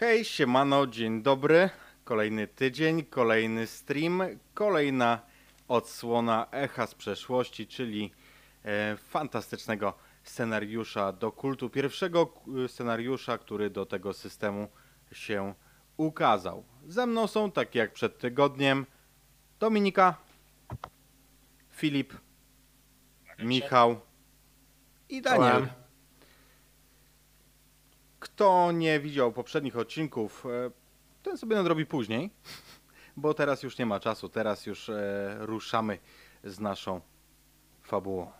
Hej, siemano, dzień dobry. Kolejny tydzień, kolejny stream, kolejna odsłona echa z przeszłości, czyli e, fantastycznego scenariusza do kultu. Pierwszego e, scenariusza, który do tego systemu się ukazał. Ze mną są, tak jak przed tygodniem, Dominika, Filip, Michał i Daniel. Kto nie widział poprzednich odcinków, e, ten sobie nadrobi później, bo teraz już nie ma czasu. Teraz już e, ruszamy z naszą fabułą.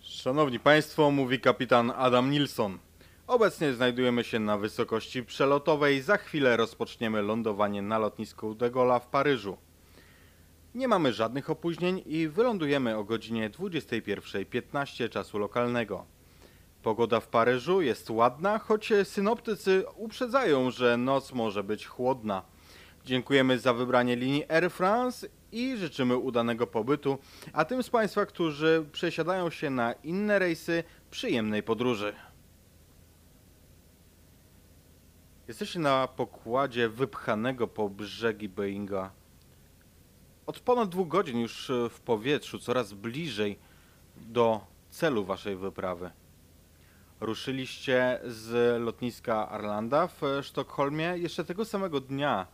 Szanowni Państwo, mówi kapitan Adam Nilsson. Obecnie znajdujemy się na wysokości przelotowej. Za chwilę rozpoczniemy lądowanie na lotnisku de Gaulle'a w Paryżu. Nie mamy żadnych opóźnień i wylądujemy o godzinie 21.15 czasu lokalnego. Pogoda w Paryżu jest ładna, choć synoptycy uprzedzają, że noc może być chłodna. Dziękujemy za wybranie linii Air France i życzymy udanego pobytu, a tym z Państwa, którzy przesiadają się na inne rejsy, przyjemnej podróży. Jesteście na pokładzie wypchanego po brzegi Boeinga. Od ponad dwóch godzin już e, w powietrzu, coraz bliżej do celu waszej wyprawy. Ruszyliście z lotniska Arlanda w e, Sztokholmie jeszcze tego samego dnia,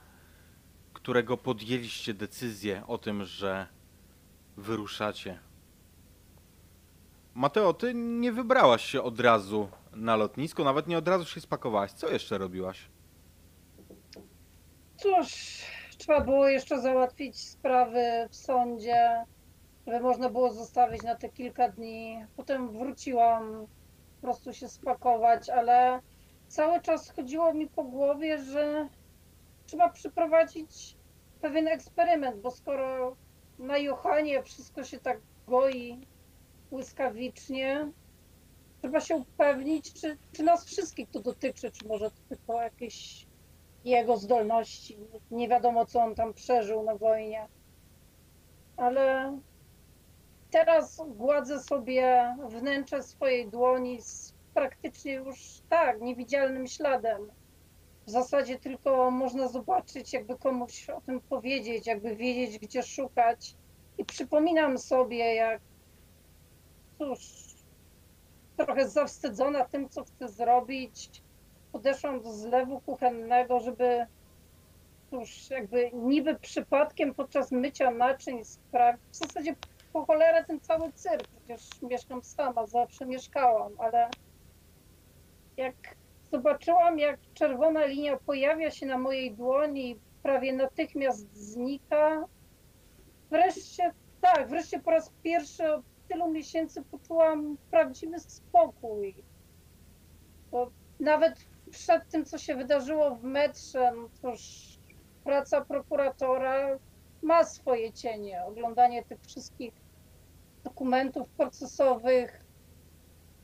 którego podjęliście decyzję o tym, że wyruszacie. Mateo, ty nie wybrałaś się od razu na lotnisko, nawet nie od razu się spakowałaś. Co jeszcze robiłaś? Cóż, trzeba było jeszcze załatwić sprawy w sądzie, żeby można było zostawić na te kilka dni. Potem wróciłam po prostu się spakować, ale cały czas chodziło mi po głowie, że trzeba przeprowadzić pewien eksperyment, bo skoro na Johanie wszystko się tak goi błyskawicznie, trzeba się upewnić, czy, czy nas wszystkich to dotyczy, czy może to tylko jakieś jego zdolności. Nie wiadomo, co on tam przeżył na wojnie. Ale teraz gładzę sobie wnętrze swojej dłoni z praktycznie już tak, niewidzialnym śladem. W zasadzie tylko można zobaczyć, jakby komuś o tym powiedzieć, jakby wiedzieć, gdzie szukać. I przypominam sobie, jak cóż, trochę zawstydzona tym, co chcę zrobić, podeszłam do zlewu kuchennego, żeby cóż, jakby niby przypadkiem podczas mycia naczyń sprawić. W zasadzie po cholerę ten cały cyrk, przecież mieszkam sama, zawsze mieszkałam, ale jak zobaczyłam, jak czerwona linia pojawia się na mojej dłoni i prawie natychmiast znika, wreszcie, tak, wreszcie po raz pierwszy od tylu miesięcy poczułam prawdziwy spokój. Bo nawet przed tym, co się wydarzyło w metrze, no cóż, praca prokuratora ma swoje cienie. Oglądanie tych wszystkich dokumentów procesowych,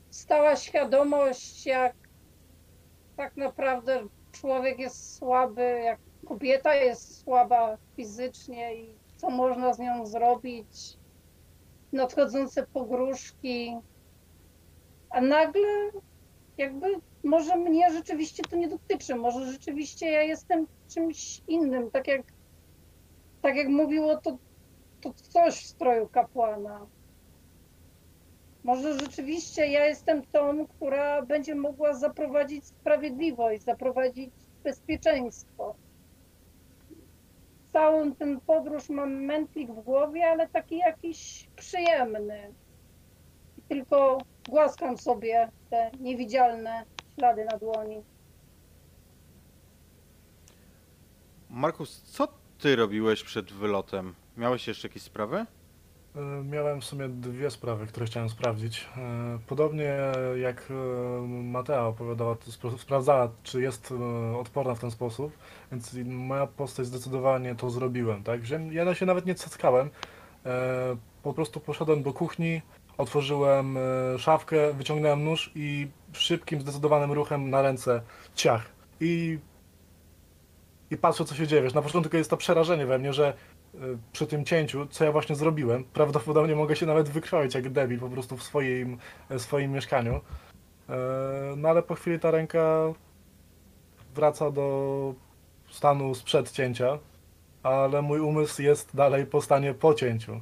stała świadomość, jak tak naprawdę człowiek jest słaby, jak kobieta jest słaba fizycznie i co można z nią zrobić. Nadchodzące pogróżki. A nagle jakby może mnie rzeczywiście to nie dotyczy, może rzeczywiście ja jestem czymś innym, tak jak, tak jak mówiło to, to coś w stroju kapłana. Może rzeczywiście ja jestem tą, która będzie mogła zaprowadzić sprawiedliwość, zaprowadzić bezpieczeństwo. Całą tę podróż mam mętlik w głowie, ale taki jakiś przyjemny. Tylko głaskam sobie te niewidzialne ślady na dłoni. Markus, co ty robiłeś przed wylotem? Miałeś jeszcze jakieś sprawy? E, Miałem w sumie dwie sprawy, które chciałem sprawdzić. E, Podobnie jak e, Matea opowiadała, sprawdzała, czy jest odporna w ten sposób, więc moja postać zdecydowanie to zrobiłem, tak? Wziąłem- Ja się nawet nie cackałem, po prostu poszedłem do kuchni, otworzyłem szafkę, wyciągnąłem nóż i szybkim, zdecydowanym ruchem na ręce ciach. I, i patrzę, co się dzieje. Wiesz, na początku jest to przerażenie we mnie, że przy tym cięciu, co ja właśnie zrobiłem. Prawdopodobnie mogę się nawet wykroić jak debil po prostu w swoim, e, swoim mieszkaniu. E, No ale po chwili ta ręka wraca do stanu sprzed cięcia, ale mój umysł jest dalej po stanie po cięciu.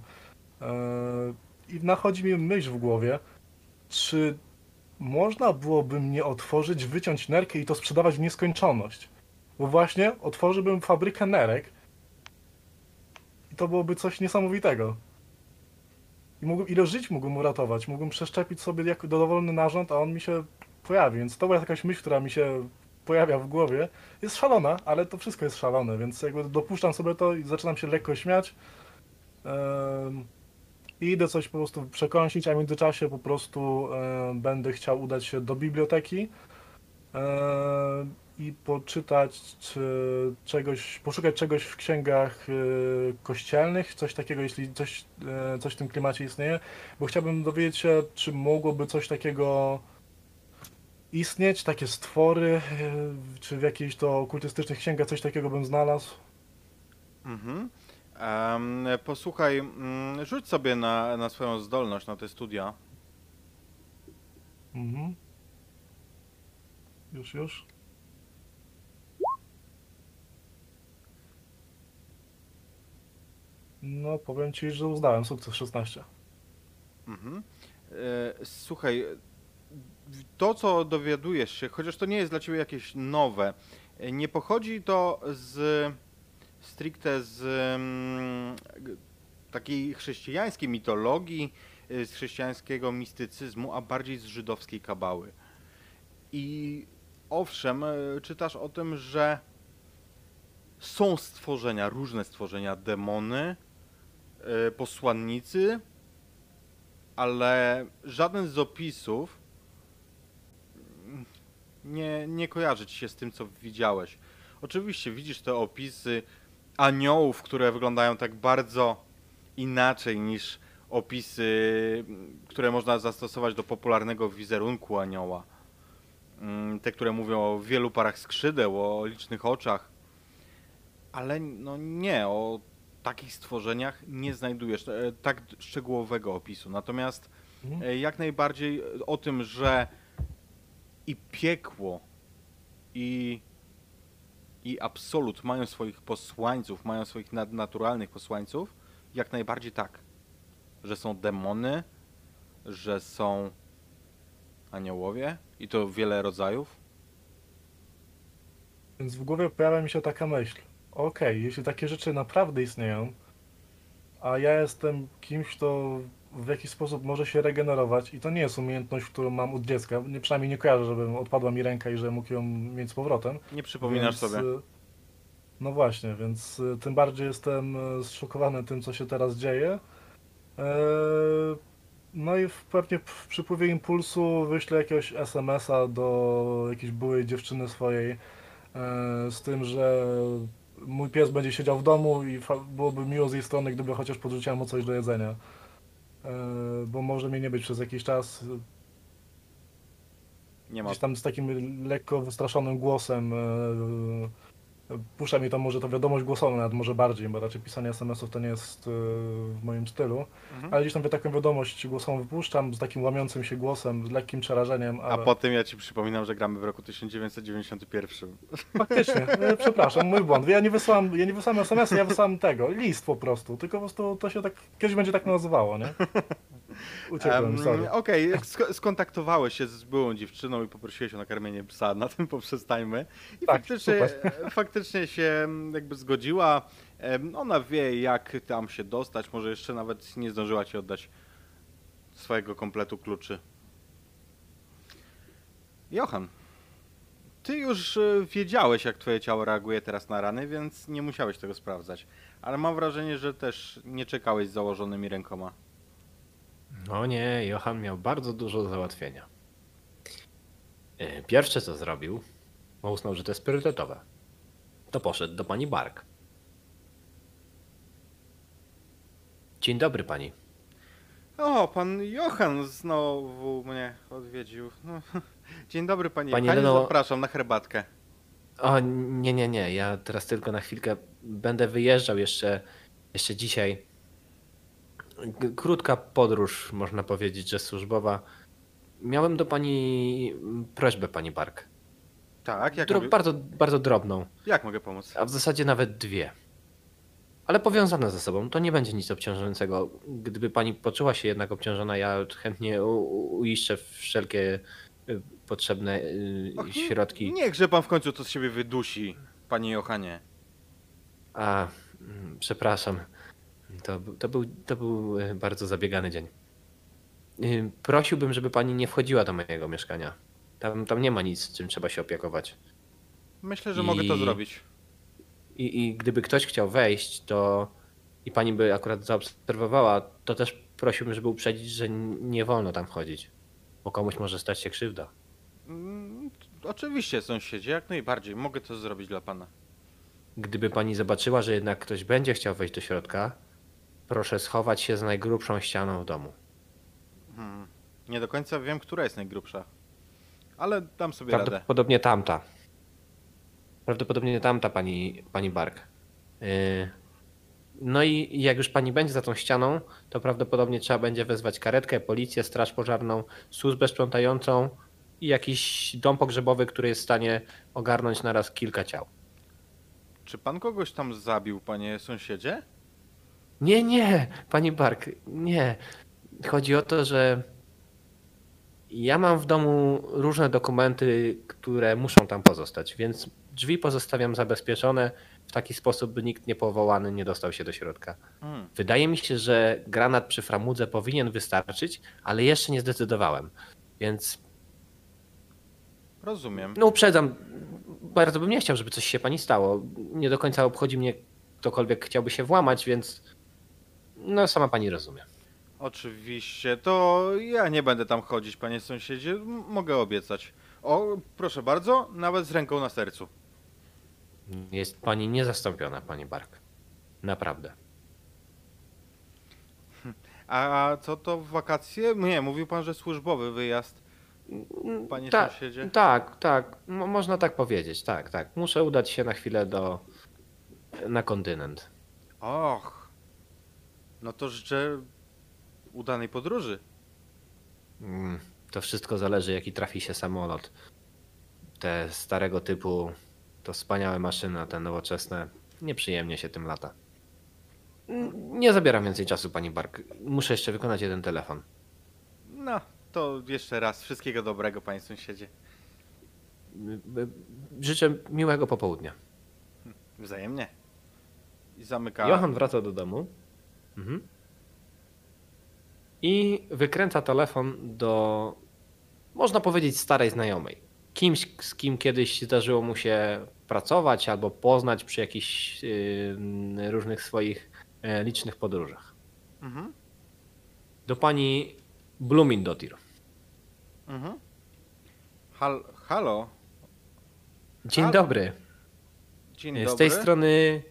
I nachodzi mi myśl w głowie, czy można byłoby mnie otworzyć, wyciąć nerkę i to sprzedawać w nieskończoność. Bo właśnie otworzyłbym fabrykę nerek to byłoby coś niesamowitego. I ile żyć mógłbym uratować? Mógłbym przeszczepić sobie jako dowolny narząd, a on mi się pojawi. Więc to była jakaś myśl, która mi się pojawia w głowie. Jest szalona, ale to wszystko jest szalone, więc jakby dopuszczam sobie to i zaczynam się lekko śmiać. I idę coś po prostu przekąsić, a w międzyczasie po prostu będę chciał udać się do biblioteki i poczytać czy czegoś, poszukać czegoś w księgach e, kościelnych, coś takiego, jeśli coś, e, coś w tym klimacie istnieje, bo chciałbym dowiedzieć się, czy mogłoby coś takiego istnieć, takie stwory, e, czy w jakichś to okultystycznych księgach coś takiego bym znalazł. Mhm. Em, posłuchaj, mm, rzuć sobie na, na swoją zdolność, na te studia. Mhm. Już, już. No, powiem ci, że uznałem sukces 16. Mhm. E, Słuchaj, to co dowiadujesz się, chociaż to nie jest dla ciebie jakieś nowe, e, nie pochodzi to z stricte z mm, takiej chrześcijańskiej mitologii, e, z chrześcijańskiego mistycyzmu, a bardziej z żydowskiej kabały. I owszem, e, czytasz o tym, że są stworzenia, różne stworzenia, demony, posłannicy, ale żaden z opisów nie, nie kojarzy ci się z tym, co widziałeś. Oczywiście widzisz te opisy aniołów, które wyglądają tak bardzo inaczej niż opisy, które można zastosować do popularnego wizerunku anioła. Mm, Te, które mówią o wielu parach skrzydeł, o licznych oczach. Ale no nie, o takich stworzeniach nie znajdujesz e, tak szczegółowego opisu. Natomiast Mhm. e, jak najbardziej o tym, że i piekło, i, i absolut mają swoich posłańców, mają swoich nadnaturalnych posłańców, jak najbardziej tak. Że są demony, że są aniołowie i to wiele rodzajów. Więc w głowie pojawia mi się taka myśl. Okej, jeśli takie rzeczy naprawdę istnieją, a ja jestem kimś, kto w jakiś sposób może się regenerować i to nie jest umiejętność, którą mam od dziecka, nie, przynajmniej nie kojarzę, żebym odpadła mi ręka i że mógł ją mieć z powrotem. Nie przypominasz Więc, sobie. y, No właśnie, więc y, tym bardziej jestem y, zszokowany tym, co się teraz dzieje. E, No i w, pewnie w przypływie impulsu wyślę jakiegoś SMS-a do jakiejś byłej dziewczyny swojej e, z tym, że mój pies będzie siedział w domu i byłoby miło z jej strony, gdyby chociaż podrzuciła mu coś do jedzenia. E, Bo może mnie nie być przez jakiś czas. Nie ma. Gdzieś tam z takim lekko wystraszonym głosem e, puszcza mi to może to wiadomość głosową nawet może bardziej, bo raczej pisanie SMS-ów to nie jest e, w moim stylu, Mhm. ale gdzieś tam taką wiadomość głosową wypuszczam z takim łamiącym się głosem, z lekkim przerażeniem, A ale potem ja ci przypominam, że gramy w roku 1991. faktycznie, e, przepraszam, mój błąd. Ja nie wysłałem, ja nie wysłałem SMS, ja wysłałem tego, list po prostu, tylko po prostu to się tak, kiedyś będzie tak nazywało, nie? Uciekłem, Em, sorry. Okej, sk- skontaktowałeś się z byłą dziewczyną i poprosiłeś o nakarmienie psa, na tym poprzestańmy. I Tak, faktycznie, super. faktycznie się jakby zgodziła. Ona wie, jak tam się dostać. Może jeszcze nawet nie zdążyła ci oddać swojego kompletu kluczy. Johan, ty już e, wiedziałeś, jak twoje ciało reaguje teraz na rany, więc nie musiałeś tego sprawdzać. Ale mam wrażenie, że też nie czekałeś z założonymi rękoma. No nie, Johan miał bardzo dużo do załatwienia. E, Pierwsze co zrobił, bo uznał, że to jest priorytetowe, to poszedł do pani Bark. Dzień dobry pani. O, pan Johan znowu mnie odwiedził. No, dzień dobry, panie Pani Johanie, Leno- zapraszam na herbatkę. O, nie, nie, nie, ja teraz tylko na chwilkę będę wyjeżdżał jeszcze jeszcze dzisiaj. Krótka podróż, można powiedzieć, że służbowa. Miałem do pani prośbę, pani Bark. Tak, jak, Dro- mogę, bardzo, bardzo drobną, jak mogę pomóc? a w zasadzie nawet dwie. Ale powiązane ze sobą. To nie będzie nic obciążającego. Gdyby pani poczuła się jednak obciążona, ja chętnie u- u- uiszczę wszelkie y, potrzebne y, Och, środki. Niechże pan w końcu to z siebie wydusi, panie Johanie. A, mm, przepraszam. To, to, był, to był e, bardzo zabiegany dzień. Y, Prosiłbym, żeby pani nie wchodziła do mojego mieszkania. Tam, tam nie ma nic, czym trzeba się opiekować. Myślę, że mogę to I- zrobić. I, I gdyby ktoś chciał wejść, to i pani by akurat zaobserwowała, to też prosiłbym, żeby uprzedzić, że nie wolno tam wchodzić. Bo komuś może stać się krzywda. Mm, Oczywiście, sąsiedzie, jak najbardziej. Mogę to zrobić dla pana. Gdyby pani zobaczyła, że jednak ktoś będzie chciał wejść do środka, proszę schować się za najgrubszą ścianą w domu. Hmm. Nie do końca wiem, która jest najgrubsza. Ale dam sobie radę. Prawdopodobnie tamta. Prawdopodobnie tamta pani, pani Bark. Yy, No i jak już pani będzie za tą ścianą, to prawdopodobnie trzeba będzie wezwać karetkę, policję, straż pożarną, służbę sprzątającą i jakiś dom pogrzebowy, który jest w stanie ogarnąć naraz kilka ciał. Czy pan kogoś tam zabił, panie sąsiedzie? Nie, nie, pani Bark, nie. Chodzi o to, że ja mam w domu różne dokumenty, które muszą tam pozostać, więc drzwi pozostawiam zabezpieczone w taki sposób, by nikt niepowołany nie dostał się do środka. Hmm. Wydaje mi się, że granat przy framudze powinien wystarczyć, ale jeszcze nie zdecydowałem. Więc Rozumiem. no uprzedzam, bardzo bym nie chciał, żeby coś się pani stało. Nie do końca obchodzi mnie ktokolwiek chciałby się włamać, więc no sama pani rozumie. Oczywiście, to ja nie będę tam chodzić, panie sąsiedzie. M- Mogę obiecać. O, proszę bardzo, nawet z ręką na sercu. Jest pani niezastąpiona, pani Bark. Naprawdę. A co to w wakacje? Nie, mówił pan, że służbowy wyjazd. Panie Ta- sąsiedzie? Tak, tak. Mo- można tak powiedzieć. Tak, tak. Muszę udać się na chwilę do. na kontynent. Och. No to życzę udanej podróży. Mm, To wszystko zależy, jaki trafi się samolot. Te starego typu, to wspaniałe maszyny, a te nowoczesne, nieprzyjemnie się tym lata. Nie zabieram więcej czasu, pani Bark. Muszę jeszcze wykonać jeden telefon. No, to jeszcze raz wszystkiego dobrego, panie sąsiedzie. Życzę miłego popołudnia. Wzajemnie. I zamyka. Johan wraca do domu. Mhm. I wykręca telefon do, można powiedzieć, starej znajomej. Kimś, z kim kiedyś zdarzyło mu się pracować albo poznać przy jakichś yy, różnych swoich e, licznych podróżach. Mhm. Do pani Blumindotir. Mhm. Hal, halo. Dzień Halo. dobry. Dzień Z dobry. tej strony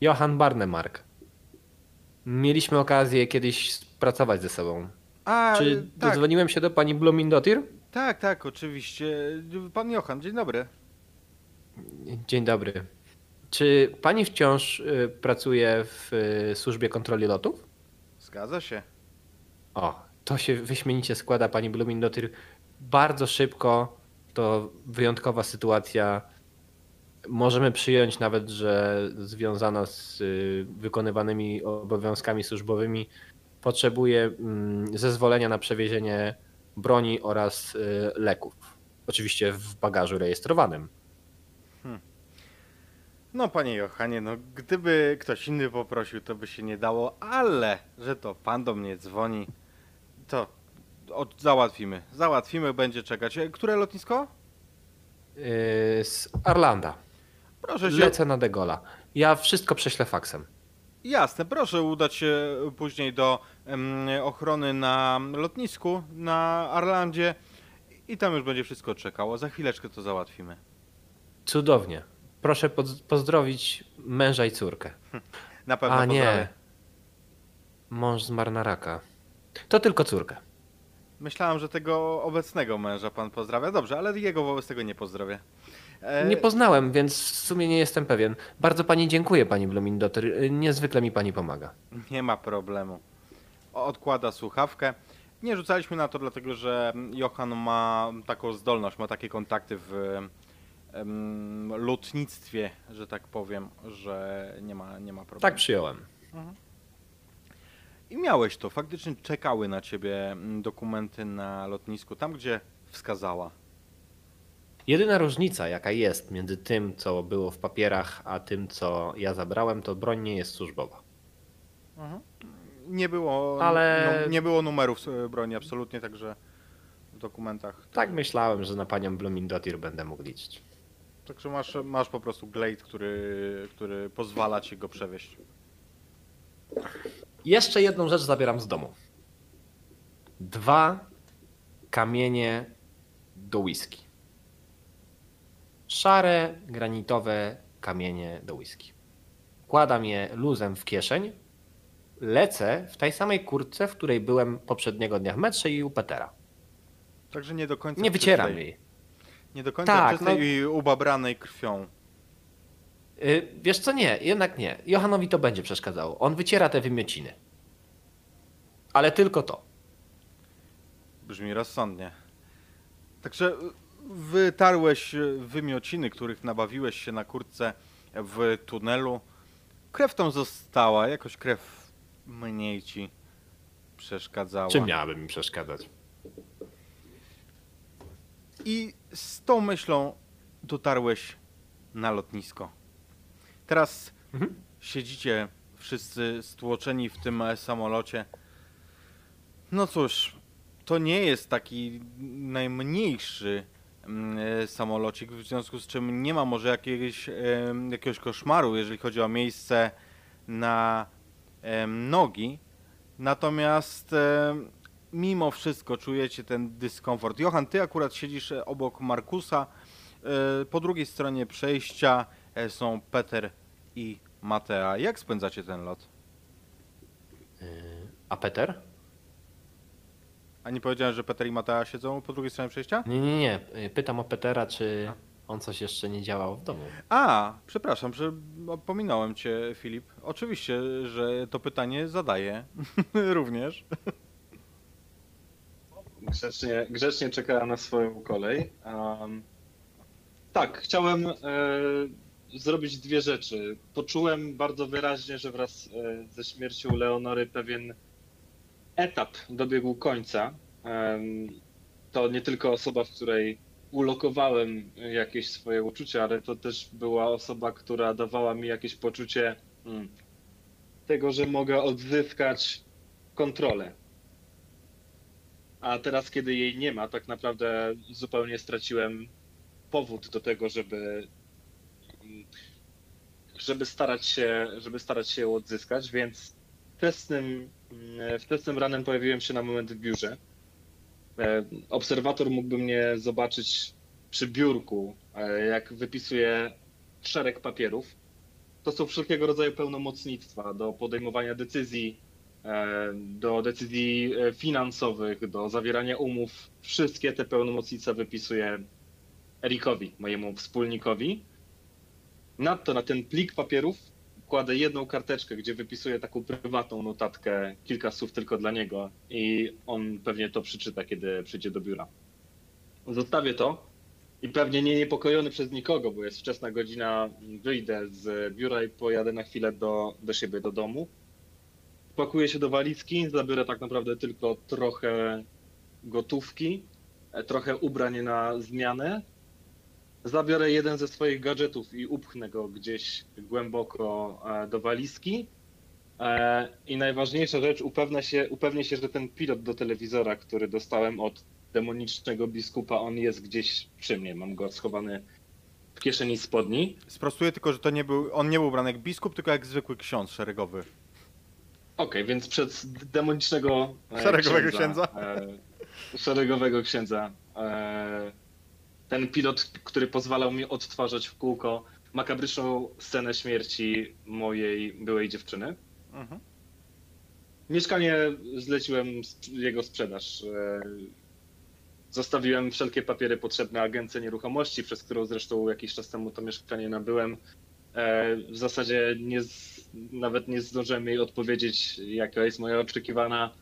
Johan Barnemark. Mieliśmy okazję kiedyś pracować ze sobą. A, Czy tak, dodzwoniłem się do pani Blumindotir? tak, tak, oczywiście. Pan Johan, dzień dobry. Dzień dobry. Czy pani wciąż y, pracuje w y, służbie kontroli lotów? Zgadza się. O, to się wyśmienicie składa, pani Blumindotyr. Bardzo szybko, to wyjątkowa sytuacja. Możemy przyjąć nawet, że związana z y, wykonywanymi obowiązkami służbowymi potrzebuje mm, zezwolenia na przewiezienie broni oraz y, leków. Oczywiście w bagażu rejestrowanym. No, panie Johanie, no gdyby ktoś inny poprosił, to by się nie dało, ale że to pan do mnie dzwoni, to załatwimy. Załatwimy, będzie czekać. E, Które lotnisko? Y, Z Arlanda. Proszę się. Lecę na Degola. Ja wszystko prześlę faksem. Jasne, proszę udać się później do ochrony na lotnisku na Arlandzie i tam już będzie wszystko czekało. Za chwileczkę to załatwimy. Cudownie. Proszę poz- pozdrowić męża i córkę. Na pewno A nie. Mąż zmarł na raka. To tylko córkę. Myślałem, że tego obecnego męża pan pozdrawia. Dobrze, ale jego wobec tego nie pozdrowię. E, Nie poznałem, więc w sumie nie jestem pewien. Bardzo pani dziękuję, pani Blomindotyr. Y, Niezwykle mi pani pomaga. Nie ma problemu. Odkłada słuchawkę. Nie rzucaliśmy na to, dlatego że Johan ma taką zdolność, ma takie kontakty w lotnictwie, że tak powiem, że nie ma, nie ma problemu. Tak przyjąłem. I miałeś to, faktycznie czekały na ciebie mm, dokumenty na lotnisku, tam gdzie wskazała. Jedyna różnica, jaka jest między tym, co było w papierach, a tym, co ja zabrałem, to broń nie jest służbowa. Nie było, Ale- no, nie było numerów e, broni, absolutnie, także w dokumentach. Tak myślałem, że na panią Blomindotir będę mógł liczyć. Także masz, masz po prostu glade, który, który pozwala ci go przewieźć. Jeszcze jedną rzecz zabieram z domu. Dwa kamienie do whisky. Szare, granitowe kamienie do whisky. Wkładam je luzem w kieszeń. Lecę w tej samej kurtce, w której byłem poprzedniego dnia w metrze i u Petera. Także nie do końca Nie wycieram czystej. jej. Nie do końca Tak, czystej no- i ubabranej krwią. Y, Wiesz co, nie, jednak nie. Johanowi to będzie przeszkadzało. On wyciera te wymiociny. Ale tylko to. Brzmi rozsądnie. Także wytarłeś wymiociny, których nabawiłeś się na kurtce w tunelu. Krew tam została, jakoś krew mniej ci przeszkadzała. Czym miałaby mi przeszkadzać? I z tą myślą dotarłeś na lotnisko. Teraz Mhm. siedzicie wszyscy stłoczeni w tym e, samolocie. No cóż, to nie jest taki najmniejszy e, samolocik, w związku z czym nie ma może jakiegoś, jakiegoś koszmaru, jeżeli chodzi o miejsce na nogi. Natomiast mimo wszystko czujecie ten dyskomfort. Johan, ty akurat siedzisz e, obok Markusa. E, Po drugiej stronie przejścia e, są Peter i Matea. Jak spędzacie ten lot? A Peter? A nie powiedziałem, że Peter i Matea siedzą po drugiej stronie przejścia? Nie, nie, nie. Pytam o Petera, czy on coś jeszcze nie działał w domu. A, przepraszam, że pominąłem cię, Filip. Oczywiście, że to pytanie zadaję również. Grzecznie, grzecznie czekała na swoją kolej. Um, tak, chciałem e, zrobić dwie rzeczy. Poczułem bardzo wyraźnie, że wraz e, ze śmiercią Leonory pewien etap dobiegł końca. To nie tylko osoba, w której ulokowałem jakieś swoje uczucia, ale to też była osoba, która dawała mi jakieś poczucie mm, tego, że mogę odzyskać kontrolę. A teraz, kiedy jej nie ma, tak naprawdę zupełnie straciłem powód do tego, żeby żeby starać się, żeby starać się ją odzyskać, więc wczesnym, wczesnym ranem pojawiłem się na moment w biurze. E, Obserwator mógłby mnie zobaczyć przy biurku, e, jak wypisuję szereg papierów. To są wszelkiego rodzaju pełnomocnictwa do podejmowania decyzji, e, do decyzji finansowych, do zawierania umów. Wszystkie te pełnomocnictwa wypisuję Erikowi, mojemu wspólnikowi. Nadto na ten plik papierów kładę jedną karteczkę, gdzie wypisuję taką prywatną notatkę, kilka słów tylko dla niego i on pewnie to przeczyta, kiedy przyjdzie do biura. Zostawię to i pewnie nie niepokojony przez nikogo, bo jest wczesna godzina, wyjdę z biura i pojadę na chwilę do, do siebie, do domu. Pakuję się do walizki, zabiorę tak naprawdę tylko trochę gotówki, e, trochę ubrań na zmianę. Zabiorę jeden ze swoich gadżetów i upchnę go gdzieś głęboko e, do walizki. E, I najważniejsza rzecz, upewnię się, upewnię się, że ten pilot do telewizora, który dostałem od demonicznego biskupa, on jest gdzieś przy mnie. Mam go schowany w kieszeni spodni. Sprostuję tylko, że to nie był, on nie był ubrany jak biskup, tylko jak zwykły ksiądz szeregowy. Okej, więc przed demonicznego e, Szeregowego księdza. E, szeregowego księdza. E, ten pilot, który pozwalał mi odtwarzać w kółko makabryczną scenę śmierci mojej byłej dziewczyny. Mhm. Mieszkanie zleciłem jego sprzedaż. E, Zostawiłem wszelkie papiery potrzebne agencji nieruchomości, przez którą zresztą jakiś czas temu to mieszkanie nabyłem. E, W zasadzie nie, nawet nie zdążyłem jej odpowiedzieć, jaka jest moja oczekiwana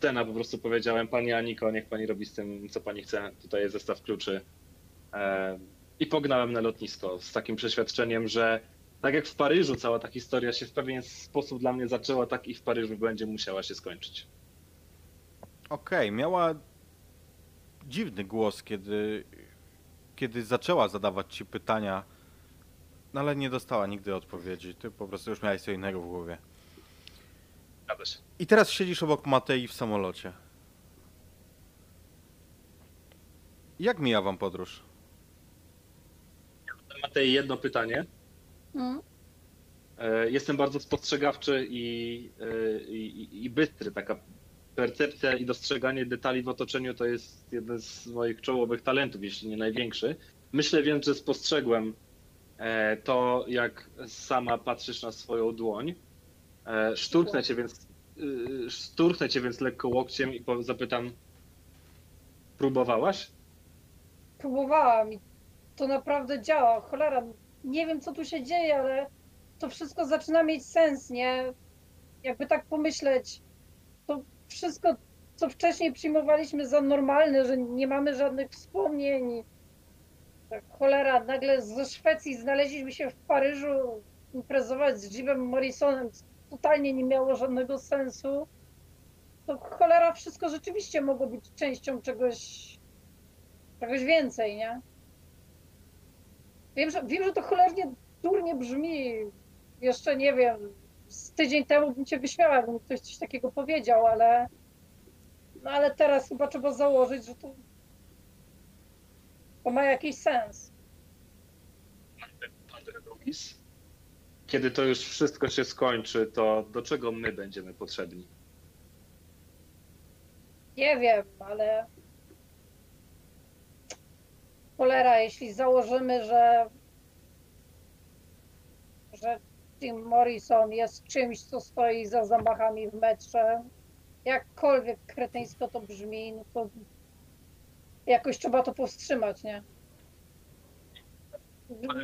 cena. Po prostu powiedziałem, pani Aniko, niech pani robi z tym, co pani chce. Tutaj jest zestaw kluczy. I pognałem na lotnisko z takim przeświadczeniem, że tak jak w Paryżu cała ta historia się w pewien sposób dla mnie zaczęła, tak i w Paryżu będzie musiała się skończyć. Okej, miała dziwny głos, kiedy, kiedy zaczęła zadawać ci pytania, no ale nie dostała nigdy odpowiedzi. Ty po prostu już miałeś co innego w głowie. Zgadza się. I teraz siedzisz obok Matei w samolocie. Jak mija wam podróż? Matej, jedno pytanie. Mm. E, Jestem bardzo spostrzegawczy i, e, i, i- i bystry. Taka percepcja i dostrzeganie detali w otoczeniu to jest jeden z moich czołowych talentów, jeśli nie największy. Myślę więc, że spostrzegłem e, to, jak sama patrzysz na swoją dłoń. Szturchnę cię więc, szturchnę cię więc lekko łokciem i zapytam, próbowałaś? Próbowałam i to naprawdę działa. Cholera, nie wiem co tu się dzieje, ale to wszystko zaczyna mieć sens, nie? Jakby tak pomyśleć, to wszystko, co wcześniej przyjmowaliśmy za normalne, że nie mamy żadnych wspomnień. Tak, cholera, nagle ze Szwecji znaleźliśmy się w Paryżu imprezować z Jimem Morrisonem, totalnie nie miało żadnego sensu. To cholera, wszystko rzeczywiście mogło być częścią czegoś czegoś więcej, nie? Wiem, że, wiem, że to cholernie durnie brzmi. Jeszcze nie wiem, z tydzień temu bym cię wyśmiała, jakby mi ktoś coś takiego powiedział, ale no ale teraz chyba trzeba założyć, że to, to ma jakiś sens. Kiedy to już wszystko się skończy, to do czego my będziemy potrzebni? Nie wiem, ale cholera, jeśli założymy, że że Jim Morrison jest czymś, co stoi za zamachami w metrze, jakkolwiek kretyńsko to brzmi, no to jakoś trzeba to powstrzymać, nie?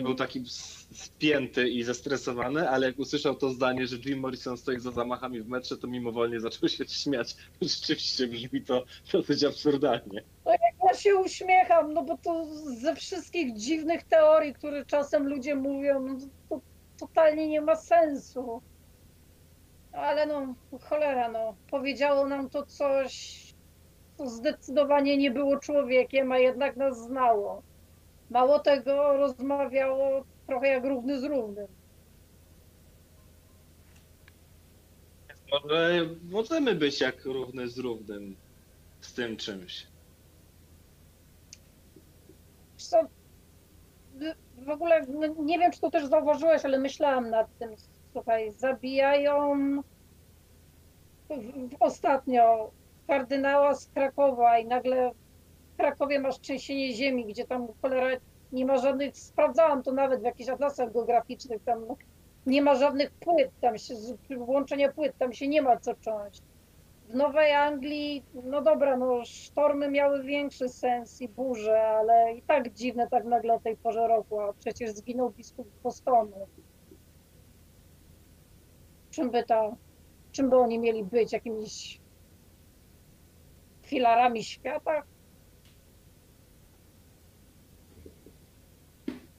Był taki spięty i zestresowany, ale jak usłyszał to zdanie, że Jim Morrison stoi za zamachami w metrze, to mimowolnie zaczął się śmiać. Rzeczywiście brzmi to dosyć absurdalnie. Ja się uśmiecham, no bo to ze wszystkich dziwnych teorii, które czasem ludzie mówią, no to totalnie nie ma sensu. Ale no, cholera, no, powiedziało nam to coś, co zdecydowanie nie było człowiekiem, a jednak nas znało. Mało tego, rozmawiało trochę jak równy z równym. Może możemy być jak równy z równym z tym czymś. Wiesz co, w- w ogóle no, nie wiem, czy to też zauważyłeś, ale myślałam nad tym. Słuchaj, zabijają w- w- ostatnio kardynała z Krakowa i nagle w Krakowie masz trzęsienie ziemi, gdzie tam cholera nie ma żadnych, sprawdzałam to nawet w jakichś atlasach geograficznych, tam nie ma żadnych płyt, tam się, z- łączenia płyt, tam się nie ma co cząść. W Nowej Anglii, no dobra, no sztormy miały większy sens i burze, ale i tak dziwne tak nagle o tej porze roku, a przecież zginął biskup Bostonu. Czym by to, czym by oni mieli być? Jakimiś filarami świata?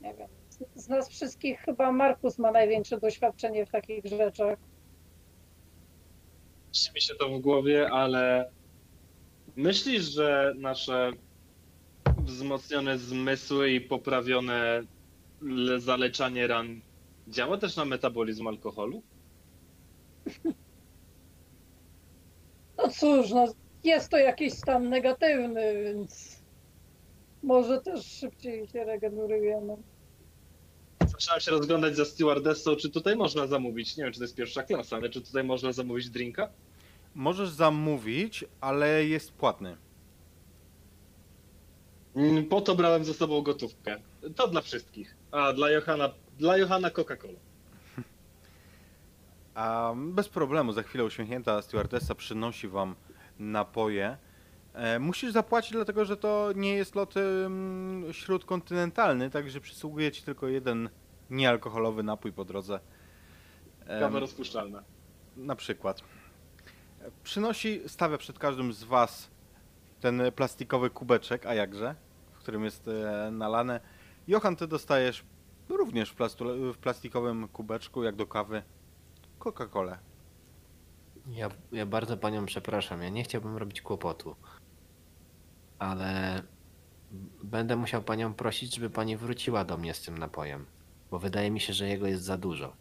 Nie wiem. Z- nas wszystkich chyba Markus ma największe doświadczenie w takich rzeczach. Mieści mi się to w głowie, ale myślisz, że nasze wzmocnione zmysły i poprawione le- zaleczanie ran działa też na metabolizm alkoholu? No cóż, no, jest to jakiś stan negatywny, więc może też szybciej się regenerujemy. Zaczynam się rozglądać za stewardessą, czy tutaj można zamówić, nie wiem czy to jest pierwsza klasa, ale czy tutaj można zamówić drinka? Możesz zamówić, ale jest płatny. Mm, Po to brałem ze sobą gotówkę. To dla wszystkich. A dla Johana, dla Johana Coca-Cola. A bez problemu, za chwilę uśmiechnięta stewardessa przynosi wam napoje. E, musisz zapłacić, dlatego że to nie jest lot śródkontynentalny, także przysługuje ci tylko jeden niealkoholowy napój po drodze. Kawa rozpuszczalna. na przykład. Przynosi, stawia przed każdym z Was ten plastikowy kubeczek, a jakże, w którym jest e, nalane. Johan, ty dostajesz również w plastikowym kubeczku, jak do kawy, Coca-Colę. Ja, ja bardzo panią przepraszam, ja nie chciałbym robić kłopotu, ale będę musiał panią prosić, żeby pani wróciła do mnie z tym napojem, bo wydaje mi się, że jego jest za dużo.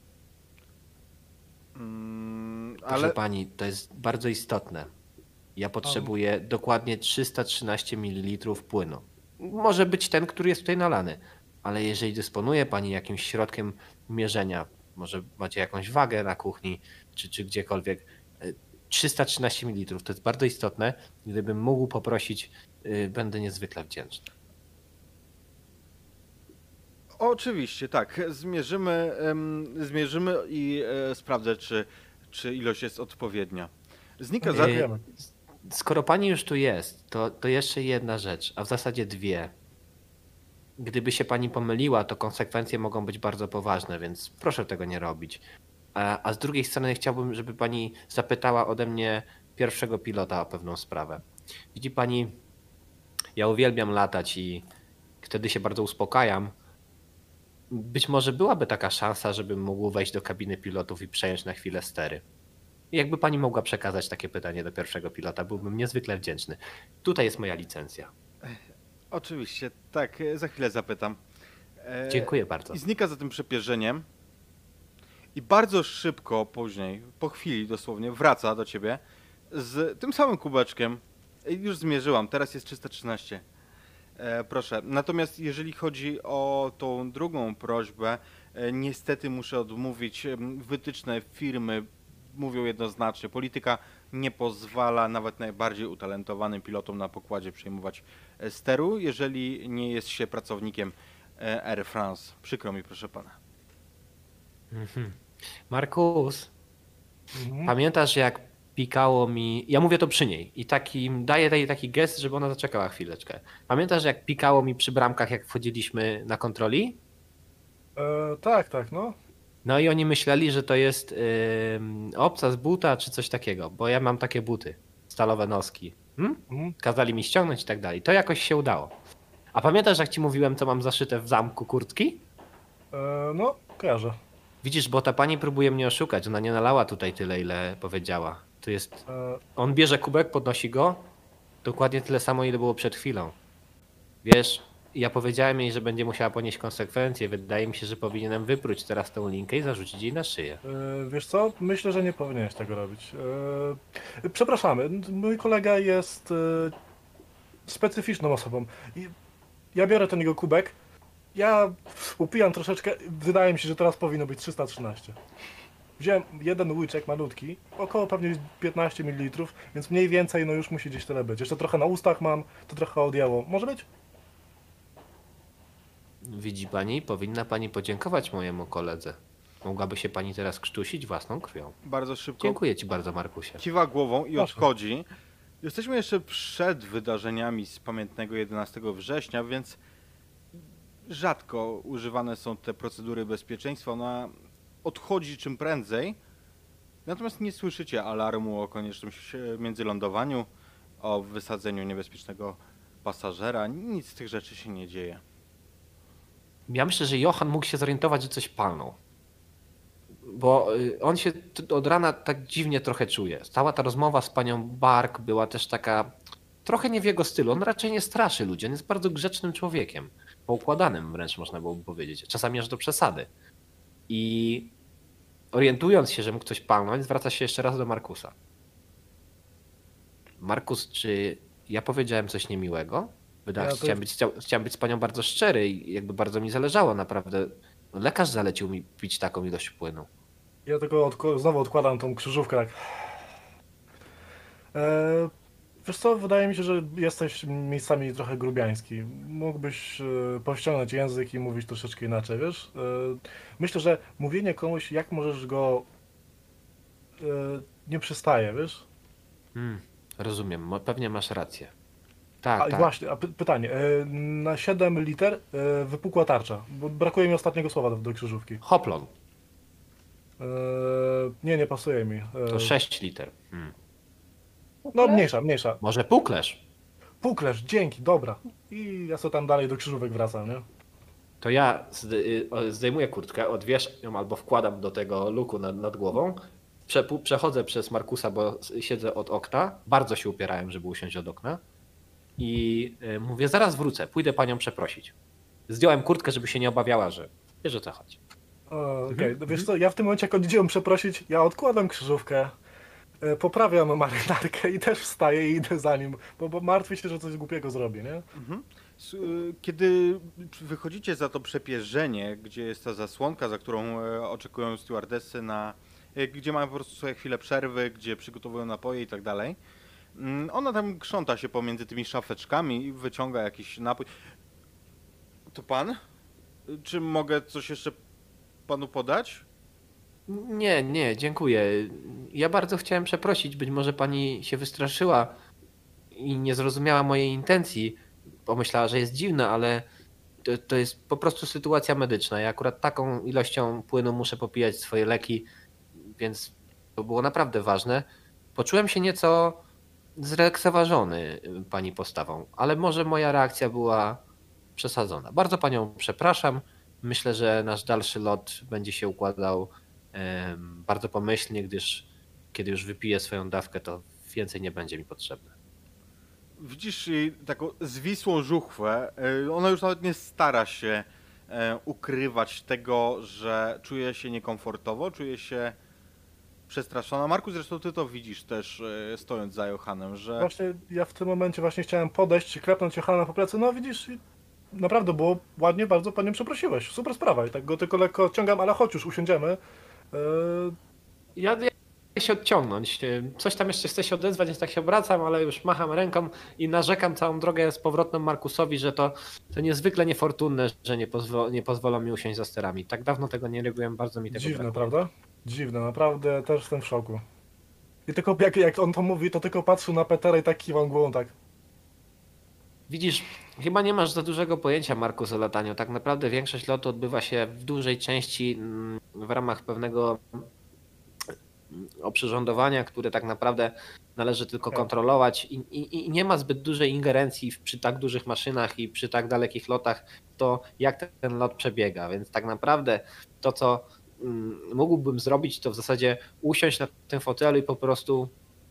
Mm, Proszę ale pani, to jest bardzo istotne. Ja potrzebuję dokładnie 313 ml płynu. Może być ten, który jest tutaj nalany, ale jeżeli dysponuje pani jakimś środkiem mierzenia, może macie jakąś wagę na kuchni, czy, czy gdziekolwiek, y, 313 ml to jest bardzo istotne. Gdybym mógł poprosić, będę niezwykle wdzięczny. oczywiście, tak, zmierzymy, zmierzymy i e, sprawdzę, czy, czy ilość jest odpowiednia. Znika za... Y. Skoro pani już tu jest, to, to jeszcze jedna rzecz, a w zasadzie dwie. Gdyby się pani pomyliła, to konsekwencje mogą być bardzo poważne, więc proszę tego nie robić. A, a z drugiej strony chciałbym, żeby pani zapytała ode mnie pierwszego pilota o pewną sprawę. Widzi pani, ja uwielbiam latać i wtedy się bardzo uspokajam. Być może byłaby taka szansa, żebym mógł wejść do kabiny pilotów i przejąć na chwilę stery. Jakby pani mogła przekazać takie pytanie do pierwszego pilota, byłbym niezwykle wdzięczny. Tutaj jest moja licencja. Oczywiście, tak, e, za chwilę zapytam. E, Dziękuję bardzo. I znika za tym przepierzeniem. I bardzo szybko później, po chwili dosłownie, wraca do ciebie z tym samym kubeczkiem. Już zmierzyłam, teraz jest 313. E, proszę. Natomiast jeżeli chodzi o tą drugą prośbę, e, niestety muszę odmówić. Em, Wytyczne firmy mówią jednoznacznie. Polityka nie pozwala nawet najbardziej utalentowanym pilotom na pokładzie przejmować e, steru, jeżeli nie jest się pracownikiem e, Air France. Przykro mi, proszę pana. Mhm. Markus, Mhm. pamiętasz jak pikało mi. Ja mówię to przy niej i taki, daję jej taki gest, żeby ona zaczekała chwileczkę. Pamiętasz jak pikało mi przy bramkach, jak wchodziliśmy na kontroli? E, tak, tak, no. No i oni myśleli, że to jest ym, obca z buta czy coś takiego, bo ja mam takie buty, stalowe noski. Hmm? Mhm. Kazali mi ściągnąć i tak dalej. To jakoś się udało. A pamiętasz, jak ci mówiłem, co mam zaszyte w zamku kurtki? E, no, kojarzę. Widzisz, bo ta pani próbuje mnie oszukać. Ona nie nalała tutaj tyle, ile powiedziała. To jest. On bierze kubek, podnosi go. Dokładnie tyle samo, ile było przed chwilą. Wiesz, ja powiedziałem jej, że będzie musiała ponieść konsekwencje. Wydaje mi się, że powinienem wypróć teraz tą linkę i zarzucić jej na szyję. e, wiesz co? Myślę, że nie powinieneś tego robić. E, przepraszamy, mój kolega jest e, specyficzną osobą. I ja biorę ten jego kubek, ja upijam troszeczkę, wydaje mi się, że teraz powinno być 313. Wziąłem jeden łyczek malutki, około pewnie 15 ml, więc mniej więcej no już musi gdzieś tyle być. Jeszcze trochę na ustach mam, to trochę odjęło. Może być? Widzi pani, powinna pani podziękować mojemu koledze. Mogłaby się pani teraz krztusić własną krwią. Bardzo szybko Dziękuję ci bardzo, Markusie. kiwa głową i Proszę. odchodzi. Jesteśmy jeszcze przed wydarzeniami z pamiętnego 11 września, więc rzadko używane są te procedury bezpieczeństwa. Ona odchodzi czym prędzej. Natomiast nie słyszycie alarmu o koniecznym się- międzylądowaniu, o wysadzeniu niebezpiecznego pasażera. Nic z tych rzeczy się nie dzieje. Ja myślę, że Johan mógł się zorientować, że coś palnął. Bo y, on się od rana tak dziwnie trochę czuje. Cała ta rozmowa z panią Bark była też taka trochę nie w jego stylu. On raczej nie straszy ludzi. On jest bardzo grzecznym człowiekiem. Poukładanym wręcz można byłoby powiedzieć. Czasami aż do przesady. I orientując się, że mógł coś palnąć, zwraca się jeszcze raz do Markusa. Markus, czy ja powiedziałem coś niemiłego? Wydaje Ja chciałem, być, chciał, chciałem być z panią bardzo szczery i jakby bardzo mi zależało naprawdę. Lekarz zalecił mi pić taką ilość płynu. Ja tylko odko- znowu odkładam tą krzyżówkę tak. E, wiesz co, wydaje mi się, że jesteś miejscami trochę grubiański. Mógłbyś e, powściągnąć język i mówić troszeczkę inaczej, wiesz? E, myślę, że mówienie komuś, jak możesz go e, nie przystaje, wiesz? Hmm, rozumiem, pewnie masz rację. Tak, A tak. właśnie, a py pytanie. Na 7 liter wypukła tarcza, bo brakuje mi ostatniego słowa do, do krzyżówki. Hoplon, Nie, nie pasuje mi. To 6 liter. Hmm. No mniejsza, mniejsza. Może puklerz? Puklerz, dzięki, dobra. I ja sobie tam dalej do krzyżówek wracam, nie? To ja y, zdejmuję kurtkę, odwieszam ją albo wkładam do tego luku nad, nad głową. Przepu- przechodzę przez Markusa, bo siedzę od okna. Bardzo się upierałem, żeby usiąść od okna. I y, mówię, zaraz wrócę, pójdę panią przeprosić. Zdjąłem kurtkę, żeby się nie obawiała, że wiesz o co chodzi. E, Okej, no wiesz co, ja w tym momencie, jak przeprosić, ja odkładam krzyżówkę, poprawiam marynarkę i też wstaję i idę za nim, bo, bo martwię się, że coś głupiego zrobię, nie? S- y, Kiedy wychodzicie za to przepierzenie, gdzie jest ta zasłonka, za którą e, oczekują stewardessy na... e, gdzie mają po prostu sobie chwilę przerwy, gdzie przygotowują napoje i tak dalej, mm, ona tam krząta się pomiędzy tymi szafeczkami i wyciąga jakiś napój. To pan? Czy mogę coś jeszcze panu podać? Nie, nie, dziękuję. Ja bardzo chciałem przeprosić, być może pani się wystraszyła i nie zrozumiała mojej intencji. Pomyślała, że jest dziwna, ale to, to jest po prostu sytuacja medyczna. Ja akurat taką ilością płynu muszę popijać swoje leki, więc to było naprawdę ważne. Poczułem się nieco zlekceważony y, pani postawą, ale może moja reakcja była przesadzona. Bardzo panią przepraszam. Myślę, że nasz dalszy lot będzie się układał bardzo pomyślnie, gdyż kiedy już wypiję swoją dawkę, to więcej nie będzie mi potrzebne. Widzisz jej taką zwisłą żuchwę. y, Ona już nawet nie stara się e, ukrywać tego, że czuje się niekomfortowo, czuje się przestraszona. Marku, zresztą ty to widzisz też e, stojąc za Johanem, że Właśnie ja w tym momencie właśnie chciałem podejść, klepnąć Johana po plecy, no widzisz, i naprawdę było ładnie, bardzo panią przeprosiłeś, super sprawa i tak go tylko lekko odciągam, ale chodź już, usiądziemy. E, Ja, ja się odciągnąć. Coś tam jeszcze chce się odezwać, więc tak się obracam, ale już macham ręką i narzekam całą drogę z powrotem Markusowi, że to, to niezwykle niefortunne, że nie, nie pozwolą mi usiąść za sterami. Tak dawno tego nie robiłem, bardzo mi tego Dziwne, prawda? Dziwne, naprawdę też jestem w szoku. I tylko jak, jak on to mówi, to tylko patrzył na Petera i tak kiwał głową tak. Widzisz, chyba nie masz za dużego pojęcia, Markus, o lataniu. Tak naprawdę większość lotu odbywa się w dużej części mm, w ramach pewnego mm, oprzyrządowania, które tak naprawdę należy tylko Tak. kontrolować i, i, i nie ma zbyt dużej ingerencji przy tak dużych maszynach i przy tak dalekich lotach w to, jak ten, lot przebiega. Więc tak naprawdę to, co mm, mógłbym zrobić, to w zasadzie usiąść na tym fotelu i po prostu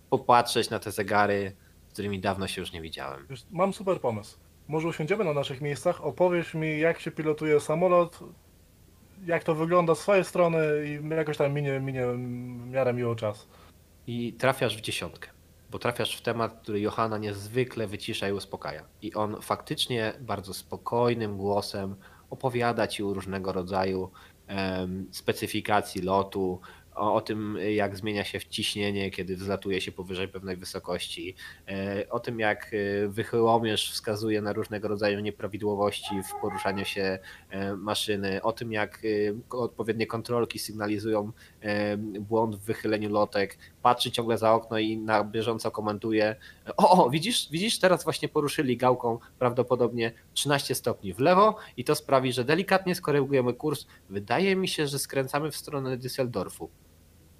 popatrzeć na te zegary, którymi dawno się już nie widziałem. Mam super pomysł. Może usiądziemy na naszych miejscach, opowiesz mi jak się pilotuje samolot, jak to wygląda z swojej strony i jakoś tam minie, minie w miarę miło czas. I trafiasz w dziesiątkę, bo trafiasz w temat, który Johana niezwykle wycisza i uspokaja. I on faktycznie bardzo spokojnym głosem opowiada ci o różnego rodzaju em, specyfikacji lotu, o, o tym, jak zmienia się ciśnienie, kiedy wzlatuje się powyżej pewnej wysokości, e, o tym, jak e, wychyłomierz wskazuje na różnego rodzaju nieprawidłowości w poruszaniu się e, maszyny, o tym, jak odpowiednie kontrolki sygnalizują błąd w wychyleniu lotek, patrzy ciągle za okno i na bieżąco komentuje o, o widzisz, widzisz, teraz właśnie poruszyli gałką prawdopodobnie 13 stopni w lewo i to sprawi, że delikatnie skorygujemy kurs. Wydaje mi się, że skręcamy w stronę Düsseldorfu.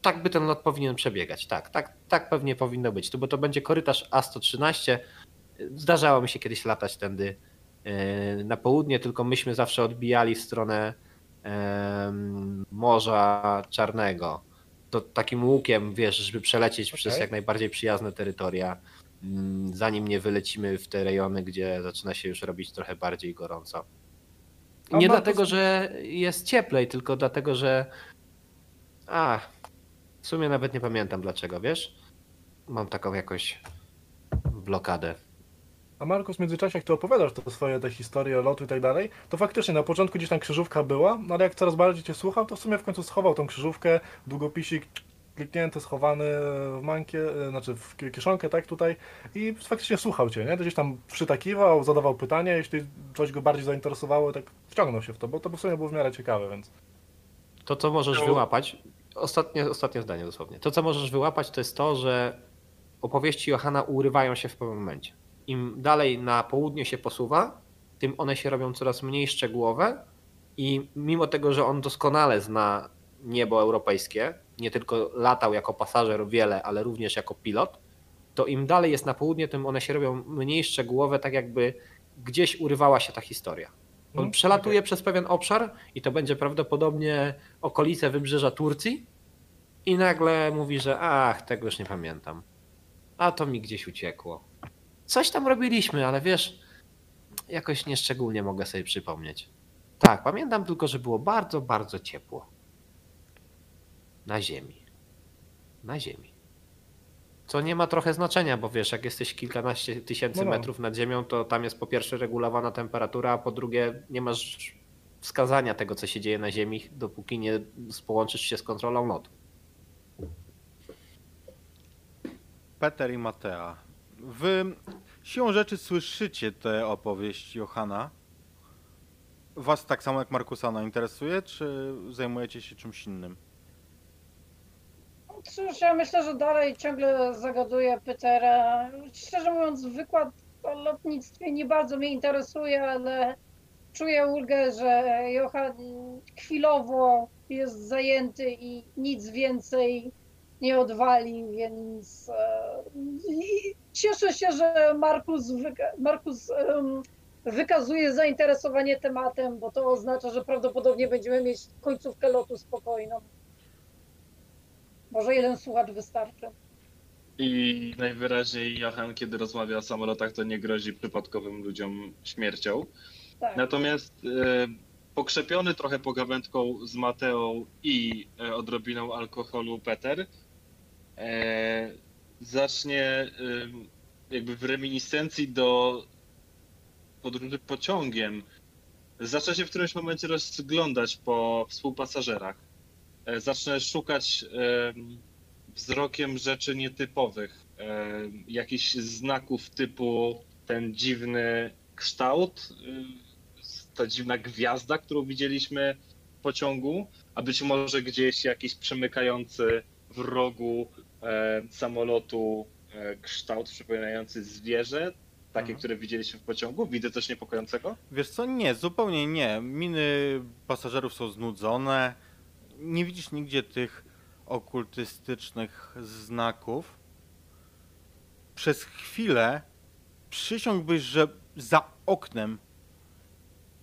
Tak by ten lot powinien przebiegać, tak, tak, tak pewnie powinno być, to, bo to będzie korytarz A113. Zdarzało mi się kiedyś latać tędy e, na południe, tylko myśmy zawsze odbijali w stronę em, Morza Czarnego. To takim łukiem, wiesz, żeby przelecieć przez Okej. jak najbardziej przyjazne terytoria, mm, zanim nie wylecimy w te rejony, gdzie zaczyna się już robić trochę bardziej gorąco. Nie dlatego, że jest cieplej, tylko dlatego, że. A, w sumie nawet nie pamiętam dlaczego, wiesz? Mam taką jakoś blokadę. A Markus, w międzyczasie jak ty opowiadasz te swoje te historie lotu i tak dalej, to faktycznie na początku gdzieś tam krzyżówka była, no ale jak coraz bardziej cię słuchał, to w sumie w końcu schował tą krzyżówkę, długopisik kliknięty, schowany w mankie, e, znaczy w ki- kieszonkę, tak tutaj i faktycznie słuchał cię, nie? To gdzieś tam przytakiwał, zadawał pytania, jeśli coś go bardziej zainteresowało, tak wciągnął się w to, bo to w sumie było w miarę ciekawe, więc... To, co możesz No. wyłapać, ostatnie, ostatnie zdanie dosłownie. To, co możesz wyłapać, to jest to, że opowieści Johana urywają się w pewnym momencie. im dalej na południe się posuwa, tym one się robią coraz mniej szczegółowe i mimo tego, że on doskonale zna niebo europejskie, nie tylko latał jako pasażer wiele, ale również jako pilot, to im dalej jest na południe, tym one się robią mniej szczegółowe, tak jakby gdzieś urywała się ta historia. On Mhm, przelatuje przez pewien obszar i to będzie prawdopodobnie okolice wybrzeża Turcji i nagle mówi, że ach, tego już nie pamiętam. A to mi gdzieś uciekło. Coś tam robiliśmy, ale wiesz, jakoś nieszczególnie mogę sobie przypomnieć. Tak, pamiętam tylko, że było bardzo, bardzo ciepło. Na ziemi. Na ziemi. Co nie ma trochę znaczenia, bo wiesz, jak jesteś kilkanaście tysięcy No, no. metrów nad ziemią, to tam jest po pierwsze regulowana temperatura, a po drugie nie masz wskazania tego, co się dzieje na ziemi, dopóki nie połączysz się z kontrolą lotu. Peter i Matea. Wy siłą rzeczy słyszycie tę opowieść Johana. Was tak samo jak Markusa ona interesuje, czy zajmujecie się czymś innym? Cóż, ja myślę, że dalej ciągle zagaduję Petera. Szczerze mówiąc, wykład o lotnictwie nie bardzo mnie interesuje, ale czuję ulgę, że Johan chwilowo jest zajęty i nic więcej nie odwali, więc e, cieszę się, że Markus, wyka Markus wykazuje zainteresowanie tematem, bo to oznacza, że prawdopodobnie będziemy mieć końcówkę lotu spokojną. Może jeden słuchacz wystarczy. I najwyraźniej Johan, kiedy rozmawia o samolotach, to nie grozi przypadkowym ludziom śmiercią. Tak. Natomiast e, pokrzepiony trochę pogawędką z Mateą i e, odrobiną alkoholu Peter e, zacznie e, jakby w reminiscencji do podróży pociągiem zacznie się w którymś momencie rozglądać po współpasażerach. E, zacznę szukać wzrokiem rzeczy nietypowych, jakichś znaków typu ten dziwny kształt, y, ta dziwna gwiazda, którą widzieliśmy w pociągu, a być może gdzieś jakiś przemykający w rogu e, samolotu e, kształt przypominający zwierzę, takie, Mhm. które widzieliśmy w pociągu. Widzę coś niepokojącego? Wiesz co, nie, zupełnie nie. Miny pasażerów są znudzone. Nie widzisz nigdzie tych okultystycznych znaków. Przez chwilę przysiągłbyś, że za oknem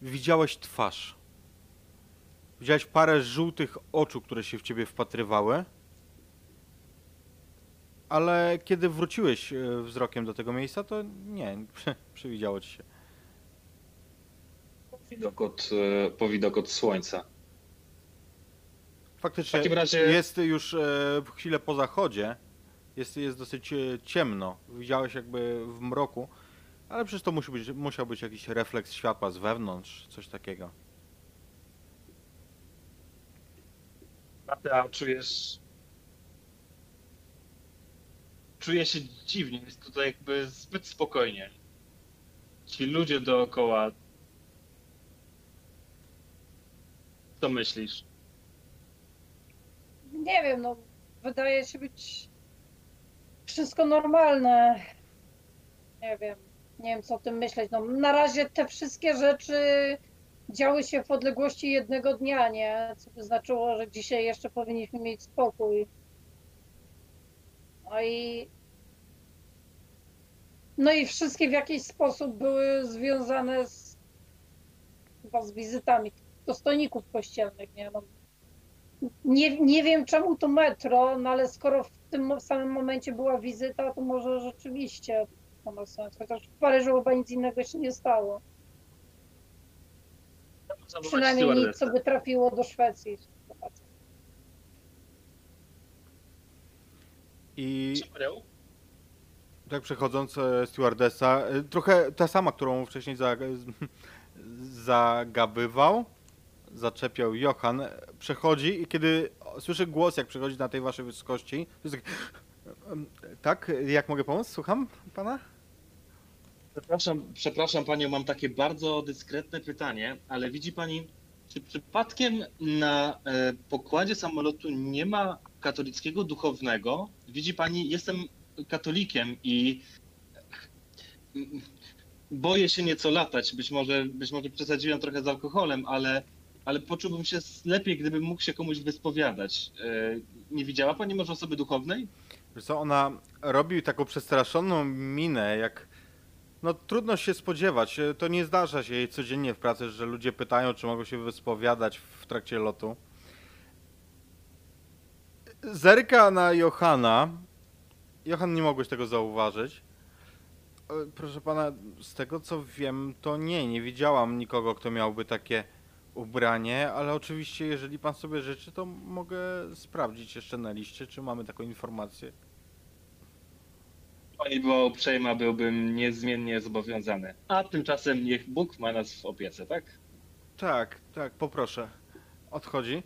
widziałeś twarz. Widziałeś parę żółtych oczu, które się w ciebie wpatrywały. Ale kiedy wróciłeś e, wzrokiem do tego miejsca, to nie, przywidziało ci się. Widok od, e, powidok od słońca. Faktycznie W takim razie- jest już e, chwilę po zachodzie. Jest, jest dosyć e, ciemno. Widziałeś jakby w mroku, ale przecież to musi być, musiał być jakiś refleks światła z wewnątrz, coś takiego. Marta, czujesz. Czuję się dziwnie, jest tutaj jakby zbyt spokojnie. Ci ludzie dookoła. Co myślisz? Nie wiem, no wydaje się być wszystko normalne. Nie wiem, nie wiem co o tym myśleć. No, na razie te wszystkie rzeczy działy się w odległości jednego dnia, nie? Co by znaczyło, że dzisiaj jeszcze powinniśmy mieć spokój. No i no i wszystkie w jakiś sposób były związane z chyba z wizytami dostojników kościelnych, nie? No, nie, nie wiem czemu to metro, no ale skoro w tym samym momencie była wizyta, to może rzeczywiście to ma sens. Chociaż w Paryżu chyba nic innego się nie stało. Przynajmniej nic, co by trafiło do Szwecji. I tak przechodząc, e, stewardessa, e, trochę ta sama, którą wcześniej za, zagabywał, zaczepiał Johan, e, przechodzi i kiedy słyszy głos, jak przechodzi na tej waszej wysokości, to jest tak, jak mogę pomóc? Słucham pana? Przepraszam, przepraszam panią, mam takie bardzo dyskretne pytanie, ale widzi pani, czy przypadkiem na e, pokładzie samolotu nie ma katolickiego duchownego? Widzi pani, jestem katolikiem i boję się nieco latać. Być może, być może przesadziłem trochę z alkoholem, ale, ale poczułbym się lepiej, gdybym mógł się komuś wyspowiadać. E, Nie widziała pani może osoby duchownej? Wiesz co, ona robi taką przestraszoną minę, jak... No trudno się spodziewać, e, to nie zdarza się jej codziennie w pracy, że ludzie pytają, czy mogą się wyspowiadać w trakcie lotu. Zerka na Johana. Johan, nie mogłeś tego zauważyć. E, Proszę pana, z tego co wiem, to nie, nie widziałam nikogo, kto miałby takie ubranie, ale oczywiście, jeżeli pan sobie życzy, to mogę sprawdzić jeszcze na liście, czy mamy taką informację. Pani była uprzejma, byłbym niezmiennie zobowiązany. A tymczasem niech Bóg ma nas w opiece, tak? Tak, tak, poproszę. Odchodzi.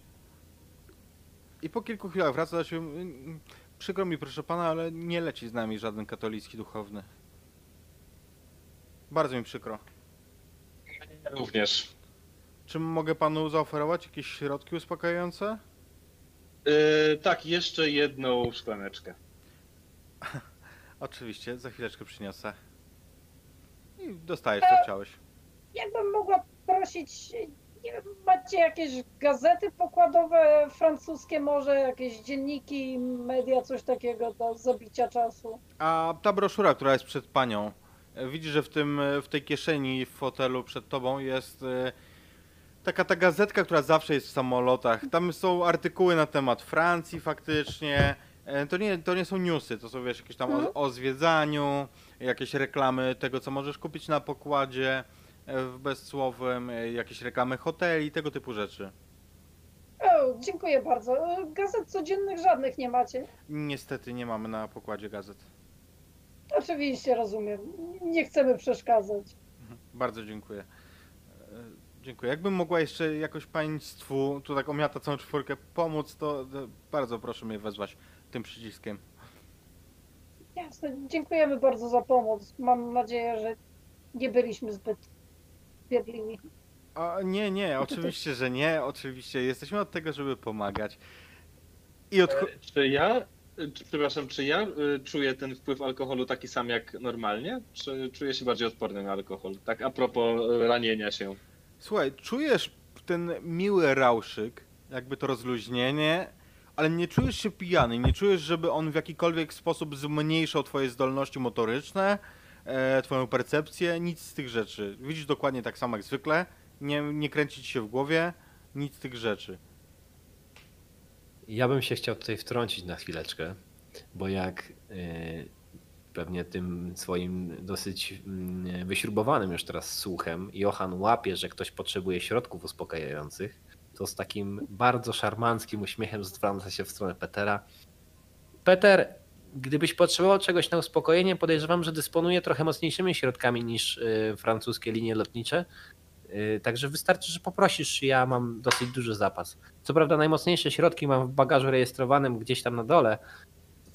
I po kilku chwilach wraca do siebie. "Mm, Przykro mi, proszę pana, ale nie leci z nami żaden katolicki duchowny. Bardzo mi przykro. Również. Czy mogę panu zaoferować jakieś środki uspokajające? Yy, tak, jeszcze jedną szklaneczkę. Oczywiście, za chwileczkę przyniosę. I dostajesz co chciałeś. Jakbym mogła prosić, nie wiem, macie jakieś gazety pokładowe francuskie może, jakieś dzienniki, media, coś takiego do zabicia czasu? A ta broszura, która jest przed panią, e, widzisz, że w tym, e, w tej kieszeni w fotelu przed tobą jest e, taka ta gazetka, która zawsze jest w samolotach. Tam są artykuły na temat Francji faktycznie. E, To nie, to nie są newsy, to są wiesz, jakieś tam Mhm. o, o zwiedzaniu, jakieś reklamy tego, co możesz kupić na pokładzie e, w bezsłowym, e, jakieś reklamy hoteli, tego typu rzeczy. O, dziękuję bardzo. E, Gazet codziennych żadnych nie macie. Niestety nie mamy na pokładzie gazet. Oczywiście, rozumiem. Nie chcemy przeszkadzać. Bardzo dziękuję. E, Dziękuję. Jakbym mogła jeszcze jakoś państwu, tu tak omiata całą czwórkę, pomóc, to, to bardzo proszę mnie wezwać tym przyciskiem. Jasne, dziękujemy bardzo za pomoc. Mam nadzieję, że nie byliśmy zbyt biedliwi. A, nie, nie, oczywiście, że nie. Oczywiście, jesteśmy od tego, żeby pomagać. I od... E, Czy ja, e, czy, przepraszam, czy ja y, czuję ten wpływ alkoholu taki sam jak normalnie? Czy czuję się bardziej odporny na alkohol? Tak a propos e, ranienia się. Słuchaj, czujesz ten miły rauszyk, jakby to rozluźnienie, ale nie czujesz się pijany, nie czujesz, żeby on w jakikolwiek sposób zmniejszał twoje zdolności motoryczne, e, twoją percepcję, nic z tych rzeczy. Widzisz dokładnie tak samo jak zwykle, nie, nie kręci ci się w głowie, nic z tych rzeczy. Ja bym się chciał tutaj wtrącić na chwileczkę, bo jak y, pewnie tym swoim dosyć mm, wyśrubowanym już teraz słuchem Johan łapie, że ktoś potrzebuje środków uspokajających, to z takim bardzo szarmanckim uśmiechem zwraca się w stronę Petera. Peter, gdybyś potrzebował czegoś na uspokojenie, podejrzewam, że dysponuje trochę mocniejszymi środkami niż y, francuskie linie lotnicze. Y, Także wystarczy, że poprosisz, ja mam dosyć duży zapas. Co prawda najmocniejsze środki mam w bagażu rejestrowanym gdzieś tam na dole.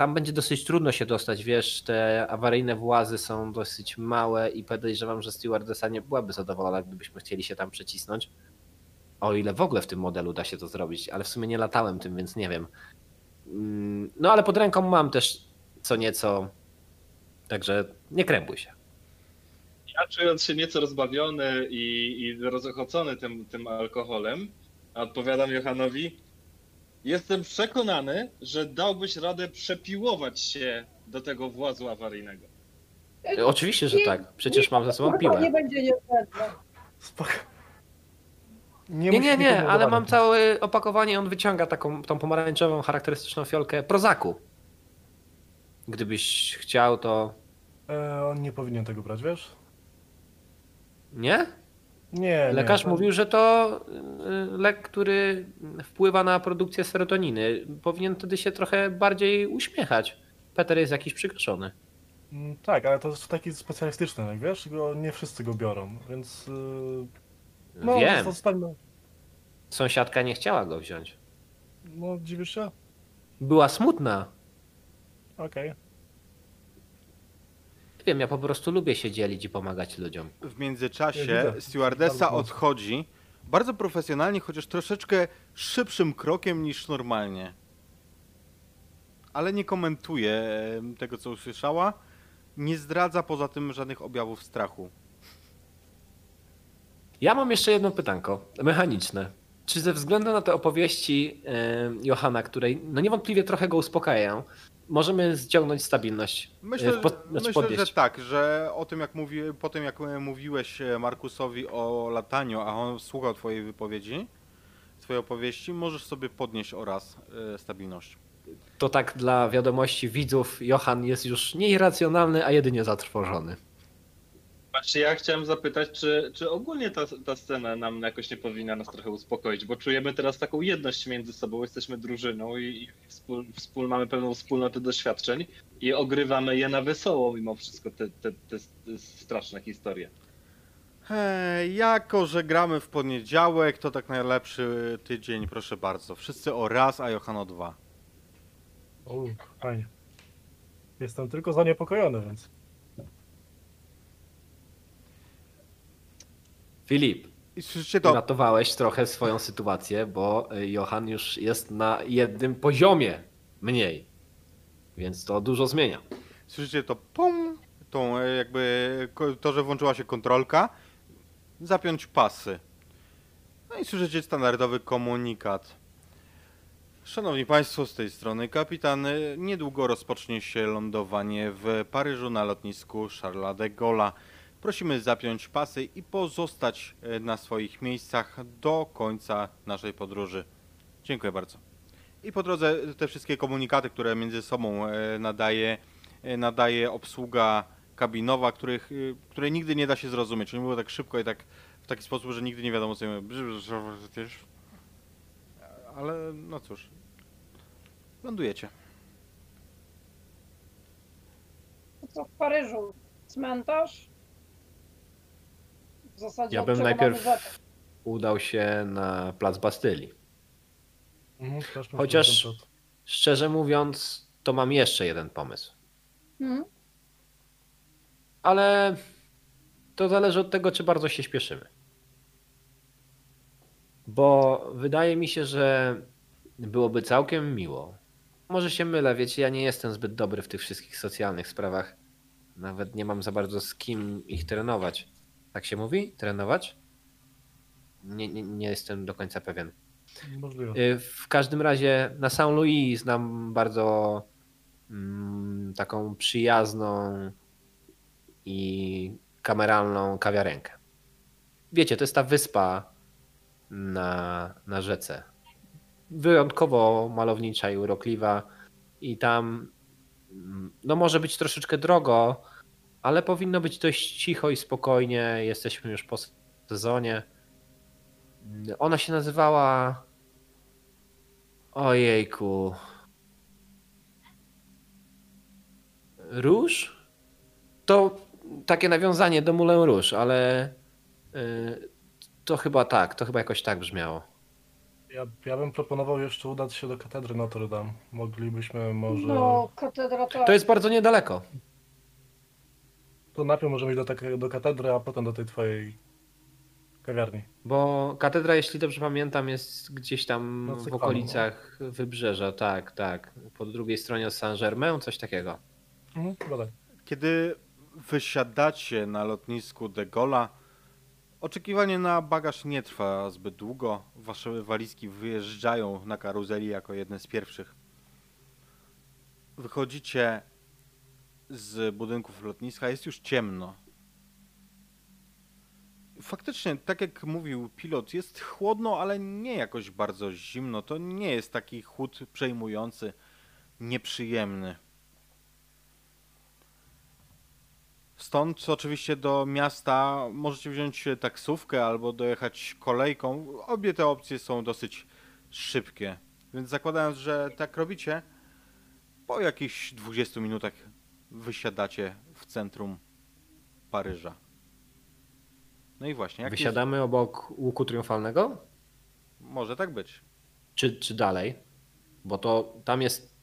Tam będzie dosyć trudno się dostać, wiesz, te awaryjne włazy są dosyć małe i podejrzewam, że stewardessa nie byłaby zadowolona, gdybyśmy chcieli się tam przecisnąć. O ile w ogóle w tym modelu da się to zrobić, ale w sumie nie latałem tym, więc nie wiem. Mm, No ale pod ręką mam też co nieco, także nie krępuj się. Ja czując się nieco rozbawiony i, i rozochocony tym, tym alkoholem, odpowiadam Johanowi, jestem przekonany, że dałbyś radę przepiłować się do tego włazu awaryjnego. E, Oczywiście, że tak. Przecież mam ze sobą piłę. nie będzie niezbędne. Spoko. Nie, nie, nikomu nie, ale mam całe opakowanie. On wyciąga taką tą pomarańczową, charakterystyczną fiolkę prozaku. Gdybyś chciał, to E, on nie powinien tego brać, wiesz? nie? Nie, Lekarz nie. mówił, że to y, lek, który wpływa na produkcję serotoniny. Powinien wtedy się trochę bardziej uśmiechać. Peter jest jakiś przykroczony. Mm, Tak, ale to jest taki specjalistyczny lek, wiesz? Go, nie wszyscy go biorą, więc... Yy, no, Wiem, zostańmy... sąsiadka nie chciała go wziąć. No, dziwisz się? Była smutna. Okej. Wiem, ja po prostu lubię się dzielić i pomagać ludziom. W międzyczasie Bardzo odchodzi bardzo profesjonalnie, chociaż troszeczkę szybszym krokiem niż normalnie. Ale nie komentuje tego, co usłyszała. nie zdradza poza tym żadnych objawów strachu. Ja mam jeszcze jedno pytanko, mechaniczne. Czy ze względu na te opowieści e, Johana, które no niewątpliwie trochę go uspokajają, możemy ściągnąć stabilność? Myślę, E, po- że- znaczy myślę że tak, że o tym jak mówi, po tym jak e, mówiłeś e, Markusowi o lataniu, a on słuchał twojej wypowiedzi, twojej opowieści, możesz sobie podnieść oraz stabilność. To tak dla wiadomości widzów, Johan jest już nie irracjonalny, a jedynie zatrwożony. Właśnie ja chciałem zapytać, czy, czy ogólnie ta, ta scena nam jakoś nie powinna nas trochę uspokoić, bo czujemy teraz taką jedność między sobą, jesteśmy drużyną i, i wspól, wspól, mamy pewną wspólnotę doświadczeń i ogrywamy je na wesoło mimo wszystko te, te, te, te straszne historie. Hej, jako że gramy w poniedziałek, to tak najlepszy tydzień, proszę bardzo. Wszyscy o raz, a Johan o dwa. U, fajnie. Jestem tylko zaniepokojony, więc. Filip, to, uratowałeś trochę swoją sytuację, bo y, Johan już jest na jednym poziomie mniej. Więc to dużo zmienia. słyszycie to pum, tą e, jakby, to, że włączyła się kontrolka, zapiąć pasy. No i słyszycie standardowy komunikat. Szanowni Państwo, z tej strony kapitan. e, Niedługo rozpocznie się lądowanie w Paryżu na lotnisku Charles de Gaulle'a. Prosimy zapiąć pasy i pozostać e, na swoich miejscach do końca naszej podróży. Dziękuję bardzo. I po drodze te wszystkie komunikaty, które między sobą e, nadaje, e, nadaje obsługa kabinowa, których, e, której nigdy nie da się zrozumieć. Oni mówią tak szybko i tak w taki sposób, że nigdy nie wiadomo co mówią. Ale no cóż. Lądujecie. Co w Paryżu? Cmentarz? Zasadzie Ja bym najpierw udał się na plac Bastylii. Mhm, Chociaż-. Szczerze mówiąc, to mam jeszcze jeden pomysł. Hmm? Ale to zależy od tego, czy bardzo się śpieszymy. Bo wydaje mi się, że byłoby całkiem miło. Może się mylę, wiecie, ja nie jestem zbyt dobry w tych wszystkich socjalnych sprawach. Nawet nie mam za bardzo z kim ich trenować. Tak się mówi? Trenować? Nie, nie, nie jestem do końca pewien. Możliwe. Y, W każdym razie na Saint Louis znam bardzo mm, taką przyjazną i kameralną kawiarenkę. Wiecie, to jest ta wyspa na, na rzece. Wyjątkowo malownicza i urokliwa i tam mm, no może być troszeczkę drogo, ale powinno być dość cicho i spokojnie. Jesteśmy już po sezonie. Ona się nazywała Ojejku. Róż? To takie nawiązanie do Moulin Rouge, ale y, to chyba tak, to chyba jakoś tak brzmiało. Ja, ja bym proponował jeszcze udać się do katedry Notre Dame. Moglibyśmy może. No, katedra tak. To jest bardzo niedaleko. To najpierw możemy iść do, takiej, do katedry, a potem do tej twojej kawiarni. Bo katedra, jeśli dobrze pamiętam, jest gdzieś tam No, w okolicach wybrzeża, tak, tak. Po drugiej stronie od Saint-Germain, coś takiego. Mhm, chyba tak. Kiedy wysiadacie na lotnisku de Gaulle'a, oczekiwanie na bagaż nie trwa zbyt długo. Wasze walizki wyjeżdżają na karuzeli jako jedne z pierwszych. Wychodzicie z budynków lotniska, jest już ciemno. Faktycznie, tak jak mówił pilot, jest chłodno, ale nie jakoś bardzo zimno. To nie jest taki chłód przejmujący, nieprzyjemny. Stąd oczywiście do miasta możecie wziąć taksówkę albo dojechać kolejką. Obie te opcje są dosyć szybkie. Więc zakładając, że tak robicie, po jakichś 20 minutach wysiadacie w centrum Paryża. No i właśnie, jak Wysiadamy obok łuku triumfalnego? jest- może tak być. czy, czy dalej, bo to tam jest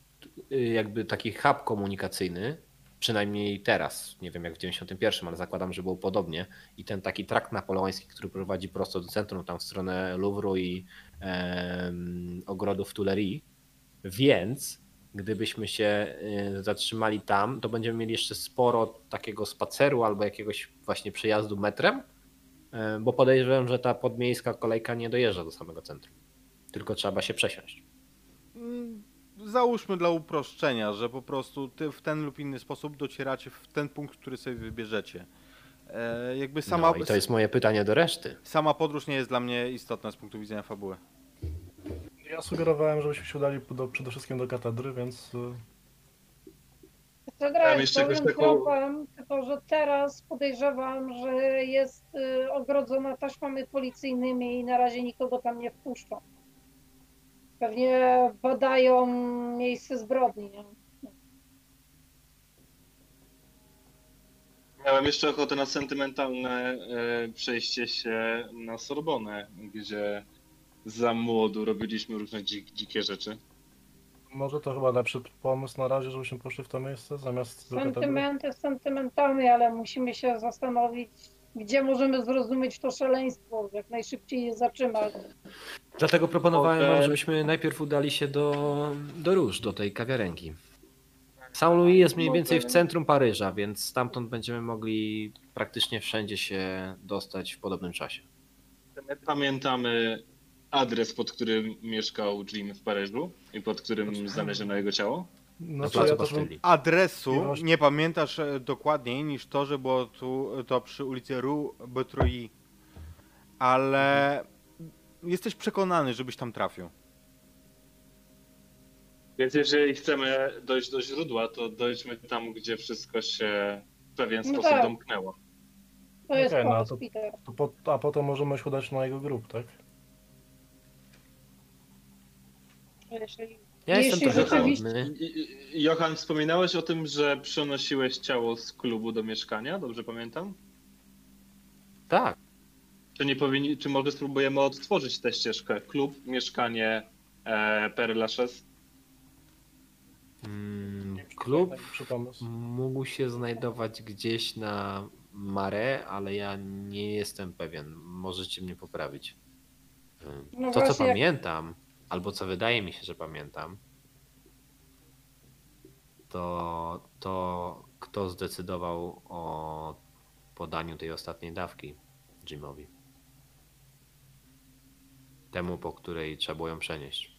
y, jakby taki hub komunikacyjny, przynajmniej teraz, nie wiem jak w 91, ale zakładam, że było podobnie i ten taki trakt napoleoński, który prowadzi prosto do centrum, tam w stronę Louvru i em, ogrodów Tuileries, więc gdybyśmy się y, zatrzymali tam, to będziemy mieli jeszcze sporo takiego spaceru albo jakiegoś właśnie przejazdu metrem, y, bo podejrzewam, że ta podmiejska kolejka nie dojeżdża do samego centrum. Tylko trzeba się przesiąść. Mm, Załóżmy dla uproszczenia, że po prostu ty w ten lub inny sposób docieracie w ten punkt, który sobie wybierzecie. E, jakby sama, no i to jest moje pytanie do reszty. sama podróż nie jest dla mnie istotna z punktu widzenia fabuły. Ja sugerowałem, żebyśmy się udali do, przede wszystkim do katedry, więc Zagrałem jeszcze pełnym jakąś taką- tropem, tylko że teraz podejrzewam, że jest y, ogrodzona taśmami policyjnymi i na razie nikogo tam nie wpuszczą. Pewnie badają miejsce zbrodni. Nie? Miałem jeszcze ochotę na sentymentalne e, przejście się na Sorbonę, gdzie za młodu robiliśmy różne dzik, dzikie rzeczy. może to chyba lepszy pomysł na razie, żebyśmy poszli w to miejsce zamiast. Sentymenty sentymentami, ale musimy się zastanowić, gdzie możemy zrozumieć to szaleństwo, jak najszybciej je zatrzymać. Dlatego proponowałem wam, żebyśmy najpierw udali się do, do Róż, do tej kawiarenki. Saint-Louis jest mniej więcej w centrum Paryża, więc stamtąd będziemy mogli praktycznie wszędzie się dostać w podobnym czasie. Pamiętamy adres, pod którym mieszkał Jim w Paryżu i pod którym znaleziono jego ciało. No co, ja też. Adresu nie pamiętasz e, dokładniej niż to, że było tu, to przy ulicy Rue Beautreuil, ale jesteś przekonany, żebyś tam trafił. Więc jeżeli chcemy dojść do źródła, to dojdźmy tam, gdzie wszystko się w pewien No sposób tak. domknęło. To jest Okej, no to- to po, a potem możemy się udać na jego grup, tak? Jeśli Ja Jeśli jestem trochę rzeczywiście- głodny. I- i- Johan, wspominałeś o tym, że przenosiłeś ciało z klubu do mieszkania, dobrze pamiętam? Tak. Czy nie powinni, czy może spróbujemy odtworzyć tę ścieżkę? Klub, mieszkanie, e, Père Lachaise? Mm, Klub Najlepszy pomysł. mógł się znajdować gdzieś na Mare, ale ja nie jestem pewien. Możecie mnie poprawić. Ym, No To, co właśnie, jak- pamiętam, albo co wydaje mi się, że pamiętam, to to, kto zdecydował o podaniu tej ostatniej dawki Jimowi. Temu, po której trzeba było ją przenieść.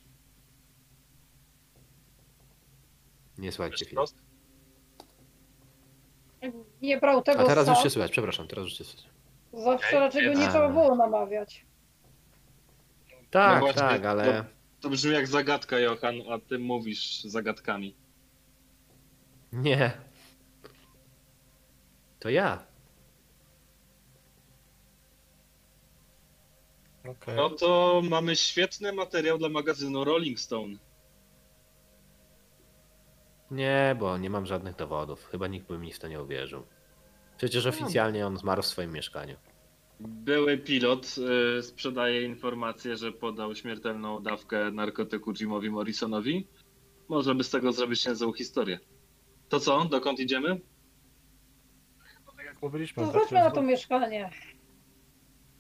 Nie słuchajcie chwilę. nie brał tego A teraz już się słychać, przepraszam, teraz już się słychać. zawsze raczej go nie trzeba było namawiać. Tak, właśnie, tak, ale To brzmi jak zagadka, Johan, a ty mówisz zagadkami. nie. To ja. Okej. No to mamy świetny materiał dla magazynu Rolling Stone. Nie, bo nie mam żadnych dowodów. Chyba nikt by mi w to nie uwierzył. Przecież oficjalnie on zmarł w swoim mieszkaniu. Były pilot y, sprzedaje informację, że podał śmiertelną dawkę narkotyku Jimowi Morrisonowi. Można by z tego zrobić niezłą historię. To co? Dokąd idziemy? No tak jak mówiliśmy, To tak? chodźmy na to mieszkanie.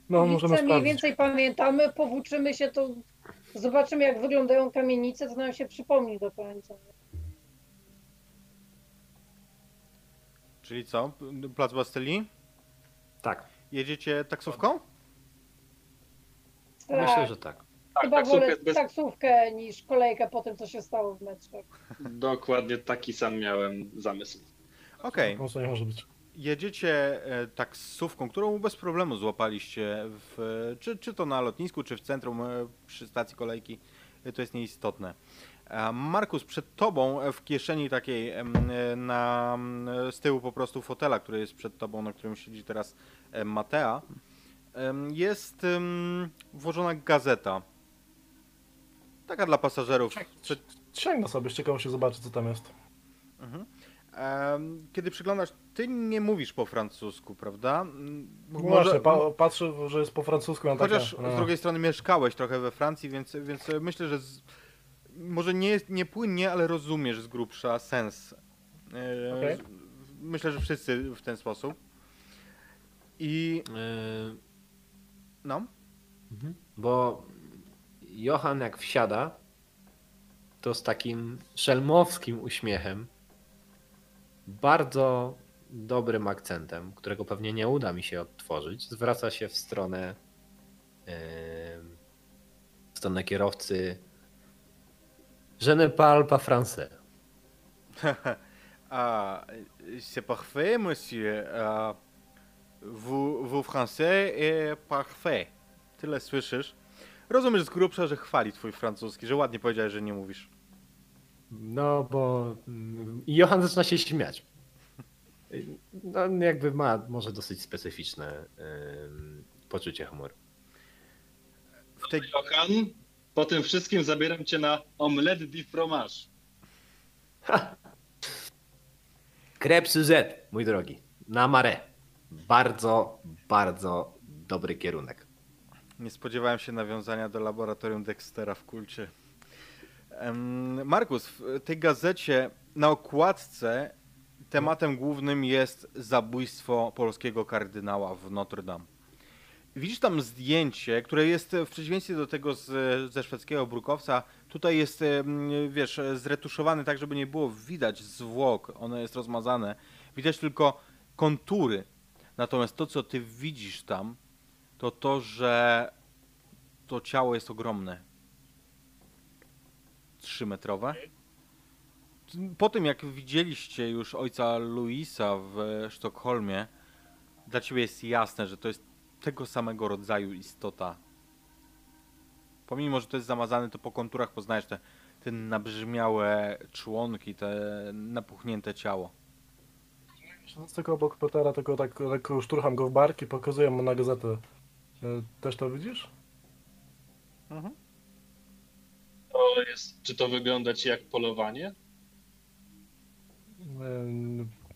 No, możemy Ulice mniej sprawdzić. więcej pamiętamy, powłóczymy się, to zobaczymy jak wyglądają kamienice, to nam się przypomni do końca. Czyli co? Plac Bastylii? Tak, Jedziecie taksówką? Tak, myślę, że tak. chyba taksówka wolę jest bez... taksówkę niż kolejkę po tym, co się stało w metrze. Dokładnie taki sam miałem zamysł. Okej. Po nie może być. Jedziecie e, taksówką, którą bez problemu złapaliście, w, czy, czy to na lotnisku, czy w centrum e, przy stacji kolejki, e, to jest nieistotne. Markus, przed tobą e, w kieszeni takiej em, e, na, m, z tyłu po prostu fotela, który jest przed tobą, na którym siedzi teraz Matea, jest włożona gazeta. Taka dla pasażerów. Sięgnę sobie, z ciekawością zobaczyć, co tam jest. Mhm. Kiedy przyglądasz, ty nie mówisz po francusku, prawda? No Właśnie, pa, patrzę, że jest po francusku. No Chociaż takie, no. z drugiej strony mieszkałeś trochę we Francji, więc, więc myślę, że z, może nie jest nie płynnie, ale rozumiesz z grubsza sens. E, z- Myślę, że wszyscy w ten sposób. I Yy, no, mhm. Bo Johan jak wsiada, to z takim szelmowskim uśmiechem, bardzo dobrym akcentem, którego pewnie nie uda mi się odtworzyć, zwraca się w stronę, em, w stronę kierowcy Je ne parle pas français. Ah, c'est parfait, monsieur. Ah, vous, vous français est parfait. Tyle słyszysz. Rozumiesz z grubsza, że chwali twój francuski, że ładnie powiedziałeś, że nie mówisz. No, bo mm, i Johan zaczyna się śmiać. No, jakby ma może dosyć specyficzne em, poczucie humoru. W tej, Johan, po tym wszystkim zabieram cię na omelette de fromage. Crêpe Suzette, mój drogi. Na mare. Bardzo, bardzo dobry kierunek. nie spodziewałem się nawiązania do laboratorium Dextera w kulcie. Markus, w tej gazecie na okładce tematem głównym jest zabójstwo polskiego kardynała w Notre Dame. Widzisz tam zdjęcie, które jest w przeciwieństwie do tego z, ze szwedzkiego brukowca. Tutaj jest, wiesz, zretuszowane tak, żeby nie było widać zwłok. Ono jest rozmazane. Widać tylko kontury. Natomiast to, co ty widzisz tam, to to, że to ciało jest ogromne. Trzymetrowe. Po tym, jak widzieliście już ojca Luisa w Sztokholmie, dla ciebie jest jasne, że to jest tego samego rodzaju istota. Pomimo, że to jest zamazane, to po konturach poznajesz te, te nabrzmiałe członki, te napuchnięte ciało. Siedząc tylko obok Petera, tylko tak lekko szturcham go w barki, pokazuję mu na gazetę. E, Też to widzisz? To jest, czy to wygląda ci jak polowanie? E,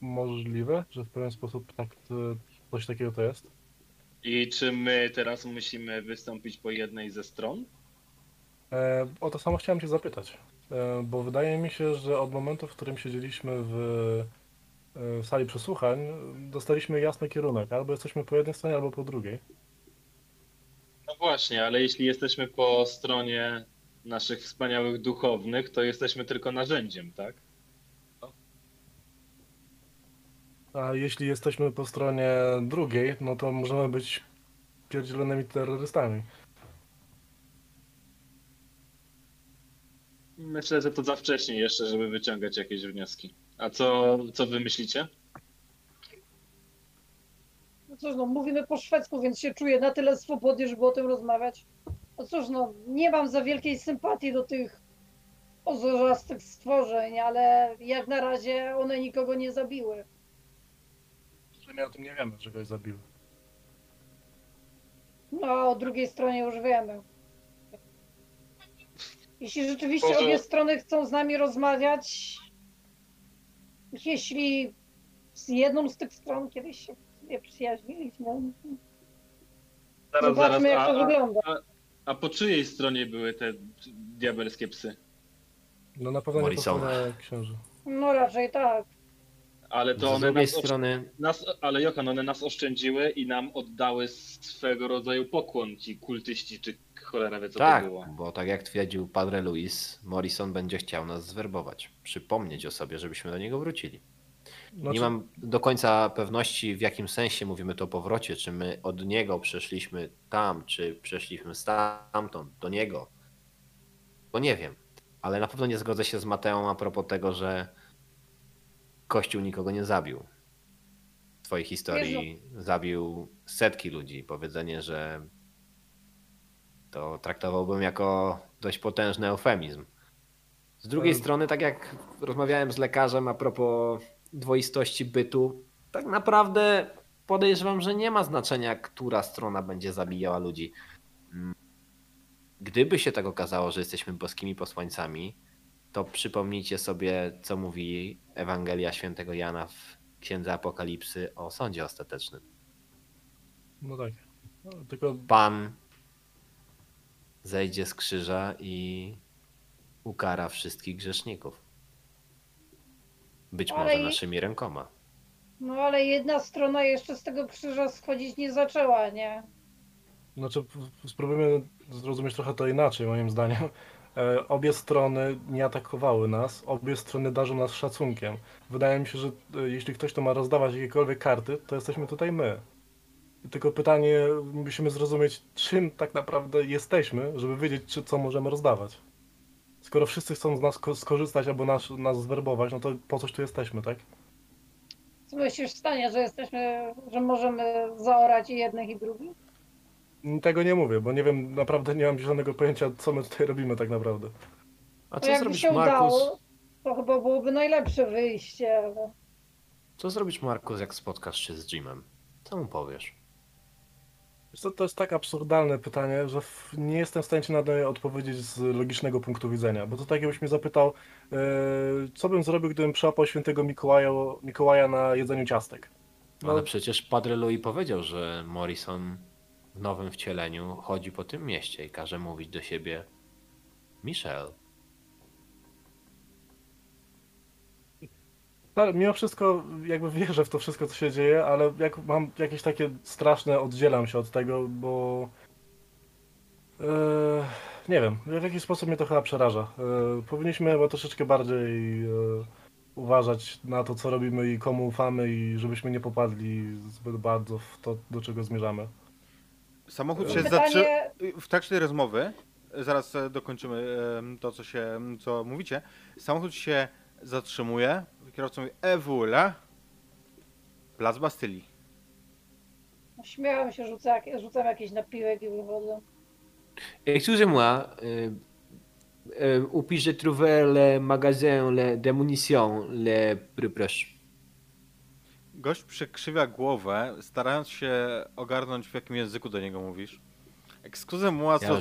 Możliwe, że w pewien sposób tak, to, coś takiego to jest. I czy my teraz musimy wystąpić po jednej ze stron? E, o to samo chciałem Cię zapytać, e, bo wydaje mi się, że od momentu, w którym siedzieliśmy w, e, w sali przesłuchań, dostaliśmy jasny kierunek. Albo jesteśmy po jednej stronie, albo po drugiej. No właśnie, ale jeśli jesteśmy po stronie naszych wspaniałych duchownych, to jesteśmy tylko narzędziem, tak? A jeśli jesteśmy po stronie drugiej, no to możemy być pierdzielonymi terrorystami. Myślę, że to za wcześnie jeszcze, żeby wyciągać jakieś wnioski. A co, co wy myślicie? No cóż, no mówimy po szwedzku, więc się czuję na tyle swobodnie, żeby o tym rozmawiać. No cóż, no nie mam za wielkiej sympatii do tych ozorzastych stworzeń, ale jak na razie one nikogo nie zabiły. Że my o tym nie wiemy, że kogoś zabiły. No a o drugiej stronie już wiemy. Jeśli rzeczywiście Może- obie strony chcą z nami rozmawiać, jeśli z jedną z tych stron kiedyś się nie przyjaźniliśmy, zobaczmy jak to a, wygląda. a, a po czyjej stronie były te diabelskie psy? No na pewno nie po Morrisona. stronie księży. No raczej tak. Ale to Z one drugiej nas, strony, nas, ale Johan, one nas oszczędziły i nam oddały swego rodzaju pokłon ci kultyści, czy cholera wie co tak, to było. bo tak jak twierdził Padre Luis, Morrison będzie chciał nas zwerbować. Przypomnieć o sobie, żebyśmy do niego wrócili. Znaczy, Nie mam do końca pewności, w jakim sensie mówimy to o powrocie. Czy my od niego przeszliśmy tam, czy przeszliśmy stamtąd do niego. Bo nie wiem. Ale na pewno nie zgodzę się z Mateą a propos tego, że Kościół nikogo nie zabił. W twojej historii zabił setki ludzi. Powiedzenie, że to traktowałbym jako dość potężny eufemizm. Z drugiej strony, tak jak rozmawiałem z lekarzem a propos dwoistości bytu, tak naprawdę podejrzewam, że nie ma znaczenia, która strona będzie zabijała ludzi. Mm. Gdyby się tak okazało, że jesteśmy boskimi posłańcami, to przypomnijcie sobie, co mówi Ewangelia świętego Jana w Księdze Apokalipsy o sądzie ostatecznym. No tak. No, tylko Pan zejdzie z krzyża i ukara wszystkich grzeszników. Być Ale może i- naszymi rękoma. No ale jedna strona jeszcze z tego krzyża schodzić nie zaczęła, nie? Znaczy, p- spróbujmy zrozumieć trochę to inaczej, moim zdaniem. E, obie strony nie atakowały nas, obie strony darzą nas szacunkiem. Wydaje mi się, że e, jeśli ktoś to ma rozdawać jakiekolwiek karty, to jesteśmy tutaj my. Tylko pytanie, musimy zrozumieć, czym tak naprawdę jesteśmy, żeby wiedzieć, czy, co możemy rozdawać. Skoro wszyscy chcą z nas ko- skorzystać albo nas, nas zwerbować, no to po coś tu jesteśmy, tak? Co myślisz w stanie, że jesteśmy, że możemy zaorać i jednych i drugich? Tego nie mówię, bo nie wiem, naprawdę nie mam zielonego pojęcia, co my tutaj robimy tak naprawdę. A co zrobisz, się Markus? udało, to chyba byłoby najlepsze wyjście. ale- Co zrobisz, Markus, jak spotkasz się z Jimem? Co mu powiesz? Co, to jest tak absurdalne pytanie, że nie jestem w stanie ci na nie odpowiedzieć z logicznego punktu widzenia, bo to tak jakbyś mnie zapytał, e, co bym zrobił, gdybym przyłapał świętego Mikołaja, Mikołaja na jedzeniu ciastek. No, Ale przecież Padre Louis powiedział, że Morrison w nowym wcieleniu chodzi po tym mieście i każe mówić do siebie Michel. Ale mimo wszystko jakby wierzę w to wszystko, co się dzieje, ale jak mam jakieś takie straszne, oddzielam się od tego, bo e, nie wiem, w jakiś sposób mnie to chyba przeraża. E, powinniśmy chyba troszeczkę bardziej e, uważać na to, co robimy i komu ufamy i żebyśmy nie popadli zbyt bardzo w to, do czego zmierzamy. Samochód się Pytanie- zatrzymał. W trakcie tej rozmowy, zaraz dokończymy to, co, się, co mówicie. Samochód się zatrzymuje. Kierowca mówi: Ewula. Plac Bastylii. Śmiałam się, rzucam, rzucam jakiś napiłek i wychodzę. Excusez-moi, euh, euh, où puis-je trouver le magasin le, de munitions le plus proche? Gość przekrzywia głowę, starając się ogarnąć, w jakim języku do niego mówisz. Excuse moi, Ja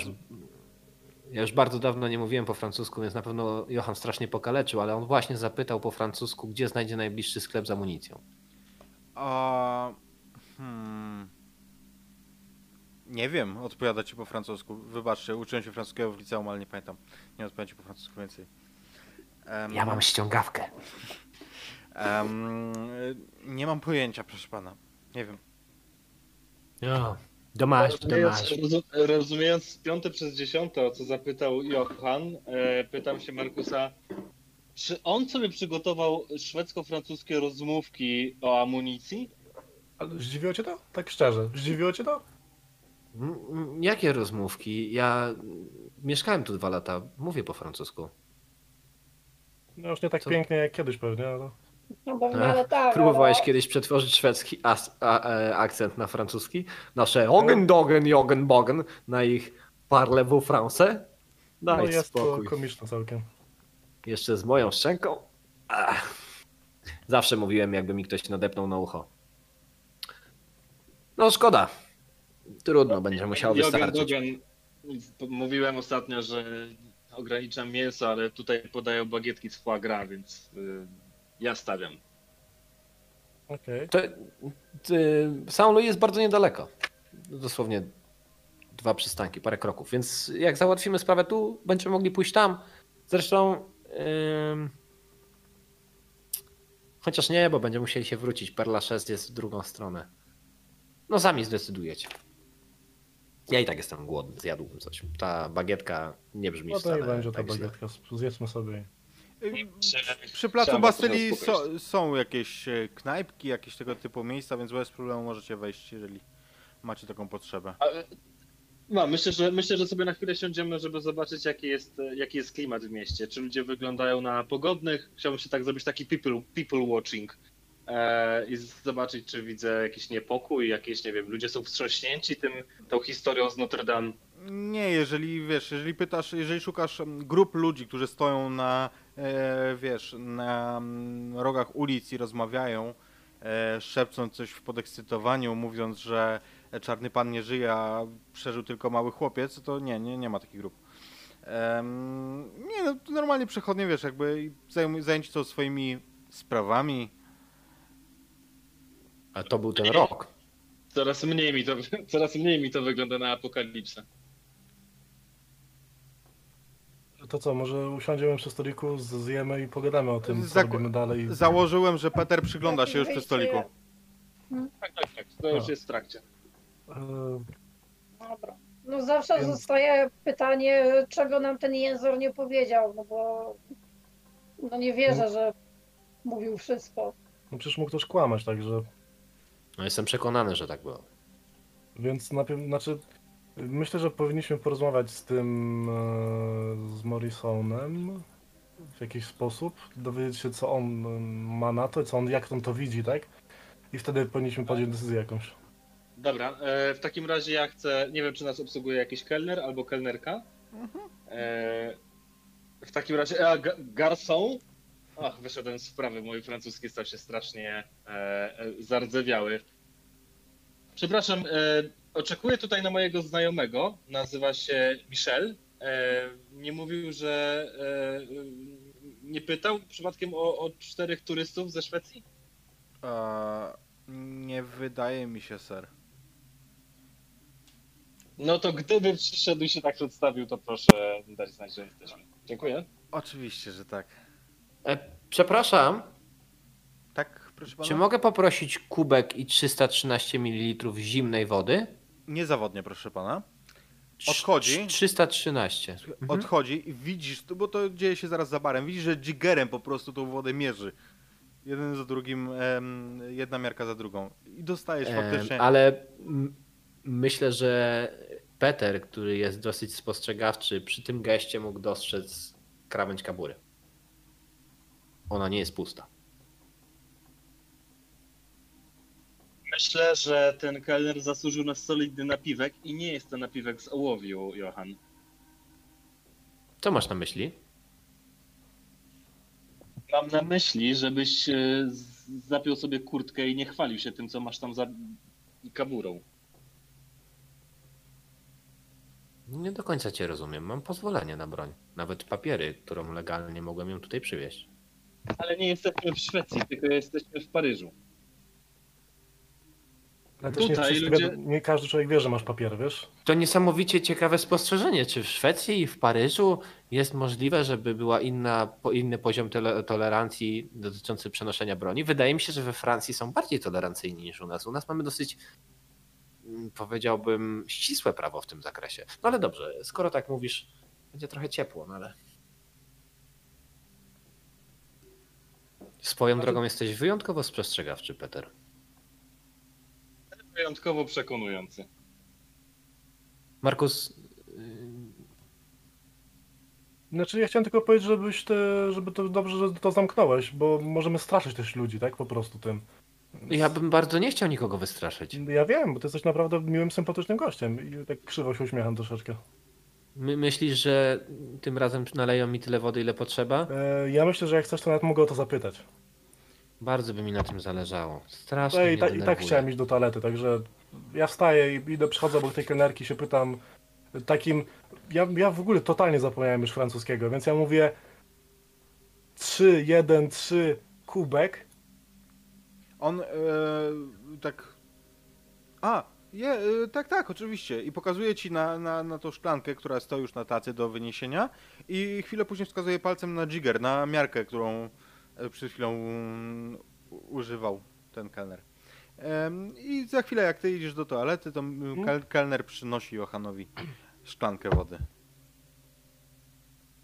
ja już bardzo dawno nie mówiłem po francusku, więc na pewno Johan strasznie pokaleczył, ale on właśnie zapytał po francusku, gdzie znajdzie najbliższy sklep z amunicją. A, hmm. Nie wiem, odpowiada ci po francusku. Wybaczcie, uczyłem się francuskiego w liceum, ale nie pamiętam. Nie odpowiadam ci po francusku więcej. Em, Ja mam ściągawkę. em, nie mam pojęcia, proszę pana. Nie wiem. Ja. Domasz. rozum- rozumiejąc piąte przez dziesiąte, o co zapytał Johan, e, pytam się Markusa, czy on sobie przygotował szwedzko-francuskie rozmówki o amunicji? Ale zdziwiło cię to? Tak szczerze, zdziwiło cię to? Jakie rozmówki? Ja mieszkałem tu dwa lata, mówię po francusku. No już nie tak Co? pięknie jak kiedyś pewnie, ale... No pewnie, tak. Próbowałeś ale... kiedyś przetworzyć szwedzki as, a, e, akcent na francuski? Nasze Ogen Dogen Jogen Bogen na ich Parlez-vous français? No jest spokój. to komiczne całkiem. Jeszcze z moją szczęką? Ach. Zawsze mówiłem, jakby mi ktoś nadepnął na ucho. No szkoda. Trudno, będzie musiał Jogen wystarczyć. Dogen, p- mówiłem ostatnio, że ograniczam mięso, ale tutaj podają bagietki z foie gras, więc y, ja stawiam. Okej. To, ty, Saint-Louis jest bardzo niedaleko. Dosłownie dwa przystanki, parę kroków. Więc jak załatwimy sprawę tu, będziemy mogli pójść tam. Zresztą. ym, chociaż nie, bo będziemy musieli się wrócić. Perla 6 jest w drugą stronę. No sami zdecydujecie. Ja i tak jestem głodny, zjadłbym coś. Ta bagietka nie brzmi No to wcale nie będzie ta tak źle. bagietka, zjedzmy sobie. Przy placu Bastylii so, są jakieś e, knajpki, jakieś tego typu miejsca, więc bez problemu możecie wejść, jeżeli macie taką potrzebę. Ale- No, myślę, że myślę, że sobie na chwilę siądziemy, żeby zobaczyć, jaki jest, jaki jest klimat w mieście. Czy ludzie wyglądają na pogodnych? Chciałbym się tak zrobić taki people, people watching e, i zobaczyć, czy widzę jakiś niepokój, jakieś, nie wiem, ludzie są wstrząśnięci tym, tą historią z Notre Dame. Nie, jeżeli wiesz, jeżeli pytasz, jeżeli szukasz grup ludzi, którzy stoją na, e, wiesz, na mm, rogach ulic i rozmawiają, e, szepcąc coś w podekscytowaniu, mówiąc, że czarny pan nie żyje, a przeżył tylko mały chłopiec, to nie, nie, nie ma takich grup. Nie, no, to normalnie przechodnie, wiesz, jakby zajęci są swoimi sprawami. A to był ten rok. Coraz mniej mi to, coraz mniej mi to wygląda na apokalipsę. To co, może usiądziemy przy stoliku, z- zjemy i pogadamy o tym, co robimy dalej. Założyłem, że Peter przygląda się już przy stoliku. Tak, tak, tak. To już jest w trakcie. E, Dobra. No zawsze Więc- zostaje pytanie, czego nam ten jęzor nie powiedział, no bo no nie wierzę, że mówił wszystko. No przecież mógł też kłamać, także No jestem przekonany, że tak było. Więc najpierw, znaczy, myślę, że powinniśmy porozmawiać z tym, e, z Morrisonem w jakiś sposób, dowiedzieć się, co on ma na to, co on, jak on to widzi, tak? I wtedy powinniśmy podjąć decyzję jakąś. Dobra, e, w takim razie ja chcę, nie wiem czy nas obsługuje jakiś kelner albo kelnerka. E, w takim razie, a, ga- garçon? Ach, wyszedłem z sprawy, mój francuski stał się strasznie e, zardzewiały. Przepraszam, oczekuję tutaj na mojego znajomego, nazywa się Michel. E, nie mówił, że e, nie pytał przypadkiem o, o czterech turystów ze Szwecji? Eee, nie wydaje mi się, ser. No to gdyby przyszedł i się tak przedstawił, to proszę dać znać, że jesteśmy. Dziękuję. Oczywiście, że tak. E, przepraszam, Tak, proszę pana? czy mogę poprosić kubek i 313 ml zimnej wody? Niezawodnie, proszę pana. Odchodzi. trz- 313. Mhm. Odchodzi i widzisz, bo to dzieje się zaraz za barem, widzisz, że jiggerem po prostu tą wodę mierzy. Jeden za drugim, em, jedna miarka za drugą. I dostajesz Em, faktycznie... Ale myślę, że Peter, który jest dosyć spostrzegawczy, przy tym geście mógł dostrzec krawędź kabury. Ona nie jest pusta. Myślę, że ten kelner zasłużył na solidny napiwek i nie jest to napiwek z ołowiu, Johan. Co masz na myśli? Mam na myśli, żebyś e, zapiął sobie kurtkę i nie chwalił się tym, co masz tam za kaburą. Nie do końca cię rozumiem. Mam pozwolenie na broń. Nawet papiery, którą legalnie mogłem ją tutaj przywieźć. Ale nie jesteśmy w Szwecji, tylko jesteśmy w Paryżu. Ale też nie, Tutaj ludzie- nie każdy człowiek wie, że masz papiery, wiesz? To niesamowicie ciekawe spostrzeżenie. Czy w Szwecji i w Paryżu jest możliwe, żeby była inna, inny poziom tole, tolerancji dotyczący przenoszenia broni? Wydaje mi się, że we Francji są bardziej tolerancyjni niż u nas. U nas mamy dosyć, mm, powiedziałbym, ścisłe prawo w tym zakresie. No ale dobrze, skoro tak mówisz, będzie trochę ciepło, no ale. Swoją drogą jesteś wyjątkowo spostrzegawczy, Peter. Wyjątkowo przekonujący. Markus, yy, Znaczy, ja chciałem tylko powiedzieć, żebyś ty, żeby to dobrze, że to zamknąłeś, bo możemy straszyć też ludzi, tak? Po prostu tym. ja bym bardzo nie chciał nikogo wystraszyć. Ja wiem, bo ty jesteś naprawdę miłym, sympatycznym gościem i tak krzywo się uśmiecham troszeczkę. My, myślisz, że tym razem naleją mi tyle wody, ile potrzeba? E, ja myślę, że jak chcesz, to nawet mogę o to zapytać. Bardzo by mi na tym zależało. Strasznie No mnie i, ta, i tak denerwuje. chciałem iść do toalety, także ja wstaję i idę, przychodzę obok tej kelnerki, się pytam takim... Ja, ja w ogóle totalnie zapomniałem już francuskiego, więc ja mówię 3, 1, 3, kubek. On e, tak. A, je, e, tak, tak, oczywiście. I pokazuje ci na, na, na tą szklankę, która stoi już na tacy do wyniesienia. I chwilę później wskazuje palcem na jigger, na miarkę, którą przed chwilą mm, używał ten kelner. I za chwilę, jak ty idziesz do toalety, to mm, kel, kelner przynosi Johanowi szklankę wody.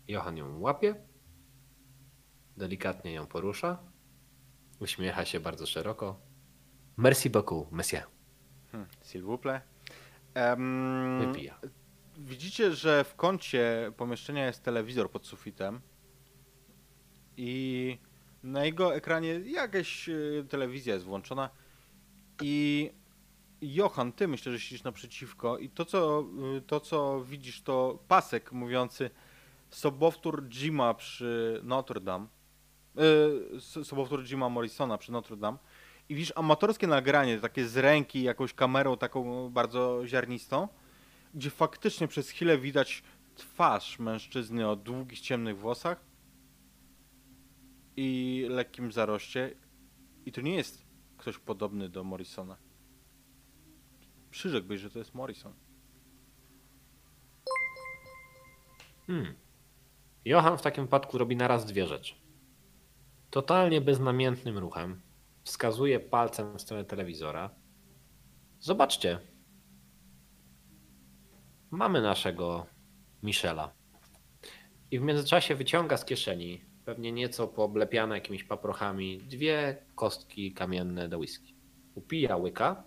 Johan ją łapie, delikatnie ją porusza, uśmiecha się bardzo szeroko. Merci beaucoup, monsieur. Hmm, s'il vous plaît. Em, Wypija. Widzicie, że w kącie pomieszczenia jest telewizor pod sufitem i na jego ekranie jakaś e, telewizja jest włączona i Johan, ty myślę, że siedzisz naprzeciwko i to co, y, to, co widzisz to pasek mówiący sobowtór Jima przy Notre Dame, y, s- sobowtór Jima Morrisona przy Notre Dame. I widzisz amatorskie nagranie, takie z ręki, jakąś kamerą taką bardzo ziarnistą, gdzie faktycznie przez chwilę widać twarz mężczyzny o długich, ciemnych włosach i lekkim zaroście. I to nie jest ktoś podobny do Morrisona. Przyrzekłbyś, że to jest Morrison. Hmm. Johan w takim wypadku robi naraz dwie rzeczy. Totalnie beznamiętnym ruchem wskazuje palcem w stronę telewizora. Zobaczcie. mamy naszego Michela. I w międzyczasie wyciąga z kieszeni, pewnie nieco pooblepiane jakimiś paprochami, dwie kostki kamienne do whisky. Upija łyka,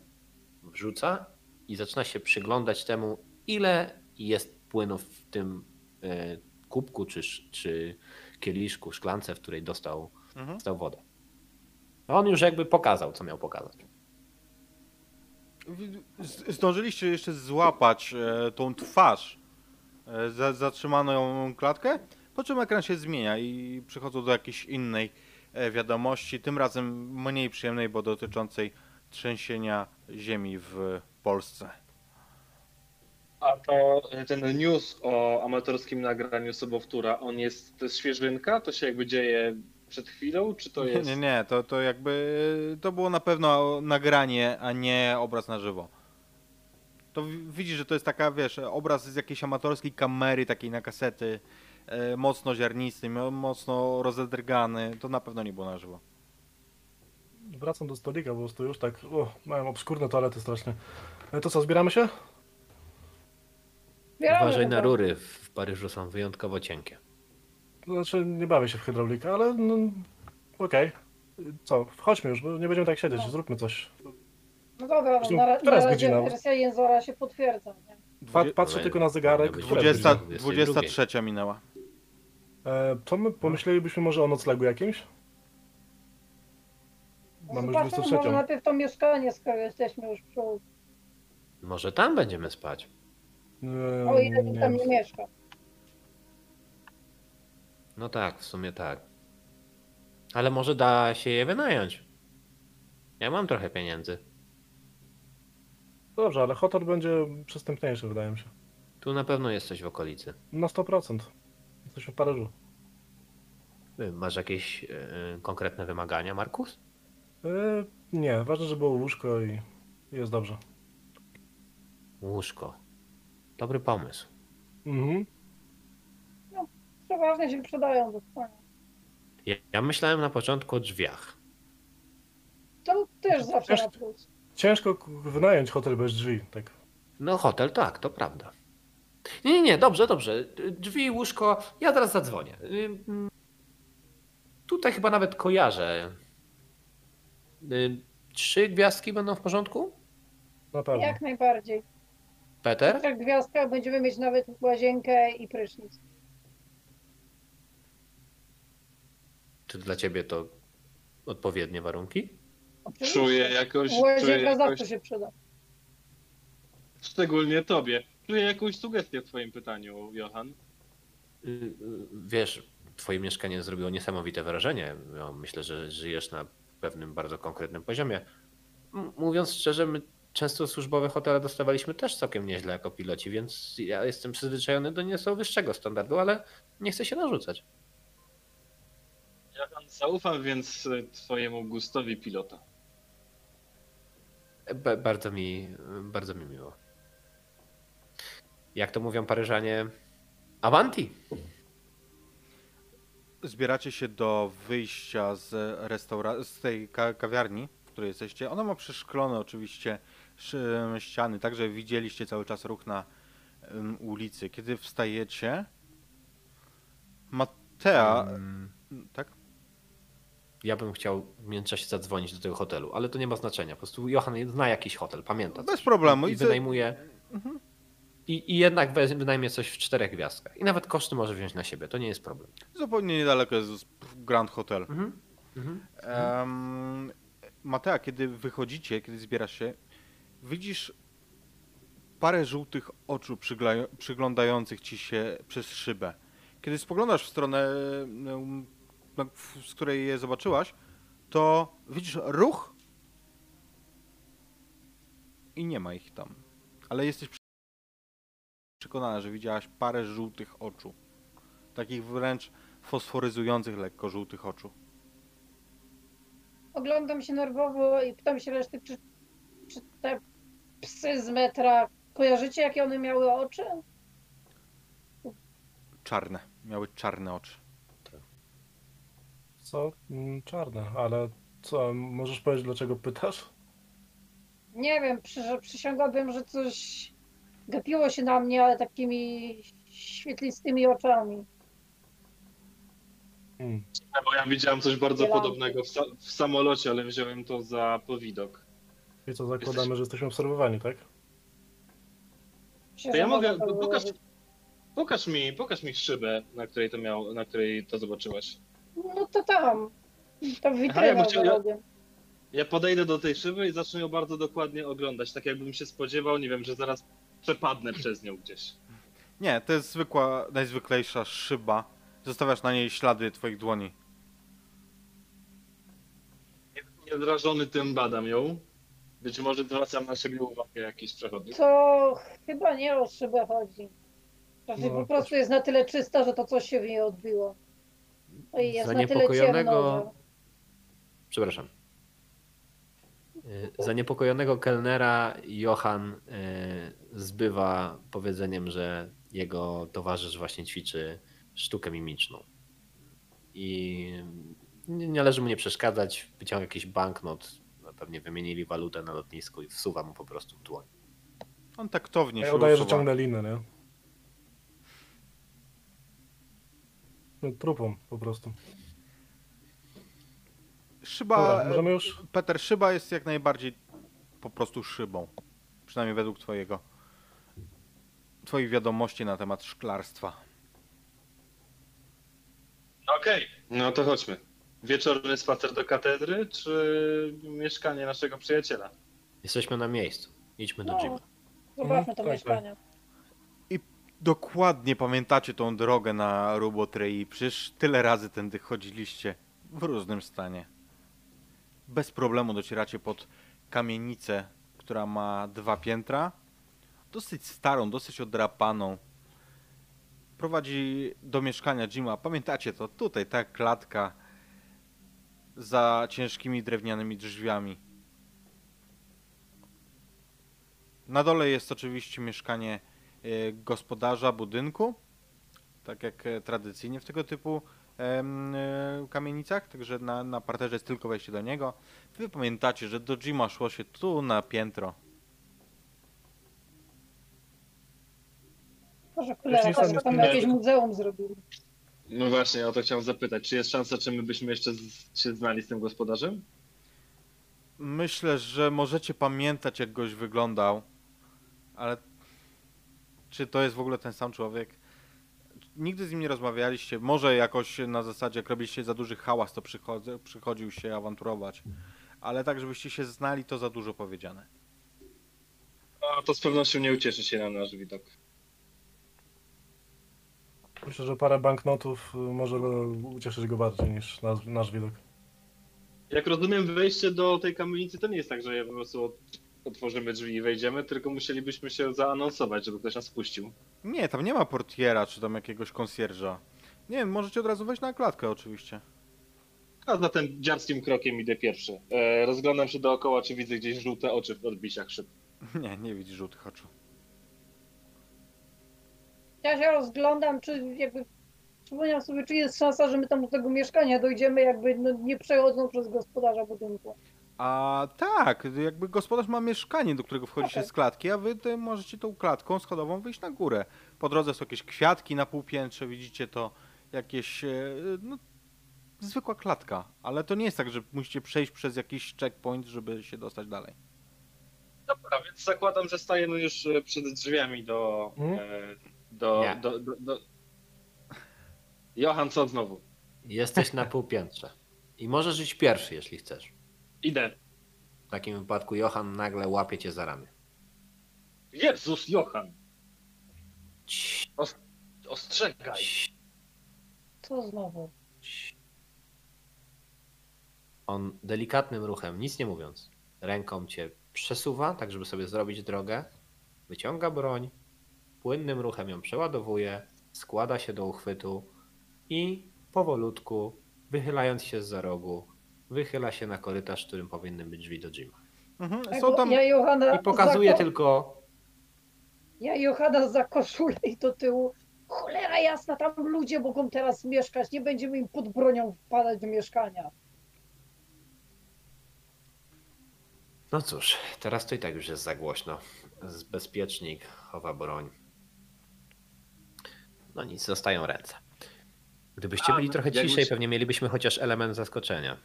wrzuca i zaczyna się przyglądać temu, ile jest płynu w tym e, kubku czy, czy kieliszku, szklance, w której dostał, Mhm. dostał wodę. On już jakby pokazał, co miał pokazać. Zdążyliście jeszcze złapać e, tą twarz e, za, zatrzymaną klatkę, po czym ekran się zmienia i przechodzą do jakiejś innej e, wiadomości, tym razem mniej przyjemnej, bo dotyczącej trzęsienia ziemi w Polsce. A to ten news o amatorskim nagraniu sobowtóra, on jest, to jest świeżynka? To się jakby dzieje przed chwilą, czy to Nie, jest... nie, nie, to, to jakby to było na pewno nagranie, a nie obraz na żywo. To wi- widzisz, że to jest taka, wiesz, obraz z jakiejś amatorskiej kamery, takiej na kasety, mocno ziarnisty, mo- mocno rozedrgany, to na pewno nie było na żywo. Wracam do stolika, po prostu już tak, o, mają obskurne toalety strasznie. E, To co, zbieramy się? Zbieramy Uważaj na chyba. rury, w Paryżu są wyjątkowo cienkie. To znaczy, nie bawię się w hydraulikę, ale no, okej. Co, chodźmy już, bo nie będziemy tak siedzieć, No. zróbmy coś. No dobra, Zresztą na, ra- na godzina? wersja Jęzora się potwierdza. Nie? Patrzę tylko na zegarek. powinno być Która jest 20, godzina? 23 minęła. E, to my pomyślelibyśmy może o noclegu jakimś? Mamy już Zobaczmy może 23. najpierw to mieszkanie, skoro jesteśmy już przy... Może tam będziemy spać. E, O ile nikt tam nie. nie mieszka. No tak, w sumie tak. Ale może da się je wynająć. Ja mam trochę pieniędzy. Dobrze, ale hotel będzie przystępniejszy, wydaje mi się. Tu na pewno jest coś w okolicy. Na 100%. Jesteśmy w Paryżu. Ty Masz jakieś e, konkretne wymagania, Markus? E, nie, ważne, żeby było łóżko i jest dobrze. Łóżko. Dobry pomysł. Mhm. Przeważnie się przydają do spania. Ja, ja myślałem na początku o drzwiach. To też zawsze na plus. Ciężko wynająć hotel bez drzwi, tak. No hotel tak, to prawda. Nie, nie, nie, dobrze, dobrze. Drzwi, łóżko, ja teraz zadzwonię. Tutaj chyba nawet kojarzę. Trzy gwiazdki będą w porządku? Na pewno. Jak najbardziej. W Peter? trzech gwiazdkach będziemy mieć nawet łazienkę i prysznic. Czy dla ciebie to odpowiednie warunki? Oczywiście. Czuję jakoś, czuję Łazienka jakoś, zawsze się przyda. szczególnie tobie, czuję jakąś sugestię w twoim pytaniu, Johan. Y, y, Wiesz, twoje mieszkanie zrobiło niesamowite wrażenie. Ja myślę, że żyjesz na pewnym bardzo konkretnym poziomie. Mówiąc szczerze, my często służbowe hotele dostawaliśmy też całkiem nieźle jako piloci, więc ja jestem przyzwyczajony do nieco wyższego standardu, ale nie chcę się narzucać. Johan, zaufam więc e, twojemu gustowi pilota. Ba- bardzo mi, bardzo mi miło. Jak to mówią Paryżanie? Avanti! Zbieracie się do wyjścia z restaura- z tej ka- kawiarni, w której jesteście. Ona ma przeszklone oczywiście ściany, także widzieliście cały czas ruch na em, ulicy. Kiedy wstajecie, Matea, Mm, tak? Ja bym chciał w międzyczasie zadzwonić do tego hotelu, ale to nie ma znaczenia. Po prostu Johan zna jakiś hotel, pamięta. Bez problemu. I I wynajmuje. Mhm. I, I jednak wynajmie coś w czterech gwiazdkach. I nawet koszty może wziąć na siebie, to nie jest problem. Zupełnie niedaleko jest Grand Hotel. Mhm. Mhm. Um, Matea, kiedy wychodzicie, kiedy zbierasz się, widzisz parę żółtych oczu przyglądających ci się przez szybę. Kiedy spoglądasz w stronę, z której je zobaczyłaś, to widzisz ruch i nie ma ich tam. Ale jesteś przekonana, że widziałaś parę żółtych oczu. Takich wręcz fosforyzujących lekko żółtych oczu. Oglądam się nerwowo i pytam się reszty, czy, czy te psy z metra, kojarzycie jakie one miały oczy? Czarne. Miały czarne oczy. Co? Mm, Czarne, ale co, możesz powiedzieć dlaczego pytasz? Nie wiem, przy, przysięgłabym, że coś gapiło się na mnie, ale takimi świetlistymi oczami. Hmm. Bo ja widziałem coś bardzo podobnego w, sa w samolocie, ale wziąłem to za powidok. I co, zakładamy, że jesteśmy obserwowani, tak? To ja mogę, pokaż, pokaż mi, pokaż mi szybę, na której to miał, na której to zobaczyłeś. No to tam. To bym chciał- ja- ja... Ja podejdę do tej szyby i zacznę ją bardzo dokładnie oglądać, tak jakbym się spodziewał, nie wiem, że zaraz przepadnę przez nią gdzieś. Nie, to jest zwykła, najzwyklejsza szyba. Zostawiasz na niej ślady twoich dłoni. Niezrażony tym badam ją. Być może zwracam na siebie uwagę jakiś przechodnik. To chyba nie o szybę chodzi. No, po prostu jest na tyle czysta, że to coś się w niej odbiło. No i jest na tyle Zaniepokojonego- ciemno, Przepraszam. Y, Zaniepokojonego kelnera Johan y, zbywa powiedzeniem, że jego towarzysz właśnie ćwiczy sztukę mimiczną. I nie należy mu nie przeszkadzać, wyciąga jakiś banknot, no pewnie wymienili walutę na lotnisku i wsuwa mu po prostu w dłoń. On taktownie Ja się udaję, że ciągnę linę, nie? No, trupą po prostu. Szyba, Dobra, możemy już? Peter, szyba jest jak najbardziej po prostu szybą. Przynajmniej według twojego, twoich wiadomości na temat szklarstwa. Okej. No to chodźmy. Wieczorny spacer do katedry, czy mieszkanie naszego przyjaciela? Jesteśmy na miejscu. Idźmy do No. Jima. Zobaczmy to tak, mieszkanie. Dokładnie pamiętacie tą drogę na Rubotrei. Przecież tyle razy tędy chodziliście w różnym stanie. Bez problemu docieracie pod kamienicę, która ma dwa piętra. Dosyć starą, dosyć odrapaną. Prowadzi do mieszkania Jima. Pamiętacie to? Tutaj ta klatka za ciężkimi drewnianymi drzwiami. Na dole jest oczywiście mieszkanie e, gospodarza budynku, tak jak e, tradycyjnie w tego typu kamienicach, także na, na parterze jest tylko wejście do niego. Wy pamiętacie, że do Jima szło się tu na piętro. Może cholera, patrz, tam jakieś muzeum zrobili. No właśnie, o to chciałem zapytać. Czy jest szansa, czy my byśmy jeszcze z, się znali z tym gospodarzem? Myślę, że możecie pamiętać jak goś wyglądał, ale czy to jest w ogóle ten sam człowiek? Nigdy z nim nie rozmawialiście. Może jakoś na zasadzie, jak robiliście za duży hałas, to przychodzę, przychodził się awanturować. Ale tak, żebyście się znali, to za dużo powiedziane. No to z pewnością nie ucieszy się na nasz widok. Myślę, że parę banknotów y, może ucieszyć go bardziej niż nasz, nasz widok. Jak rozumiem, wejście do tej kamienicy to nie jest tak, że je po prostu ot- otworzymy drzwi i wejdziemy, tylko musielibyśmy się zaanonsować, żeby ktoś nas puścił. Nie, tam nie ma portiera, czy tam jakiegoś konsjerża. Nie wiem, możecie od razu wejść na klatkę oczywiście. A zatem dziarskim krokiem idę pierwszy. E, rozglądam się dookoła, czy widzę gdzieś żółte oczy w odbiciach szyb. Nie, nie widzisz żółtych oczu. Ja się rozglądam, czy jakby przypomniałam sobie, czy jest szansa, że my tam do tego mieszkania dojdziemy, jakby no, nie przechodząc przez gospodarza budynku. A tak, jakby gospodarz ma mieszkanie, do którego wchodzi się Okej. z klatki, a wy ty możecie tą klatką schodową wyjść na górę. Po drodze są jakieś kwiatki na półpiętrze, widzicie to jakieś, e, no, zwykła klatka. Ale to nie jest tak, że musicie przejść przez jakiś checkpoint, żeby się dostać dalej. Dobra, więc zakładam, że stajemy już e, przed drzwiami do... Mhm. E, do, Nie. do, do, do... Johan, co znowu? Jesteś na półpiętrze. I możesz iść pierwszy, jeśli chcesz. Idę. W takim wypadku Johan nagle łapie cię za ramię. Jezus, Johan! Cii, Ostrzegaj! Co znowu? On delikatnym ruchem, nic nie mówiąc, ręką cię przesuwa, tak żeby sobie zrobić drogę, wyciąga broń, płynnym ruchem ją przeładowuje, składa się do uchwytu i powolutku, wychylając się z rogu, wychyla się na korytarz, w którym powinny być drzwi do Jima. Mhm. Ja, Są tam, ja Johana I pokazuje za, tylko Ja Johana za koszulę i do tyłu. Cholera jasna, tam ludzie mogą teraz mieszkać, nie będziemy im pod bronią wpadać do mieszkania. No cóż, teraz to i tak już jest za głośno. bezpiecznik, chowa broń. No nic, zostają ręce. Gdybyście byli trochę ciszej, pewnie mielibyśmy chociaż element zaskoczenia.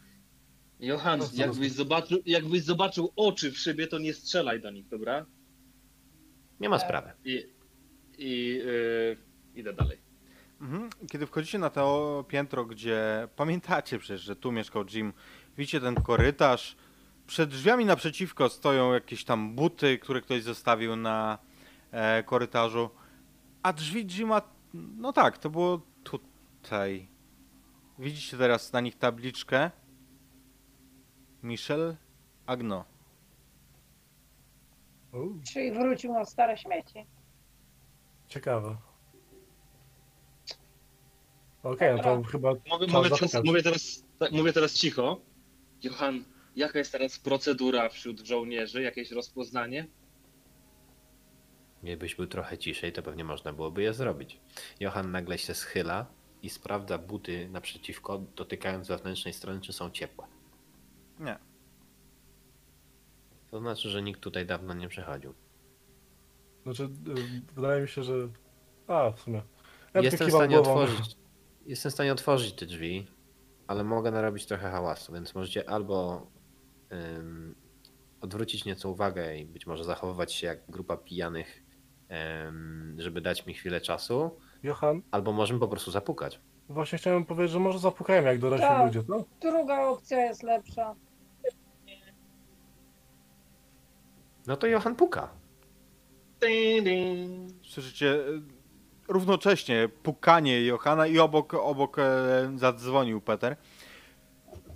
Johan, co jakbyś zobaczył, jakbyś zobaczył oczy w szybie, to nie strzelaj do nich, dobra? Nie ma sprawy. I, i yy, idę dalej. Mhm. Kiedy wchodzicie na to piętro, gdzie pamiętacie przecież, że tu mieszkał Jim, widzicie ten korytarz. Przed drzwiami naprzeciwko stoją jakieś tam buty, które ktoś zostawił na e, korytarzu. A drzwi Jima, no tak, to było tutaj. Widzicie teraz na nich tabliczkę. Michel Agno. U, Czyli wrócił na stare śmieci. ciekawe. Okej, no to chyba Mogę, teraz, mówię, teraz, tak, mówię teraz cicho. Johan, jaka jest teraz procedura wśród żołnierzy? Jakieś rozpoznanie? Gdybyś był trochę ciszej, to pewnie można byłoby je zrobić. Johan nagle się schyla i sprawdza buty naprzeciwko, dotykając wewnętrznej strony, czy są ciepłe. Nie. To znaczy, że nikt tutaj dawno nie przechodził. Znaczy, y, wydaje mi się, że... A, w sumie. Ja Jestem w stanie głową. otworzyć. Jestem w stanie otworzyć te drzwi, ale mogę narobić trochę hałasu, więc możecie albo ym, odwrócić nieco uwagę i być może zachowywać się jak grupa pijanych, ym, żeby dać mi chwilę czasu, Johan, albo możemy po prostu zapukać. właśnie chciałem powiedzieć, że może zapukajmy jak dorośli Tak. ludzie, no? Druga opcja jest lepsza. No to Johan puka. Ding, ding. Słyszycie e, równocześnie pukanie Johana i obok, obok e, zadzwonił Peter.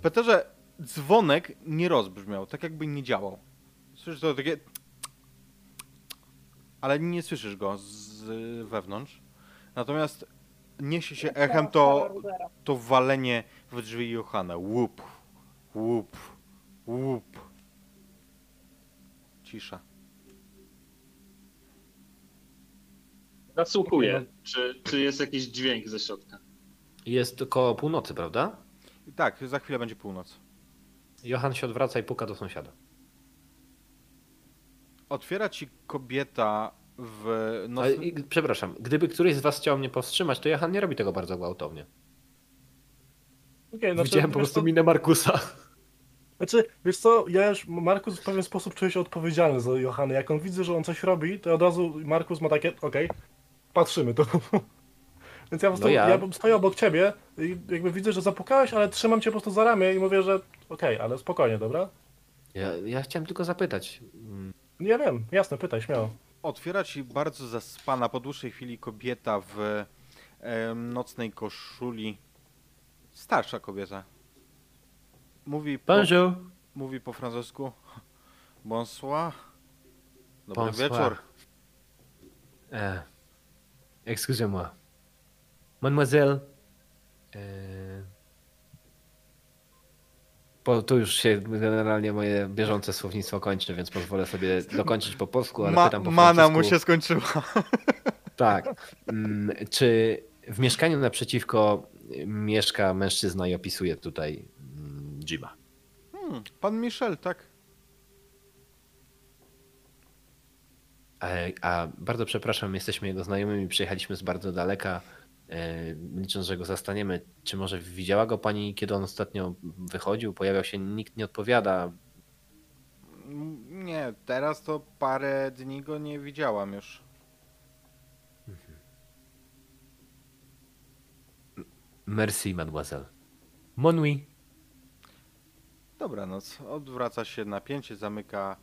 Peterze, dzwonek nie rozbrzmiał, tak jakby nie działał. Słyszysz to takie... Ale nie słyszysz go z wewnątrz. Natomiast niesie się echem to, to walenie w drzwi Johana. Łup, łup, łup. Cisza. Nasłuchuję, czy, czy jest jakiś dźwięk ze środka. Jest koło północy, prawda? I tak, za chwilę będzie północ. Johan się odwraca i puka do sąsiada. Otwiera ci kobieta w noc... Ale, i- przepraszam, gdyby któryś z was chciał mnie powstrzymać, to Johan nie robi tego bardzo gwałtownie. Okej, znaczy, Widziałem po wiesz prostu co, minę Markusa. Znaczy, wiesz co, ja już, Markus w pewien sposób czuje się odpowiedzialny za Johana. Jak on widzi, że on coś robi, to od razu Markus ma takie, okej, patrzymy to. Więc ja po prostu, No ja- ja... stoję obok ciebie i jakby widzę, że zapukałeś, ale trzymam cię po prostu za ramię i mówię, że okej, ale spokojnie, dobra? Ja, ja chciałem tylko zapytać. mm, Ja wiem, jasne, pytaj, śmiało. Otwiera ci bardzo zaspana po dłuższej chwili kobieta w em, nocnej koszuli. Starsza kobieta. Mówi po, Bonjour. mówi po francusku. Bonsoir. Dobry Bonsoir. wieczór. E, Excusez-moi. Mademoiselle. E, bo tu już się generalnie moje bieżące słownictwo kończy, więc pozwolę sobie dokończyć po polsku, ale Ma, pytam po mana francusku. mu się skończyła. Tak. Mm, Czy w mieszkaniu naprzeciwko mieszka mężczyzna i opisuje tutaj Jima? Hmm, pan Michel, tak? E, A bardzo przepraszam, jesteśmy jego znajomymi, przyjechaliśmy z bardzo daleka, e, licząc, że go zastaniemy. Czy może widziała go pani, kiedy on ostatnio wychodził, pojawiał się, nikt nie odpowiada. Nie, teraz to parę dni go nie widziałam już. Merci, mademoiselle. Mon nuit. Dobranoc. Odwraca się napięcie, zamyka,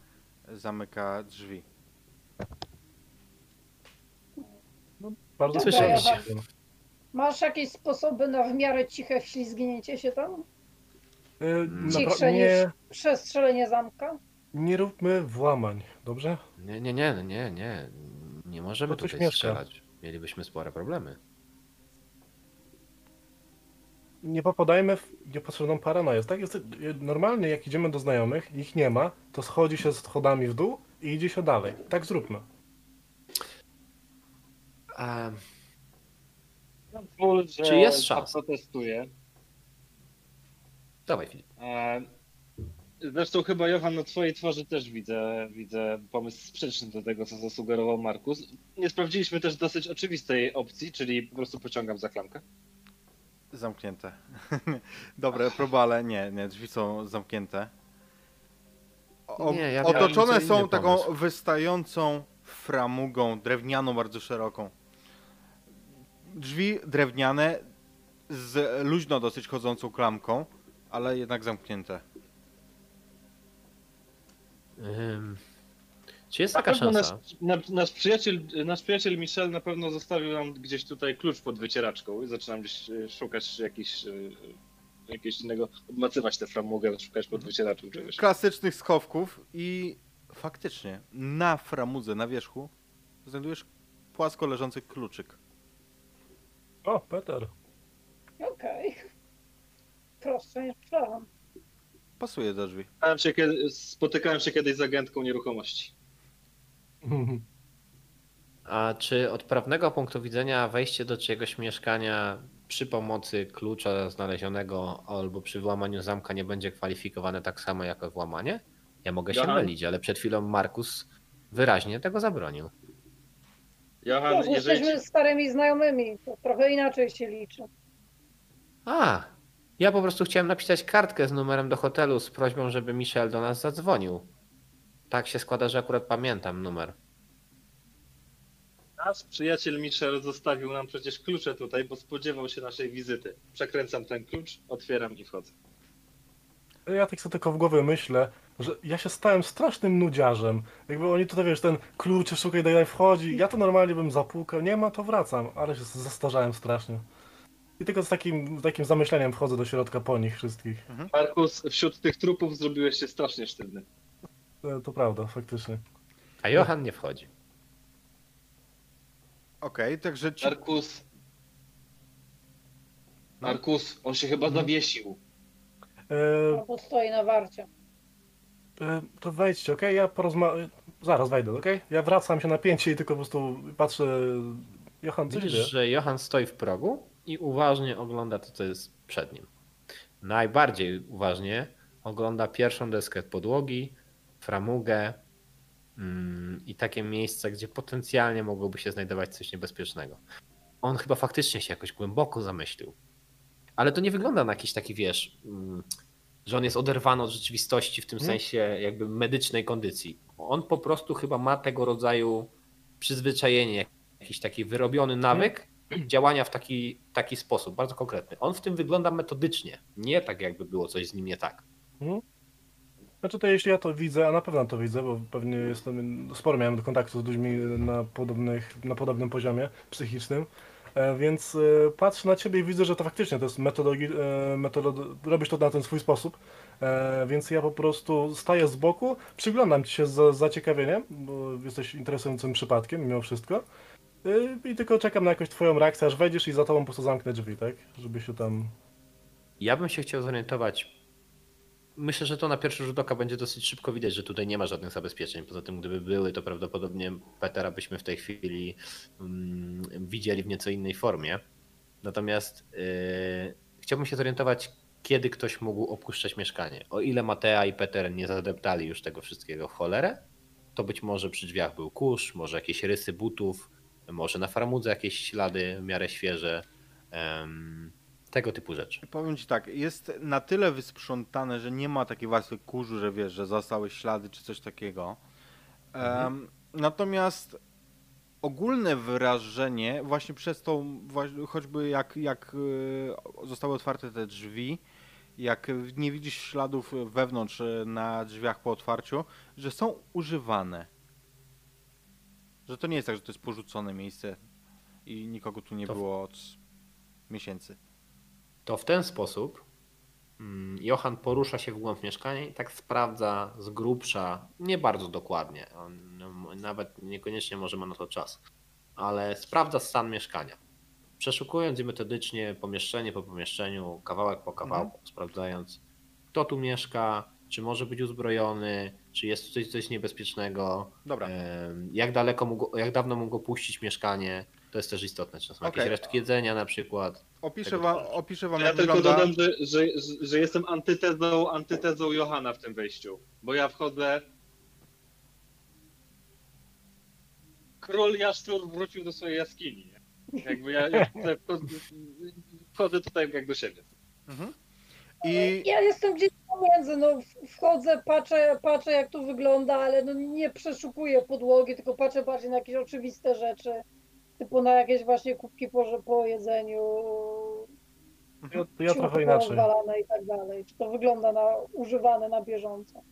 zamyka drzwi. Bardzo Słyszeliście. proszę. Masz jakieś sposoby na w miarę ciche wślizgnięcie się tam? Y, Cichsze napra- nie, niż przestrzelenie zamka? nie róbmy włamań, dobrze? Nie, nie, nie, nie, nie. Nie możemy Bo tu tutaj śmieszka. strzelać. Mielibyśmy spore problemy. Nie popadajmy w niepotrzebną paranoję. Tak jest, normalnie jak idziemy do znajomych, ich nie ma, to schodzi się schodami w dół i idzie się dalej. Tak zróbmy. A, Pozwól, że Czy jest szansa? zaprotestuję. dawaj, Filip. E, Zresztą chyba Johan na twojej twarzy też widzę, widzę pomysł sprzeczny do tego, co zasugerował Markus. Nie sprawdziliśmy też dosyć oczywistej opcji, czyli po prostu pociągam za klamkę. Zamknięte. Dobre, próba, ale nie, nie, drzwi są zamknięte. O, Nie, ja otoczone są inny taką pomysł. wystającą framugą, drewnianą, bardzo szeroką. Drzwi drewniane z luźno dosyć chodzącą klamką, ale jednak zamknięte. Ym, czy jest Na taka nasz, szansa? na, nasz, przyjaciel, nasz przyjaciel Michel na pewno zostawił nam gdzieś tutaj klucz pod wycieraczką i zaczynam gdzieś e, szukać jakiś, e, jakiegoś innego, obmacywać tę framugę, szukać pod wycieraczką czegoś. Klasycznych schowków i faktycznie na framudze, na wierzchu znajdujesz płasko leżący kluczyk. O, Peter. Okej. Prostsze niż myślałam. Pasuje do drzwi. Spotykałem się, kiedy, spotykałem się kiedyś z agentką nieruchomości. A czy od prawnego punktu widzenia wejście do czyjegoś mieszkania przy pomocy klucza znalezionego albo przy włamaniu zamka nie będzie kwalifikowane tak samo jak włamanie? Ja mogę się mylić, ale przed chwilą Markus wyraźnie tego zabronił. Johan, Wiesz, jeżeli, jesteśmy starymi znajomymi, to trochę inaczej się liczy. A, ja po prostu chciałem napisać kartkę z numerem do hotelu z prośbą, żeby Michel do nas zadzwonił. Tak się składa, że akurat pamiętam numer. nasz przyjaciel Michel zostawił nam przecież klucze tutaj, bo spodziewał się naszej wizyty. Przekręcam ten klucz, otwieram i wchodzę. Ja tak sobie tylko w głowie myślę, że ja się stałem strasznym nudziarzem. Jakby oni tutaj, wiesz, ten klucz szukaj, daj, daj, wchodzi. Ja to normalnie bym zapukał, nie ma, to wracam. Ale się zestarzałem strasznie. I tylko z takim, takim zamyśleniem wchodzę do środka po nich wszystkich. Markus, wśród tych trupów zrobiłeś się strasznie sztywny. E, To prawda, faktycznie. A Johan nie wchodzi. Okej, także ci... Markus. Markus, on się chyba zawiesił. E, Albo stoi na warcie. e, to wejdźcie, okej? Ja porozmawiam. Zaraz wejdę, okej? Ja wracam się na pięcie i tylko po prostu patrzę. Johan, co się Widzisz, dzieje? że Johan stoi w progu i uważnie ogląda to, co jest przed nim. Najbardziej uważnie ogląda pierwszą deskę podłogi, framugę mm, i takie miejsca, gdzie potencjalnie mogłoby się znajdować coś niebezpiecznego. On chyba faktycznie się jakoś głęboko zamyślił. Ale to nie wygląda na jakiś taki, wiesz, mm, że on jest oderwany od rzeczywistości w tym Mhm. sensie jakby medycznej kondycji. On po prostu chyba ma tego rodzaju przyzwyczajenie, jakiś taki wyrobiony nawyk działania w taki, taki sposób, bardzo konkretny. On w tym wygląda metodycznie, nie tak jakby było coś z nim nie tak. Znaczy to jeśli ja to widzę, a na pewno to widzę, bo pewnie jestem, sporo miałem kontaktu z ludźmi na, podobnych, na podobnym poziomie psychicznym, e, więc e, patrzę na ciebie i widzę, że to faktycznie to jest metodologi, e, robisz to na ten swój sposób, więc ja po prostu staję z boku, przyglądam ci się z zaciekawieniem, bo jesteś interesującym przypadkiem mimo wszystko i tylko czekam na jakąś twoją reakcję, aż wejdziesz i za tobą po prostu zamknę drzwi, tak? Żeby się tam... Ja bym się chciał zorientować. Myślę, że to na pierwszy rzut oka będzie dosyć szybko widać, że tutaj nie ma żadnych zabezpieczeń. Poza tym, gdyby były, to prawdopodobnie Petera byśmy w tej chwili mm, widzieli w nieco innej formie. Natomiast yy, chciałbym się zorientować, kiedy ktoś mógł opuszczać mieszkanie. O ile Matea i Peter nie zadeptali już tego wszystkiego w cholerę, to być może przy drzwiach był kurz, może jakieś rysy butów, może na farmudze jakieś ślady w miarę świeże. Tego typu rzeczy. Powiem ci tak, jest na tyle wysprzątane, że nie ma takiej warstwy kurzu, że wiesz, że zostały ślady czy coś takiego. Em, natomiast ogólne wrażenie, właśnie przez tą, właśnie choćby jak, jak y, zostały otwarte te drzwi, jak nie widzisz śladów wewnątrz y, na drzwiach po otwarciu, że są używane. Że to nie jest tak, że to jest porzucone miejsce i nikogo tu nie To było od miesięcy. To w ten sposób mm, Johan porusza się w głąb mieszkania i tak sprawdza z grubsza, nie bardzo dokładnie, on no, nawet niekoniecznie może ma na to czas, ale sprawdza stan mieszkania. Przeszukując je metodycznie pomieszczenie po pomieszczeniu, kawałek po kawałku, sprawdzając kto tu mieszka, czy może być uzbrojony, czy jest coś, coś niebezpiecznego, Dobra. jak daleko mógł, jak dawno mógł opuścić mieszkanie. To jest też istotne. Czy są jakieś Okej. resztki jedzenia na przykład. Opiszę Tego wam, typu. opiszę wam Ja jak tylko wygląda... dodam, że, że, że, że jestem antytezą, antytezą Johana w tym wejściu. Bo ja wchodzę. Król Jaszczur wrócił do swojej jaskini. Nie? Jakby ja, ja wchodzę, wchodzę tutaj jak do siebie. Mhm. I Ja jestem gdzieś pomiędzy, no wchodzę, patrzę, patrzę jak to wygląda, ale no nie przeszukuję podłogi, tylko patrzę bardziej na jakieś oczywiste rzeczy, typu na jakieś właśnie kubki po, po jedzeniu, to ja trochę inaczej. i tak dalej. Czy to wygląda na używane na bieżąco.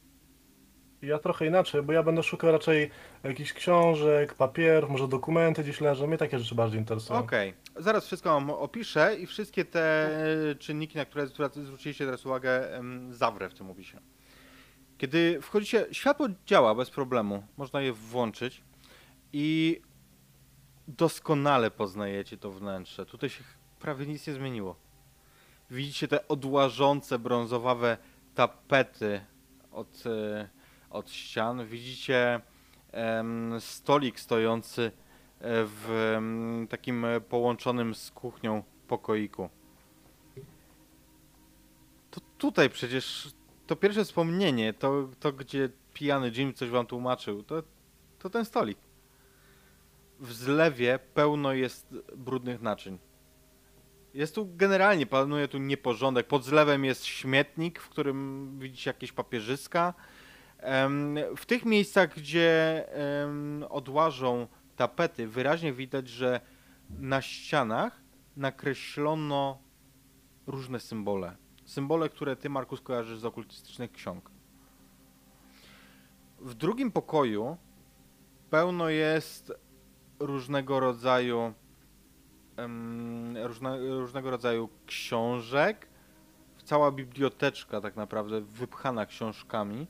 Ja trochę inaczej, bo ja będę szukał raczej jakichś książek, papierów, może dokumenty gdzieś leżą. Mnie takie rzeczy bardziej interesują. Okej, zaraz wszystko wam opiszę i wszystkie te czynniki, na które zwróciliście teraz uwagę, em, zawrę w tym opisie. Kiedy wchodzicie, światło działa bez problemu, można je włączyć i doskonale poznajecie to wnętrze. Tutaj się prawie nic nie zmieniło. Widzicie te odłażące brązowawe tapety od, e, od ścian. Widzicie em, stolik stojący e, w em, takim połączonym z kuchnią pokoiku. To tutaj przecież to pierwsze wspomnienie, to, to gdzie pijany Jim coś wam tłumaczył, to, to ten stolik. W zlewie pełno jest brudnych naczyń. Jest tu generalnie, panuje tu nieporządek. Pod zlewem jest śmietnik, w którym widzicie jakieś papierzyska. W tych miejscach, gdzie odłażą tapety, wyraźnie widać, że na ścianach nakreślono różne symbole. Symbole, które ty, Markus, kojarzysz z okultystycznych ksiąg. W drugim pokoju pełno jest różnego rodzaju em, różne, różnego rodzaju książek. Cała biblioteczka tak naprawdę wypchana książkami.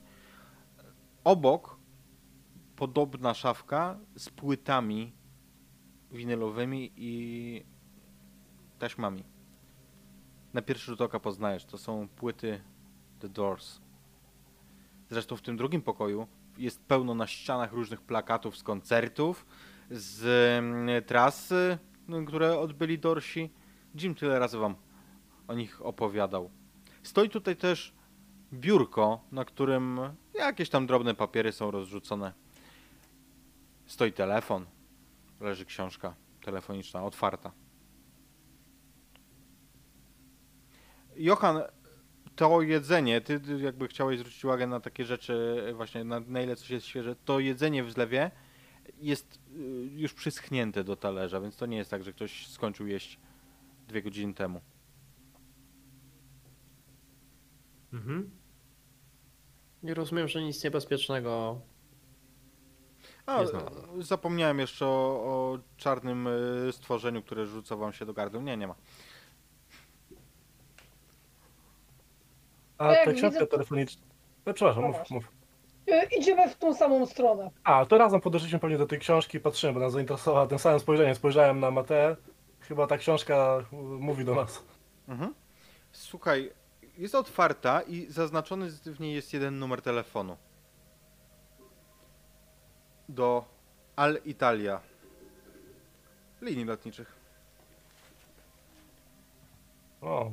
Obok podobna szafka z płytami winylowymi i taśmami. Na pierwszy rzut oka poznajesz, to są płyty The Doors. Zresztą w tym drugim pokoju jest pełno na ścianach różnych plakatów z koncertów, z mm, trasy, no, które odbyli Dorsi. Jim tyle razy wam o nich opowiadał. Stoi tutaj też biurko, na którym jakieś tam drobne papiery są rozrzucone. Stoi telefon, leży książka telefoniczna, otwarta. Johan, to jedzenie, ty jakby chciałeś zwrócić uwagę na takie rzeczy, właśnie na, na ile coś jest świeże, to jedzenie w zlewie jest y, już przyschnięte do talerza, więc to nie jest tak, że ktoś skończył jeść dwie godziny temu. Mhm. Nie rozumiem, że nic niebezpiecznego. A, Nie zapomniałem jeszcze o, o czarnym y, stworzeniu, które rzuca wam się do gardła. Nie, nie ma. A ta książka to- telefoniczna... No, przepraszam, No mów, mów. E, Idziemy w tą samą stronę. A, to razem podeszliśmy pewnie do tej książki i patrzymy, bo nas zainteresowała tym samym spojrzeniem. Spojrzałem na Matę. Chyba ta książka mówi do nas. Mhm. Słuchaj, jest otwarta i zaznaczony w niej jest jeden numer telefonu. Do Al Italia. Linii lotniczych. O.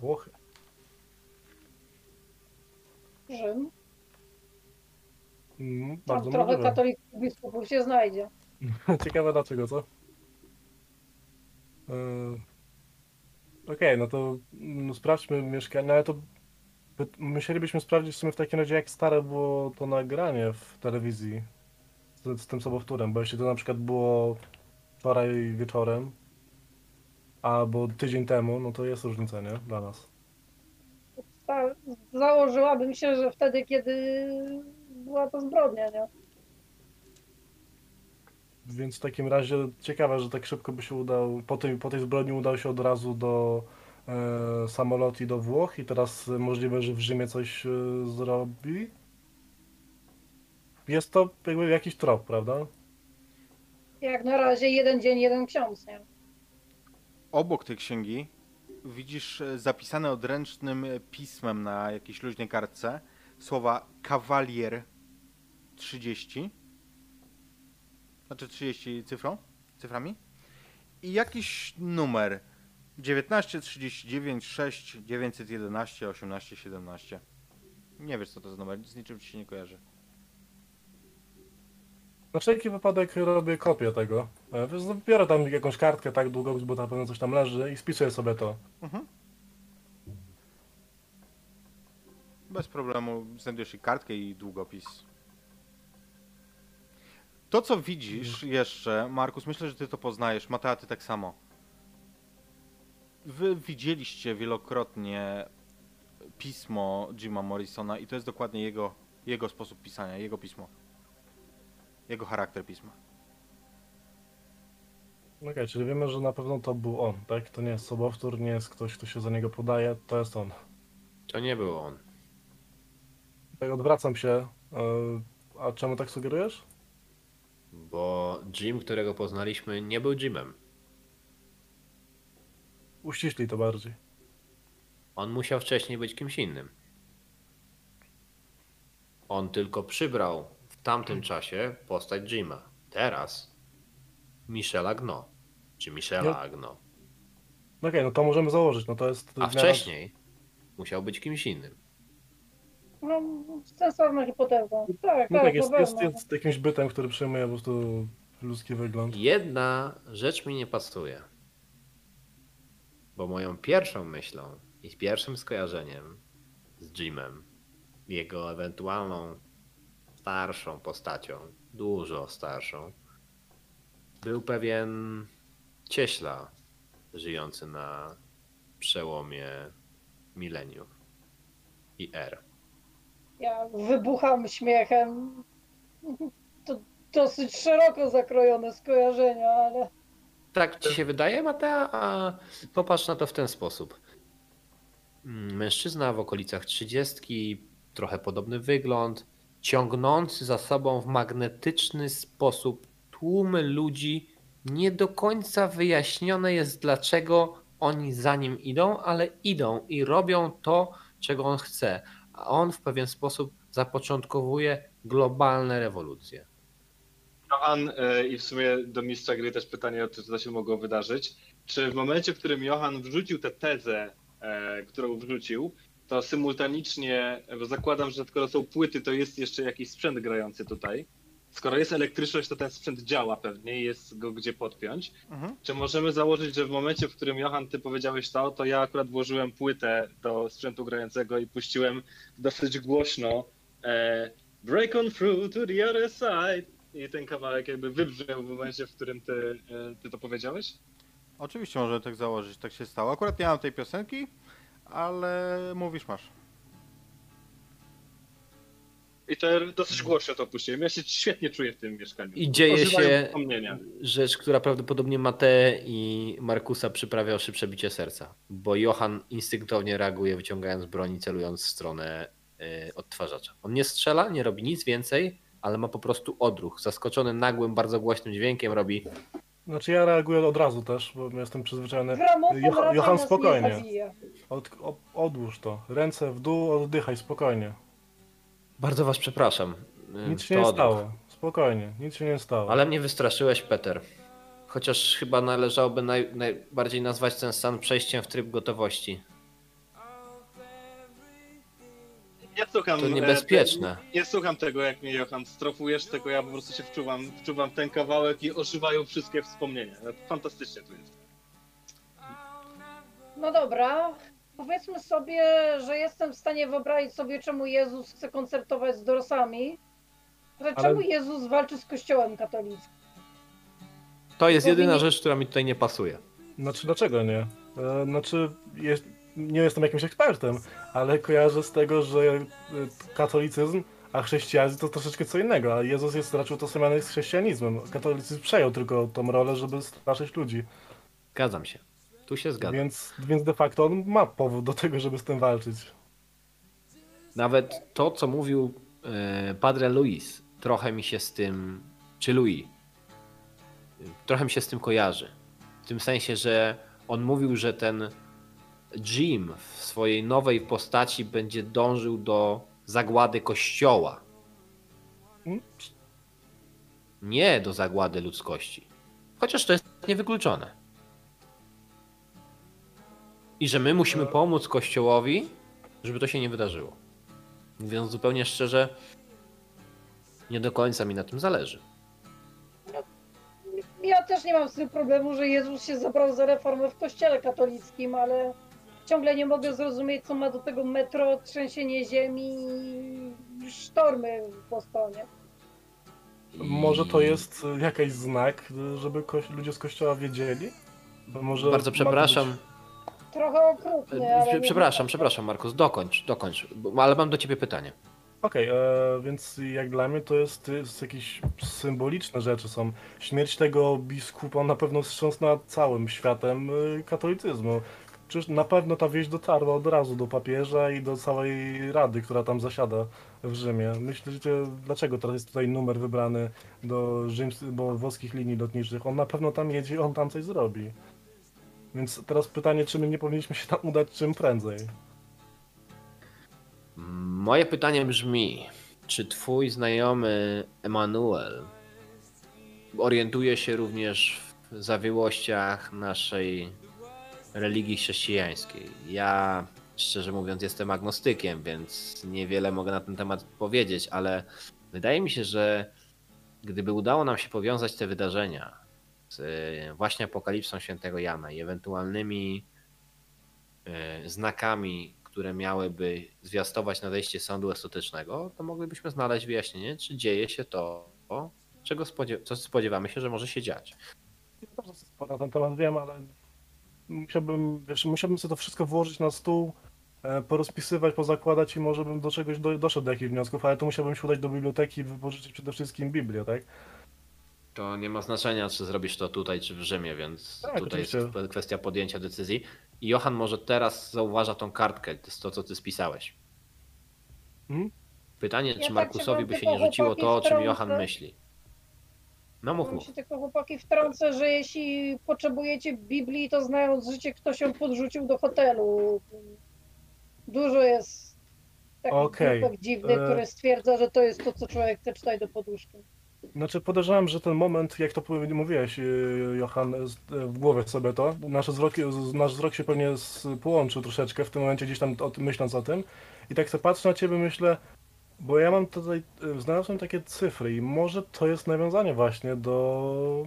Włochy. Rzym. Mm, Tam bardzo trochę możliwe. katolickich biskupów się znajdzie. Ciekawe dlaczego, co? Yy, Okej, no to mm, sprawdźmy mieszkanie, no ale to by- musielibyśmy sprawdzić w sumie w takim razie jak stare było to nagranie w telewizji z, z tym sobowtórem, bo jeśli to na przykład było wczoraj wieczorem albo tydzień temu, no to jest różnica, nie? Dla nas. Za- Założyłabym się, że wtedy, kiedy była to zbrodnia, nie? Więc w takim razie ciekawe, że tak szybko by się udał, po tej, po tej zbrodni udał się od razu do e, samolot i do Włoch i teraz możliwe, że w Rzymie coś e, zrobi. Jest to jakby jakiś trop, prawda? Jak na razie jeden dzień, jeden ksiądz, nie? Obok tej księgi widzisz e, zapisane odręcznym e, pismem na jakiejś luźnej kartce słowa kawalier 30 znaczy 30 cyfrą, cyframi i jakiś numer 19, 39, 6, 911, 18, 17. Nie wiesz co to za numer, z niczym ci się nie kojarzy. Na wszelki wypadek robię kopię tego. E, wiesz, Biorę tam jakąś kartkę, tak długo, bo na pewno coś tam leży i spisuję sobie to. Mhm. Bez problemu znajdujesz i kartkę i długopis. To co widzisz jeszcze, Markus, myślę, że ty to poznajesz, Matea, ty tak samo. Wy widzieliście wielokrotnie pismo Jima Morrisona i to jest dokładnie jego, jego sposób pisania, jego pismo. Jego charakter pisma. Okej, czyli wiemy, że na pewno to był on, tak? To nie jest sobowtór, nie jest ktoś, kto się za niego podaje, to jest on. To nie był on. Tak odwracam się. e, A czemu tak sugerujesz? Bo Jim, którego poznaliśmy, nie był Jimem. Uściślij to bardziej. On musiał wcześniej być kimś innym. On tylko przybrał w tamtym czasie postać Jima. Teraz Michela Gno. Czy Michela No. Agno. Okej, no to możemy założyć, no to jest... A wcześniej musiał być kimś innym. No, sensowna hipoteza. Tak, No tak, tak, jest, jest, jest jakimś bytem, który przyjmuje po prostu ludzki wygląd. Jedna rzecz mi nie pasuje. Bo moją pierwszą myślą i pierwszym skojarzeniem z Jimem, jego ewentualną starszą postacią, dużo starszą, był pewien cieśla żyjący na przełomie mileniów i er. Ja wybucham śmiechem. To dosyć szeroko zakrojone skojarzenia, ale Tak ci się wydaje, Matea? A popatrz na to w ten sposób. Mm, Mężczyzna w okolicach trzydziestki, trochę podobny wygląd, ciągnący za sobą w magnetyczny sposób tłumy ludzi. Nie do końca wyjaśnione jest, dlaczego oni za nim idą, ale idą i robią to, czego on chce. A on w pewien sposób zapoczątkowuje globalne rewolucje. Johan, e, i w sumie do mistrza gry też pytanie co się mogło wydarzyć. Czy w momencie, w którym Johan wrzucił tę tezę, e, którą wrzucił, to symultanicznie, bo zakładam, że skoro są płyty, to jest jeszcze jakiś sprzęt grający tutaj. Skoro jest elektryczność, to ten sprzęt działa pewnie i jest go gdzie podpiąć. Mhm. Czy możemy założyć, że w momencie, w którym Johan, ty powiedziałeś to, to ja akurat włożyłem płytę do sprzętu grającego i puściłem dosyć głośno e, Break on through to the other side i ten kawałek jakby wybrzmiał w momencie, w którym ty, e, ty to powiedziałeś? Oczywiście możemy tak założyć, tak się stało. Akurat nie mam tej piosenki, ale mówisz masz. I to dosyć głośno to puściłem. Ja się świetnie czuję w tym mieszkaniu. I dzieje Ożywają się wspomnienia. rzecz, która prawdopodobnie Matę i Markusa przyprawia o szybsze bicie serca, bo Johan instynktownie reaguje wyciągając broń i celując w stronę y, odtwarzacza. On nie strzela, nie robi nic więcej, ale ma po prostu odruch. Zaskoczony nagłym, bardzo głośnym dźwiękiem robi Znaczy ja reaguję od razu też, bo jestem przyzwyczajony. Johan- Johan, spokojnie. Od, o, odłóż to. Ręce w dół, oddychaj spokojnie. Bardzo was przepraszam. Nic się to nie odruch. stało. Spokojnie, nic się nie stało. Ale mnie wystraszyłeś, Peter. Chociaż chyba należałoby naj, najbardziej nazwać ten stan przejściem w tryb gotowości. Ja słucham, To e, niebezpieczne. te- Nie słucham tego, jak mnie Johan strofujesz, tylko ja po prostu się wczuwam, wczuwam ten kawałek i ożywają wszystkie wspomnienia. Fantastycznie to jest. No dobra, powiedzmy sobie, że jestem w stanie wyobrazić sobie, czemu Jezus chce koncertować z Dorsami. Ale Ale- czemu Jezus walczy z Kościołem katolickim? To jest jedyna rzecz, która mi tutaj nie pasuje. Znaczy dlaczego nie? E, znaczy jest, nie jestem jakimś ekspertem, ale kojarzę z tego, że e, katolicyzm, a chrześcijanizm to troszeczkę co innego, a Jezus jest raczej utożsamiany z chrześcijanizmem. Katolicyzm przejął tylko tą rolę, żeby straszyć ludzi. Zgadzam się. Tu się zgadzam. Więc, więc de facto on ma powód do tego, żeby z tym walczyć. Nawet to, co mówił e, Padre Luis, trochę mi się z tym, czy Louis, trochę mi się z tym kojarzy. W tym sensie, że on mówił, że ten Jim w swojej nowej postaci będzie dążył do zagłady kościoła. Mm, nie do zagłady ludzkości. Chociaż to jest niewykluczone. I że my musimy pomóc Kościołowi, żeby to się nie wydarzyło. Mówiąc zupełnie szczerze, nie do końca mi na tym zależy. Ja też nie mam z tym problemu, że Jezus się zabrał za reformę w kościele katolickim, ale ciągle nie mogę zrozumieć, co ma do tego metro, trzęsienie ziemi i sztormy w Bostonie. Może to jest jakiś znak, żeby ludzie z kościoła wiedzieli? Bo może Bardzo przepraszam. być- Trochę okrutny, ale... Prze- nie Przepraszam, przepraszam, Markus, dokończ, dokończ. Bo- Ale mam do ciebie pytanie. Okej, e, więc jak dla mnie to jest, to jest jakieś symboliczne rzeczy są. Śmierć tego biskupa na pewno wstrząsnęła całym światem y, katolicyzmu. Przecież na pewno ta wieść dotarła od razu do papieża i do całej rady, która tam zasiada w Rzymie. Myślicie, dlaczego teraz jest tutaj numer wybrany do rzyms, bo włoskich linii lotniczych? On na pewno tam jedzie i on tam coś zrobi. Więc teraz pytanie, czy my nie powinniśmy się tam udać czym prędzej? Moje pytanie brzmi, czy twój znajomy Emanuel orientuje się również w zawiłościach naszej religii chrześcijańskiej? Ja, szczerze mówiąc, jestem agnostykiem, więc niewiele mogę na ten temat powiedzieć, ale wydaje mi się, że gdyby udało nam się powiązać te wydarzenia z e, właśnie apokalipsą świętego Jana i ewentualnymi e, znakami, które miałyby zwiastować nadejście sądu ostatecznego, to moglibyśmy znaleźć wyjaśnienie, czy dzieje się to, czego spodziew- co spodziewamy się, że może się dziać. Ja sporo na ten temat wiem, ale musiałbym, wiesz, musiałbym sobie to wszystko włożyć na stół, e, porozpisywać, pozakładać i może bym do czegoś do, doszedł do jakichś wniosków, ale to musiałbym się udać do biblioteki i wypożyczyć przede wszystkim Biblię, tak? To nie ma znaczenia, czy zrobisz to tutaj, czy w Rzymie, więc Tak, tutaj jest oczywiście. kwestia podjęcia decyzji. I Johan może teraz zauważa tą kartkę, to jest to, co ty spisałeś. Mhm. Pytanie, Ja czy tak się Markusowi by się nie rzuciło to, o czym. Johan myśli. No mów, Ja mów. się tylko chłopaki wtrącę, że jeśli potrzebujecie Biblii, to znając życie, ktoś ją podrzucił do hotelu. Dużo jest takich grupek dziwnych, e- które stwierdza, że to jest to, co człowiek chce czytać do poduszki. Znaczy podejrzewam, że ten moment, jak to mówiłeś, e, Johan, z- e, w głowie sobie to, nasz wzrok, z- nasz wzrok się pewnie połączył troszeczkę w tym momencie, gdzieś tam o, myśląc o tym. I tak sobie patrzę na ciebie, myślę, bo ja mam tutaj, znalazłem takie cyfry i może to jest nawiązanie właśnie do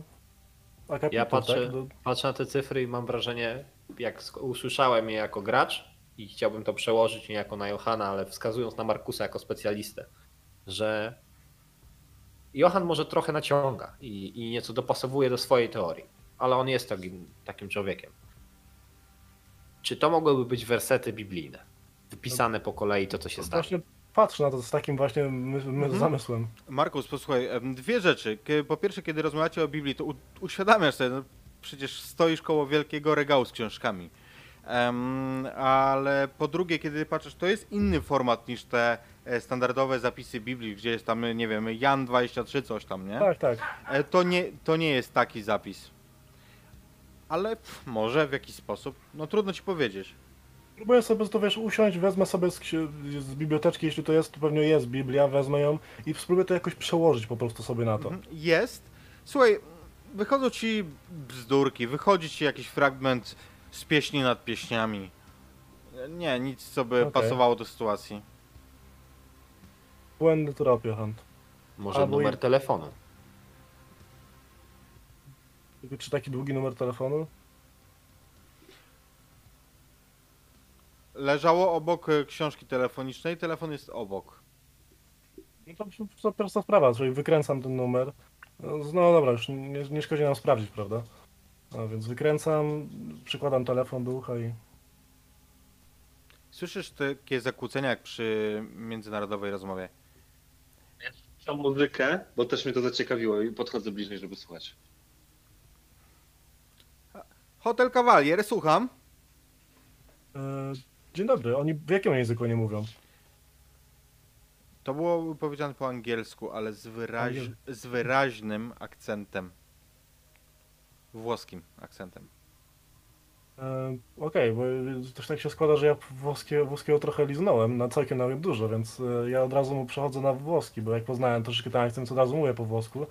akapitu, Ja patrzę, tak? Do, patrzę na te cyfry i mam wrażenie, jak usłyszałem je jako gracz i chciałbym to przełożyć niejako na Johana, ale wskazując na Markusa jako specjalistę, że Johan może trochę naciąga i, i nieco dopasowuje do swojej teorii, ale on jest takim, takim człowiekiem. Czy to mogłyby być wersety biblijne? Wypisane po kolei to, co się stanie. właśnie patrzę na to z takim właśnie my, my Mhm. zamysłem. Markus, posłuchaj, dwie rzeczy. Po pierwsze, kiedy rozmawiacie o Biblii, to uświadamiasz sobie, no, przecież stoisz koło wielkiego regału z książkami. Em, ale po drugie, kiedy patrzysz, to jest inny format niż te e, standardowe zapisy Biblii, gdzie jest tam, nie wiem, Jan 23, coś tam, nie? Tak, tak. E, To nie, to nie jest taki zapis. Ale pff, może w jakiś sposób. No trudno ci powiedzieć. Próbuję sobie to wiesz, usiąść, wezmę sobie z, ksi- z biblioteczki, jeśli to jest, to pewnie jest Biblia, wezmę ją i spróbuję to jakoś przełożyć po prostu sobie na to. Mhm, Jest. Słuchaj, wychodzą ci bzdurki, wychodzi ci jakiś fragment z pieśni nad pieśniami. Nie, nic co by Okej. pasowało do sytuacji. Błędny trop, Johan. Może albo numer i- telefonu. Czy taki długi numer telefonu? Leżało obok e, książki telefonicznej, telefon jest obok. No to, to prosta sprawa, czyli wykręcam ten numer. No no dobra, już nie, nie szkodzi nam sprawdzić, prawda? A więc wykręcam, przykładam telefon do ucha i... Słyszysz takie zakłócenia jak przy międzynarodowej rozmowie? Tą muzykę, bo też mnie to zaciekawiło i podchodzę bliżej, żeby słuchać. Hotel Cavalier, słucham. E, dzień dobry, oni w jakim języku nie mówią? To było powiedziane po angielsku, ale z, wyraź... Z wyraźnym akcentem. Włoskim akcentem. E, Okej, bo też tak się składa, że ja włoskie, włoskiego trochę liznąłem, na całkiem nawet dużo, więc e, ja od razu mu przechodzę na włoski, bo jak poznałem troszeczkę ten akcent, to od razu mówię po włosku.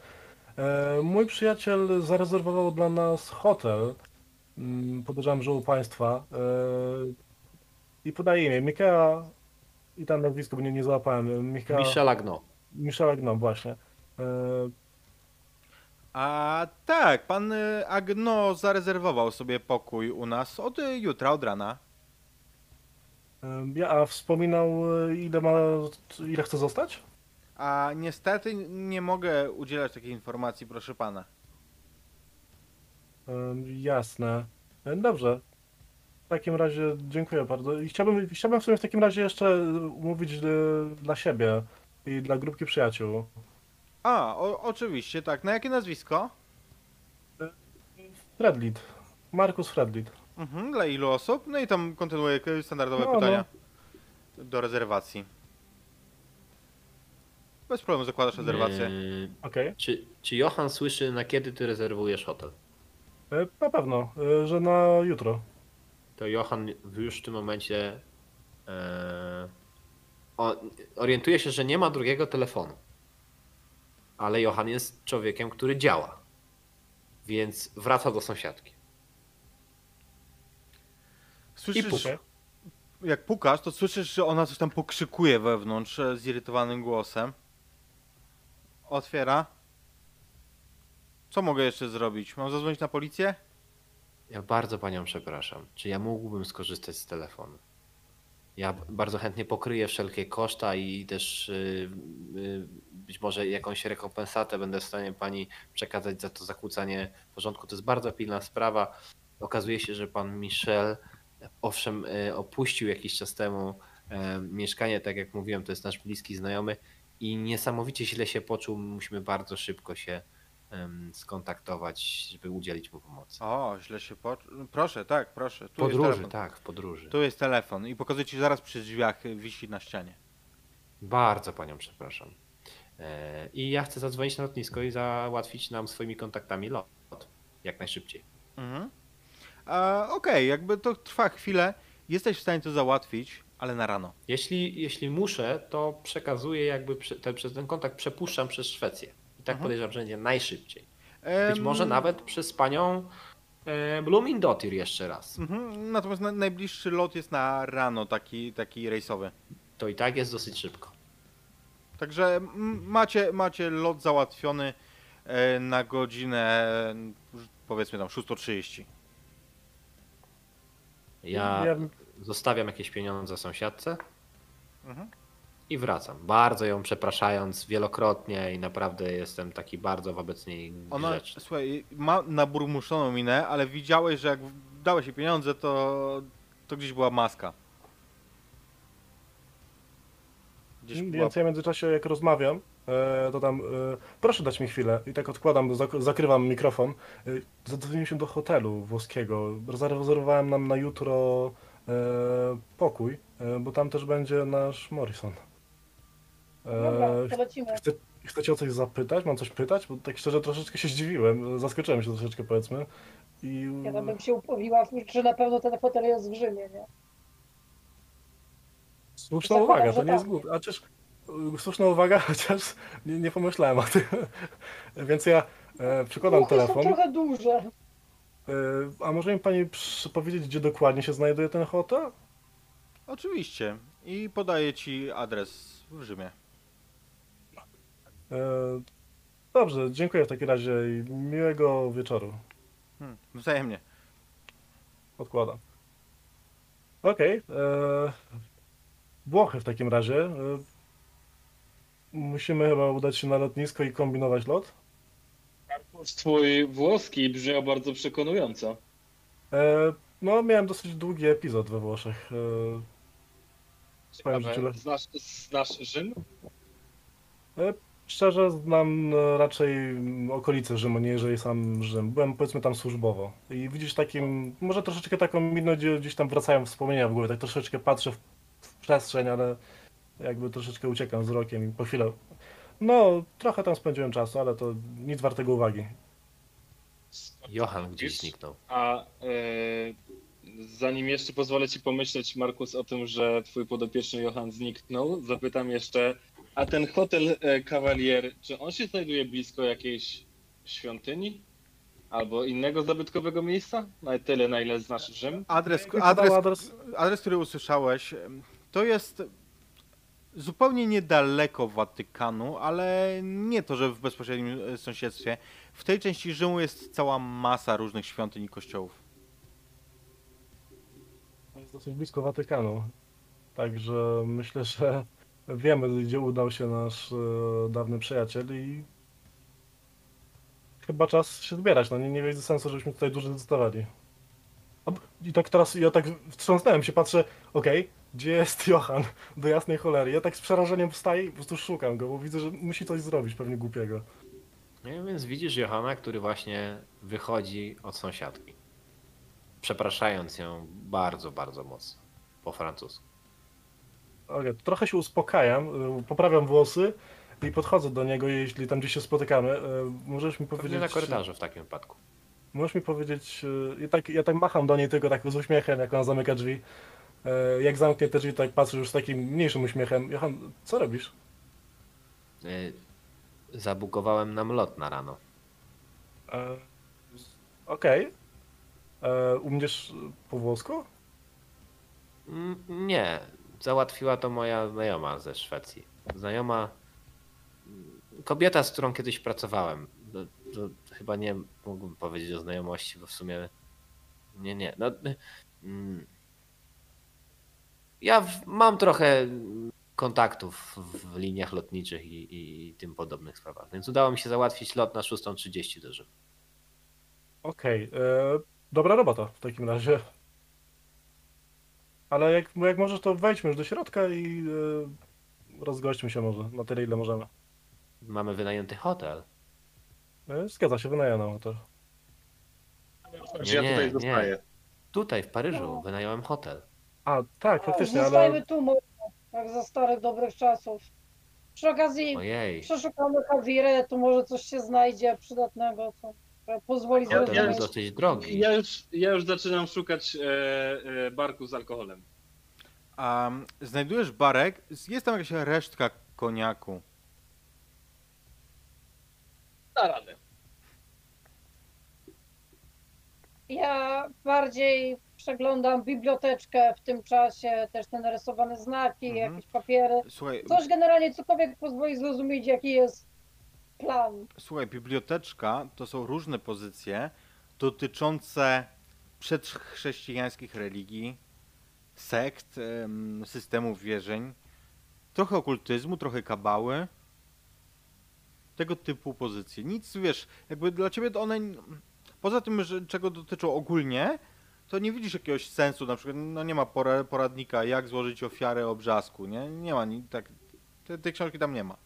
E, mój przyjaciel zarezerwował dla nas hotel. Mm, Podejrzewam, że u państwa. I podaje imię Mikea i tam nazwisko, bo nie, nie załapałem. Mikea, Michel Agno. Michela Gnom, właśnie. A tak, pan y, Agno zarezerwował sobie pokój u nas od y, jutra, od rana. ja, a wspominał, e, ile ma, ile chce zostać? A niestety nie mogę udzielać takiej informacji, proszę pana. Jasne. E, Dobrze. W takim razie dziękuję bardzo. I chciałbym, chciałbym w sumie w takim razie jeszcze mówić e, dla siebie i dla grupki przyjaciół. A, o, oczywiście, tak. Na jakie nazwisko? Fredlit. Markus Fredlit. Mhm, dla ilu osób? No i tam kontynuuję standardowe No, pytania do rezerwacji. Bez problemu zakładasz rezerwację. Yy, Okej. czy, czy Johan słyszy, na kiedy ty rezerwujesz hotel? E, Na pewno, e, że na jutro. To Johan już w tym momencie e, o, orientuje się, że nie ma drugiego telefonu. Ale Johan jest człowiekiem, który działa. Więc wraca do sąsiadki. Słyszysz, I puka. jak pukasz, to słyszysz, że ona coś tam pokrzykuje wewnątrz e, zirytowanym głosem. Otwiera. Co mogę jeszcze zrobić? Mam zadzwonić na policję? Ja bardzo panią przepraszam. Czy ja mógłbym skorzystać z telefonu? Ja bardzo chętnie pokryję wszelkie koszta i też y, y, być może jakąś rekompensatę będę w stanie pani przekazać za to zakłócanie porządku. To jest bardzo pilna sprawa. Okazuje się, że pan Michel, owszem, y, opuścił jakiś czas temu e, mieszkanie, tak jak mówiłem, to jest nasz bliski znajomy i niesamowicie źle się poczuł. Musimy bardzo szybko się skontaktować, żeby udzielić mu pomocy. O, źle się po... Proszę, tak, proszę. Tu Podróży, tak, w podróży. Tu jest telefon i pokazuję ci zaraz przy drzwiach, y, wisi na ścianie. Bardzo panią przepraszam. E, I ja chcę zadzwonić na lotnisko i załatwić nam swoimi kontaktami lot. Jak najszybciej. Mhm. Okej, jakby to trwa chwilę. Jesteś w stanie to załatwić, ale na rano. Jeśli, jeśli muszę, to przekazuję jakby prze, ten, przez ten kontakt przepuszczam przez Szwecję. I tak Mhm. podejrzewam, że będzie najszybciej. Być może nawet przez panią e, Bloomingdotir jeszcze raz. Mhm. Natomiast na, najbliższy lot jest na rano, taki, taki rejsowy. To i tak jest dosyć szybko. Także macie, macie lot załatwiony e, na godzinę, powiedzmy tam 6.30. Ja Ja- zostawiam jakieś pieniądze sąsiadce Mhm. I wracam. Bardzo ją przepraszając wielokrotnie i naprawdę jestem taki bardzo wobec niej Ona, grzeczny. słuchaj, ma naburmuszoną minę, ale widziałeś, że jak dałeś jej pieniądze, to, to gdzieś była maska. Gdzieś była... Więc ja w międzyczasie jak rozmawiam, e, to tam e, proszę dać mi chwilę i tak odkładam, zak- zakrywam mikrofon. E, Zadzwoniliśmy do hotelu włoskiego. Zarezerwowałem nam na jutro pokój, bo tam też będzie nasz Morrison. Dobra, E, to. Chce, chcecie o coś zapytać? Mam coś pytać? Bo tak szczerze troszeczkę się zdziwiłem. Zaskoczyłem się troszeczkę powiedzmy. I Ja tam bym się upowiła, że na pewno ten hotel jest w Rzymie, nie? słuszna Zakładam, uwaga, to że nie jest tak. głupie. A chociaż y, słuszna uwaga, chociaż nie, nie pomyślałem o tym. Więc ja e, przykładam Uchy są telefon. trochę duże. E, a może mi pani powiedzieć, gdzie dokładnie się znajduje ten hotel? Oczywiście. I podaję ci adres w Rzymie. E, dobrze, dziękuję w takim razie i miłego wieczoru. Hmm, wzajemnie. Odkładam. Okej. e, Włochy w takim razie. E, musimy chyba udać się na lotnisko i kombinować lot. Twój włoski brzmiał bardzo przekonująco. E, no, miałem dosyć długi epizod we Włoszech. E, Powiem ci tyle. Znasz, znasz Rzym? Szczerze znam e, raczej mm, okolice Rzymu, nie jeżeli sam Rzym. Byłem powiedzmy tam służbowo. I widzisz takim, może troszeczkę taką minę, gdzie gdzieś tam wracają wspomnienia w głowie, tak troszeczkę patrzę w, w przestrzeń, ale jakby troszeczkę uciekam wzrokiem i po chwilę. No, trochę tam spędziłem czasu, ale to nic wartego uwagi. Johan gdzieś zniknął. A e, zanim jeszcze pozwolę ci pomyśleć, Markus, o tym, że twój podopieczny Johan zniknął, zapytam jeszcze, a ten hotel e, Cavalier, czy on się znajduje blisko jakiejś świątyni? Albo innego zabytkowego miejsca? Na tyle, na ile znasz Rzym? Adres, adres, adres. adres, który usłyszałeś, to jest zupełnie niedaleko Watykanu, ale nie to, że w bezpośrednim e, sąsiedztwie. W tej części Rzymu jest cała masa różnych świątyń i kościołów. Jest dosyć blisko Watykanu. Także myślę, że wiemy, gdzie udał się nasz e, dawny przyjaciel i chyba czas się zbierać. No nie, nie widzę sensu, żebyśmy tutaj. A b- I tak teraz ja tak wstrząsnąłem się, patrzę, okej, gdzie jest Johan? Do jasnej cholery. Ja tak z przerażeniem wstaję i po prostu szukam go, bo widzę, że musi coś zrobić, pewnie głupiego. No więc widzisz Johana, który właśnie wychodzi od sąsiadki. Przepraszając ją bardzo, bardzo mocno. Po francusku. Okej, to trochę się uspokajam, y, poprawiam włosy i podchodzę do niego, jeśli tam gdzieś się spotykamy. Y, Możesz mi Pewnie powiedzieć... na korytarzu w takim wypadku. Możesz mi powiedzieć, y, ja tak, ja tak macham do niej tylko tak z uśmiechem, jak ona zamyka drzwi. Jak zamknie te drzwi, to tak patrzę już z takim mniejszym uśmiechem. Johan, co robisz? Zabukowałem nam lot na rano. E, Okej. E, Umiesz po włosku? Mm, Nie, załatwiła to moja znajoma ze Szwecji. Znajoma, kobieta, z którą kiedyś pracowałem. To, to chyba nie mógłbym powiedzieć o znajomości, bo w sumie nie, nie. No, mm, ja mam trochę kontaktów w liniach lotniczych i, i, tym podobnych sprawach, więc udało mi się załatwić lot na 6.30 do Rzymu. Okej. e, Dobra robota w takim razie. Ale jak, jak możesz, to wejdźmy już do środka i e, rozgośćmy się może na tyle, ile możemy. Mamy wynajęty hotel. E, Zgadza się, wynajęłam to. Gdzie ja nie, tutaj nie. zostaję? Tutaj w Paryżu No. wynająłem hotel. A, tak, faktycznie, ale... Zostajmy tu, może, jak za starych, dobrych czasów. Przy okazji Ojej. przeszukamy Hawirę, tu może coś się znajdzie przydatnego, co pozwoli Ja- Hotel ja- jest zrozumieć. dosyć drogi. Ja już, ja już zaczynam szukać e, e, barku z alkoholem. A znajdujesz barek, jest tam jakaś resztka koniaku. Da radę. Ja bardziej przeglądam biblioteczkę w tym czasie, też te narysowane znaki, Mhm. jakieś papiery. Słuchaj, Coś generalnie, cokolwiek pozwoli zrozumieć, jaki jest plan. Słuchaj, biblioteczka to są różne pozycje dotyczące przedchrześcijańskich religii, sekt, em, systemów wierzeń, trochę okultyzmu, trochę kabały. Tego typu pozycje. Nic, wiesz, jakby dla ciebie to one, poza tym, że czego dotyczą ogólnie, to nie widzisz jakiegoś sensu, na przykład, no nie ma pora- poradnika, jak złożyć ofiarę obrzasku, nie? Nie ma, tak, te, tej książki tam nie ma.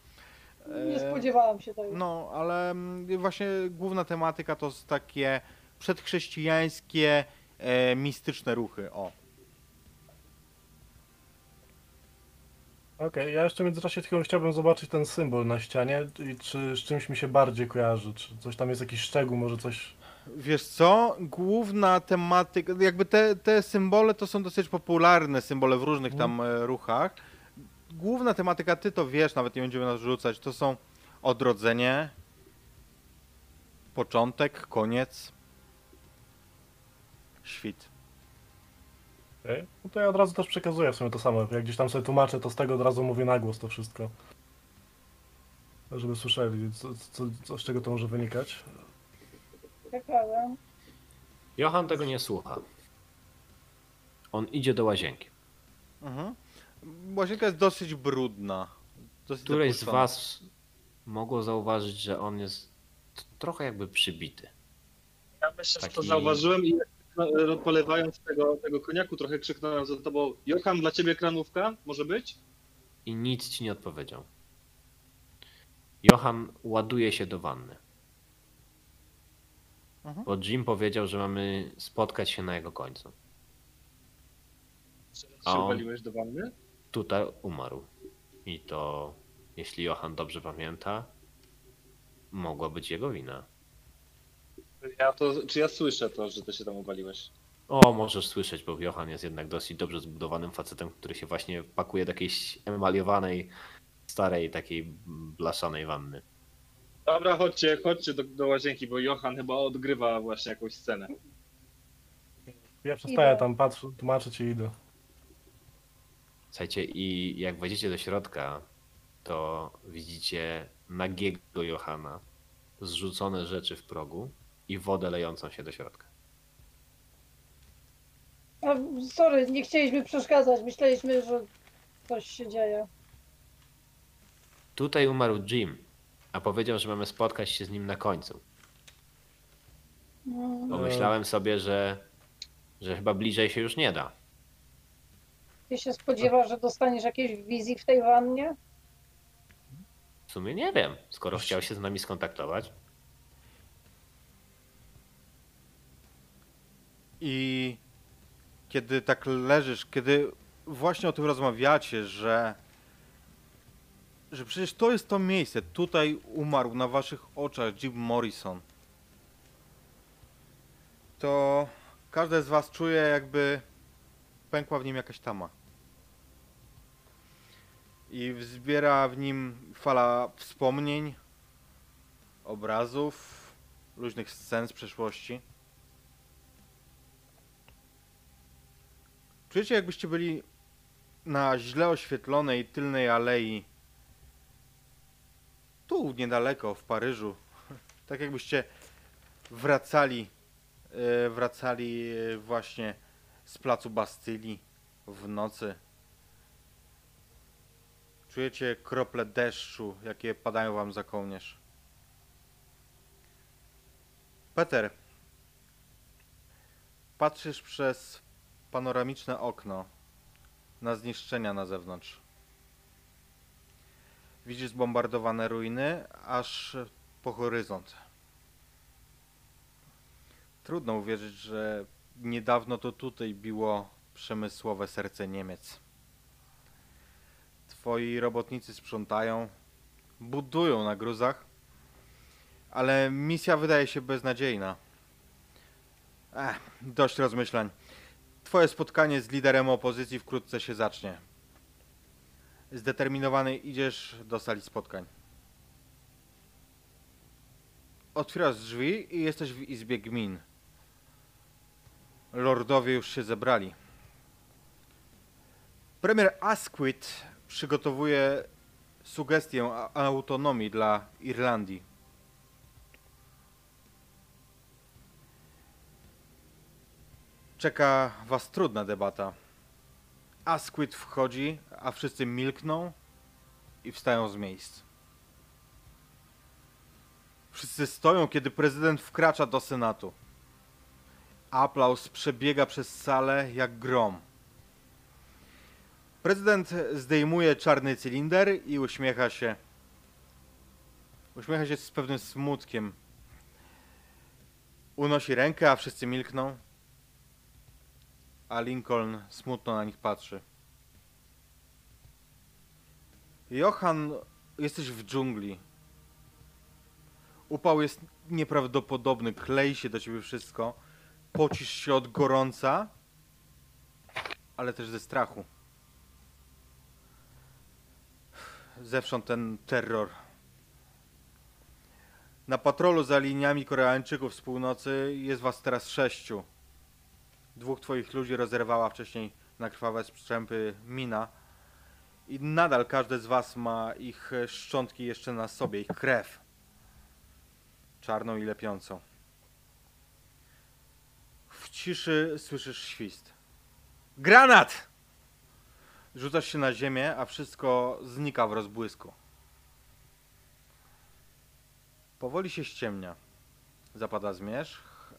Nie E, spodziewałam się tego. no, ale mm, właśnie główna tematyka to takie przedchrześcijańskie, e, mistyczne ruchy. O. Okej, ja jeszcze w międzyczasie tylko chciałbym zobaczyć ten symbol na ścianie i czy z czymś mi się bardziej kojarzy, czy coś tam jest jakiś szczegół, może coś... Wiesz co? Główna tematyka, jakby te, te symbole to są dosyć popularne symbole w różnych tam e, ruchach. Główna tematyka, ty to wiesz, nawet nie będziemy nas rzucać, to są odrodzenie, początek, koniec, świt. Okej. No to ja od razu też przekazuję w sumie to samo. Jak gdzieś tam sobie tłumaczę, to z tego od razu mówię na głos to wszystko. Żeby słyszeli, co, co, co, z czego to może wynikać. Ciekawe. Johan tego nie słucha. On idzie do łazienki. Mhm. Łazienka jest dosyć brudna. Dosyć Któreś z was mogło zauważyć, że on jest t- trochę jakby przybity. Ja myślę, że to Taki- zauważyłem i e, polewając tego, tego koniaku trochę krzyknąłem za tobą Johan, dla ciebie kranówka? Może być? I nic ci nie odpowiedział. Johan ładuje się do wanny. Mhm. Bo Jim powiedział, że mamy spotkać się na jego końcu. Czy A on- waliłeś do wanny? Tutaj umarł. I to, jeśli Johan dobrze pamięta, mogła być jego wina. Ja to, czy ja słyszę to, że ty się tam uwaliłeś? O, możesz słyszeć, bo Johan jest jednak dosyć dobrze zbudowanym facetem, który się właśnie pakuje do jakiejś emaliowanej, starej, takiej blaszanej wanny. Dobra, chodźcie, chodźcie do, do łazienki, bo Johan chyba odgrywa właśnie jakąś scenę. Ja przestaję Idę. tam patrzeć, tłumaczyć i idę. Słuchajcie, i jak wejdziecie do środka, to widzicie nagiego Johana, zrzucone rzeczy w progu i wodę lejącą się do środka. A, sorry, nie chcieliśmy przeszkadzać. Myśleliśmy, że coś się dzieje. Tutaj umarł Jim, a powiedział, że mamy spotkać się z nim na końcu. Mm, Pomyślałem sobie, że, że chyba bliżej się już nie da. Ty się spodziewasz, że dostaniesz jakieś wizji w tej wannie? W sumie nie wiem, skoro chciał się z nami skontaktować. I kiedy tak leżysz, kiedy właśnie o tym rozmawiacie, że że przecież to jest to miejsce, tutaj umarł na waszych oczach Jim Morrison. To każde z was czuje jakby pękła w nim jakaś tama. I wzbiera w nim fala wspomnień, obrazów, różnych scen z przeszłości. Czujecie jakbyście byli na źle oświetlonej tylnej alei. Tu niedaleko w Paryżu. Tak jakbyście wracali e, wracali e, właśnie z placu Bastylii w nocy. Czujecie krople deszczu, jakie padają wam za kołnierz. Peter, patrzysz przez panoramiczne okno na zniszczenia na zewnątrz. Widzisz zbombardowane ruiny aż po horyzont. Trudno uwierzyć, że niedawno to tutaj biło przemysłowe serce Niemiec. Twoi robotnicy sprzątają, budują na gruzach, ale misja wydaje się beznadziejna. Ech, dość rozmyślań. Twoje spotkanie z liderem opozycji wkrótce się zacznie. Zdeterminowany idziesz do sali spotkań. Otwierasz drzwi i jesteś w izbie gmin. Lordowie już się zebrali. Premier Asquith przygotowuje sugestię autonomii dla Irlandii. Czeka was trudna debata. Asquith wchodzi, a wszyscy milkną i wstają z miejsc. Wszyscy stoją, kiedy prezydent wkracza do Senatu. Aplauz przebiega przez salę jak grom. Prezydent zdejmuje czarny cylinder i uśmiecha się. Uśmiecha się z pewnym smutkiem. Unosi rękę, a wszyscy milkną a Lincoln smutno na nich patrzy. Johan, jesteś w dżungli. Upał jest nieprawdopodobny, klei się do ciebie wszystko. Pocisz się od gorąca, ale też ze strachu. Zewsząd ten terror. Na patrolu za liniami Koreańczyków z północy jest was teraz sześciu. Dwóch twoich ludzi rozerwała wcześniej na krwawe strzępy mina. I nadal każdy z was ma ich szczątki jeszcze na sobie, ich krew. Czarną i lepiącą. Ciszy słyszysz świst. Granat! Rzucasz się na ziemię, a wszystko znika w rozbłysku. Powoli się ściemnia. Zapada zmierzch,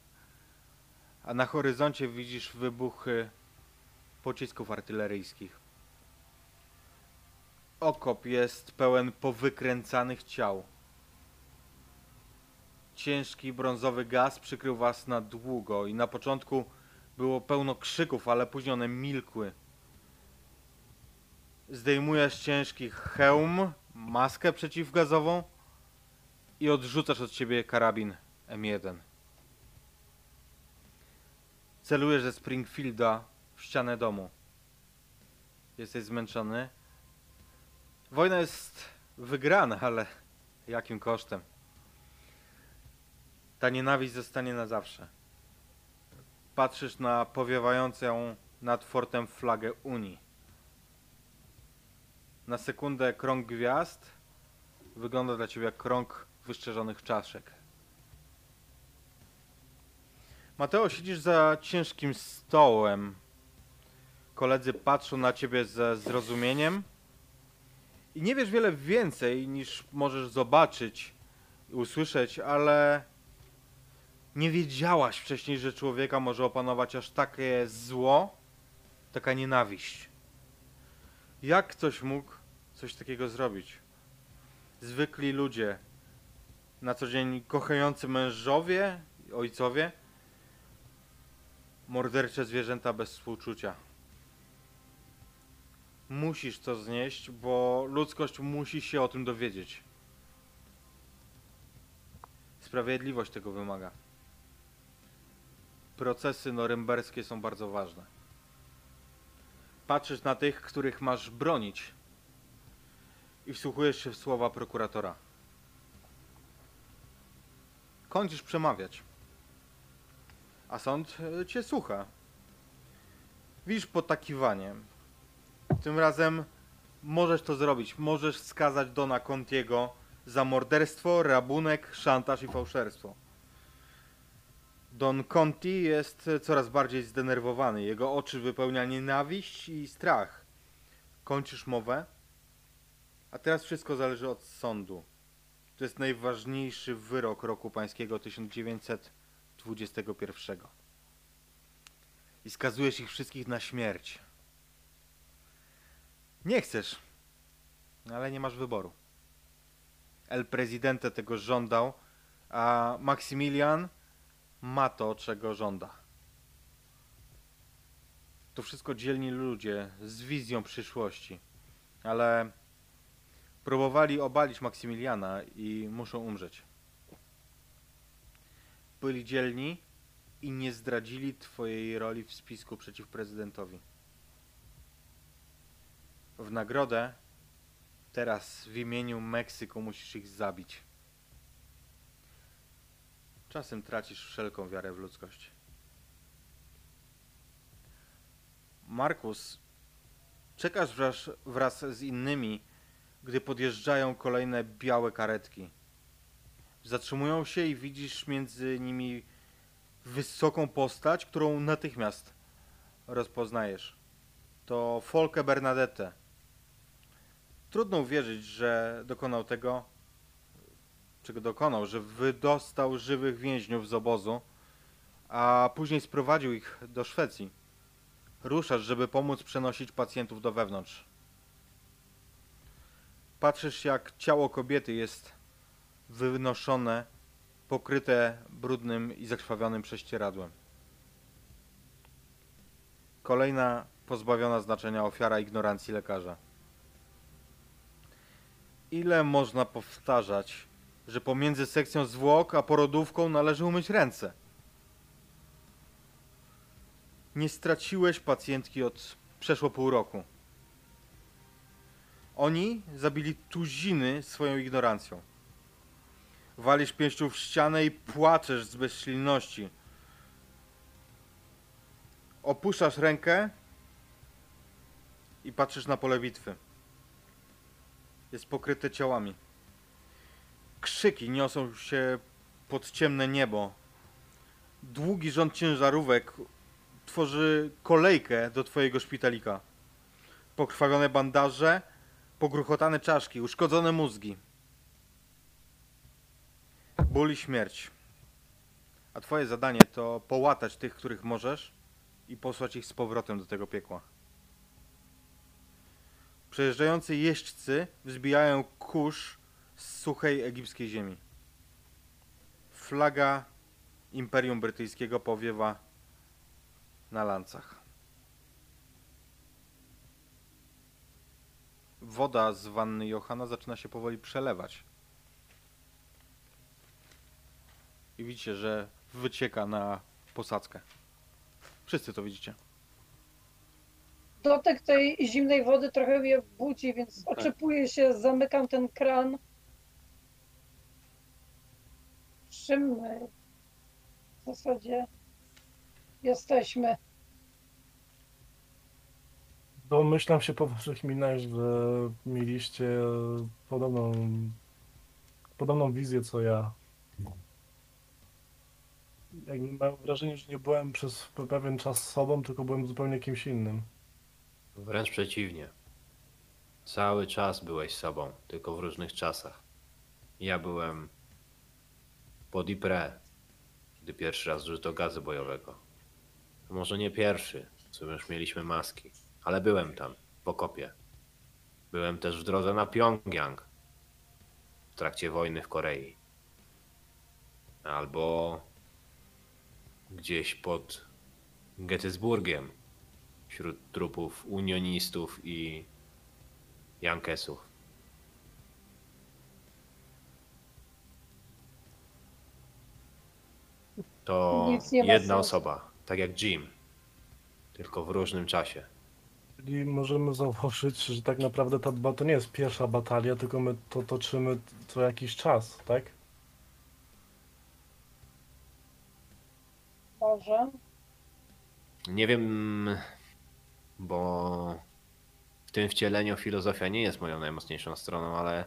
a na horyzoncie widzisz wybuchy pocisków artyleryjskich. Okop jest pełen powykręcanych ciał. Ciężki brązowy gaz przykrył was na długo i na początku było pełno krzyków, ale później one milkły. Zdejmujesz ciężki hełm, maskę przeciwgazową i odrzucasz od siebie karabin M1. Celujesz ze Springfielda w ścianę domu. Jesteś zmęczony. Wojna jest wygrana, ale jakim kosztem? Ta nienawiść zostanie na zawsze. Patrzysz na powiewającą nad fortem flagę Unii. Na sekundę krąg gwiazd wygląda dla ciebie jak krąg wyszczerzonych czaszek. Mateo, siedzisz za ciężkim stołem. Koledzy patrzą na ciebie ze zrozumieniem. I nie wiesz wiele więcej niż możesz zobaczyć i usłyszeć, ale nie wiedziałaś wcześniej, że człowieka może opanować aż takie zło, taka nienawiść. Jak ktoś mógł coś takiego zrobić? Zwykli ludzie, na co dzień kochający mężowie, ojcowie, mordercze zwierzęta bez współczucia. Musisz to znieść, bo ludzkość musi się o tym dowiedzieć. Sprawiedliwość tego wymaga. Procesy norymberskie są bardzo ważne. Patrzysz na tych, których masz bronić i wsłuchujesz się w słowa prokuratora. Kończysz przemawiać, a sąd e, cię słucha. Widzisz potakiwanie. Tym razem możesz to zrobić. Możesz skazać Dona Contiego za morderstwo, rabunek, szantaż i fałszerstwo. Don Conti jest coraz bardziej zdenerwowany. Jego oczy wypełnia nienawiść i strach. Kończysz mowę, a teraz wszystko zależy od sądu. To jest najważniejszy wyrok roku pańskiego 1921. I skazujesz ich wszystkich na śmierć. Nie chcesz, ale nie masz wyboru. El Presidente tego żądał, a Maksymilian ma to, czego żąda. To wszystko dzielni ludzie z wizją przyszłości, ale próbowali obalić Maksymiliana i muszą umrzeć. Byli dzielni i nie zdradzili twojej roli w spisku przeciw prezydentowi. W nagrodę teraz w imieniu Meksyku musisz ich zabić. Czasem tracisz wszelką wiarę w ludzkość. Markus, czekasz wraz, wraz z innymi, gdy podjeżdżają kolejne białe karetki. Zatrzymują się i widzisz między nimi wysoką postać, którą natychmiast rozpoznajesz. To Folke Bernadette. Trudno uwierzyć, że dokonał tego, czego dokonał, że wydostał żywych więźniów z obozu, a później sprowadził ich do Szwecji. Ruszasz, żeby pomóc przenosić pacjentów do wewnątrz. Patrzysz, jak ciało kobiety jest wynoszone, pokryte brudnym i zakrwawionym prześcieradłem. Kolejna pozbawiona znaczenia ofiara ignorancji lekarza. Ile można powtarzać, że pomiędzy sekcją zwłok a porodówką należy umyć ręce? Nie straciłeś pacjentki od przeszło pół roku. Oni zabili tuziny swoją ignorancją. Walisz pięścią w ścianę i płaczesz z bezsilności. Opuszczasz rękę i patrzysz na pole bitwy. Jest pokryte ciałami. Krzyki niosą się pod ciemne niebo. Długi rząd ciężarówek tworzy kolejkę do twojego szpitalika. Pokrwawione bandaże, pogruchotane czaszki, uszkodzone mózgi. Ból i śmierć. A twoje zadanie to połatać tych, których możesz i posłać ich z powrotem do tego piekła. Przejeżdżający jeźdźcy wzbijają kurz z suchej egipskiej ziemi. Flaga Imperium Brytyjskiego powiewa na lancach. Woda z wanny Johana zaczyna się powoli przelewać. I widzicie, że wycieka na posadzkę. Wszyscy to widzicie. Dotyk tej zimnej wody trochę mnie budzi, więc otrzepuję się, zamykam ten kran. Czym my zasadzie jesteśmy. Domyślam się po waszych minach, że mieliście podobną, podobną wizję co ja. Jakby mam wrażenie, że nie byłem przez pe- pewien czas sobą, tylko byłem zupełnie kimś innym. Wręcz przeciwnie. Cały czas byłeś sobą, tylko w różnych czasach. Ja byłem pod Ypres, gdy pierwszy raz użyto gazu bojowego. Może nie pierwszy, co już mieliśmy maski, ale byłem tam, w okopie. Byłem też w drodze na Pjongjang, w trakcie wojny w Korei. Albo gdzieś pod Gettysburgiem, wśród trupów unionistów i Jankesów. To jedna sensu. osoba, tak jak Jim, tylko w różnym czasie. Czyli możemy założyć, że tak naprawdę ta dba to nie jest pierwsza batalia, tylko my to toczymy co jakiś czas, tak? Może. Nie wiem, bo w tym wcieleniu filozofia nie jest moją najmocniejszą stroną, ale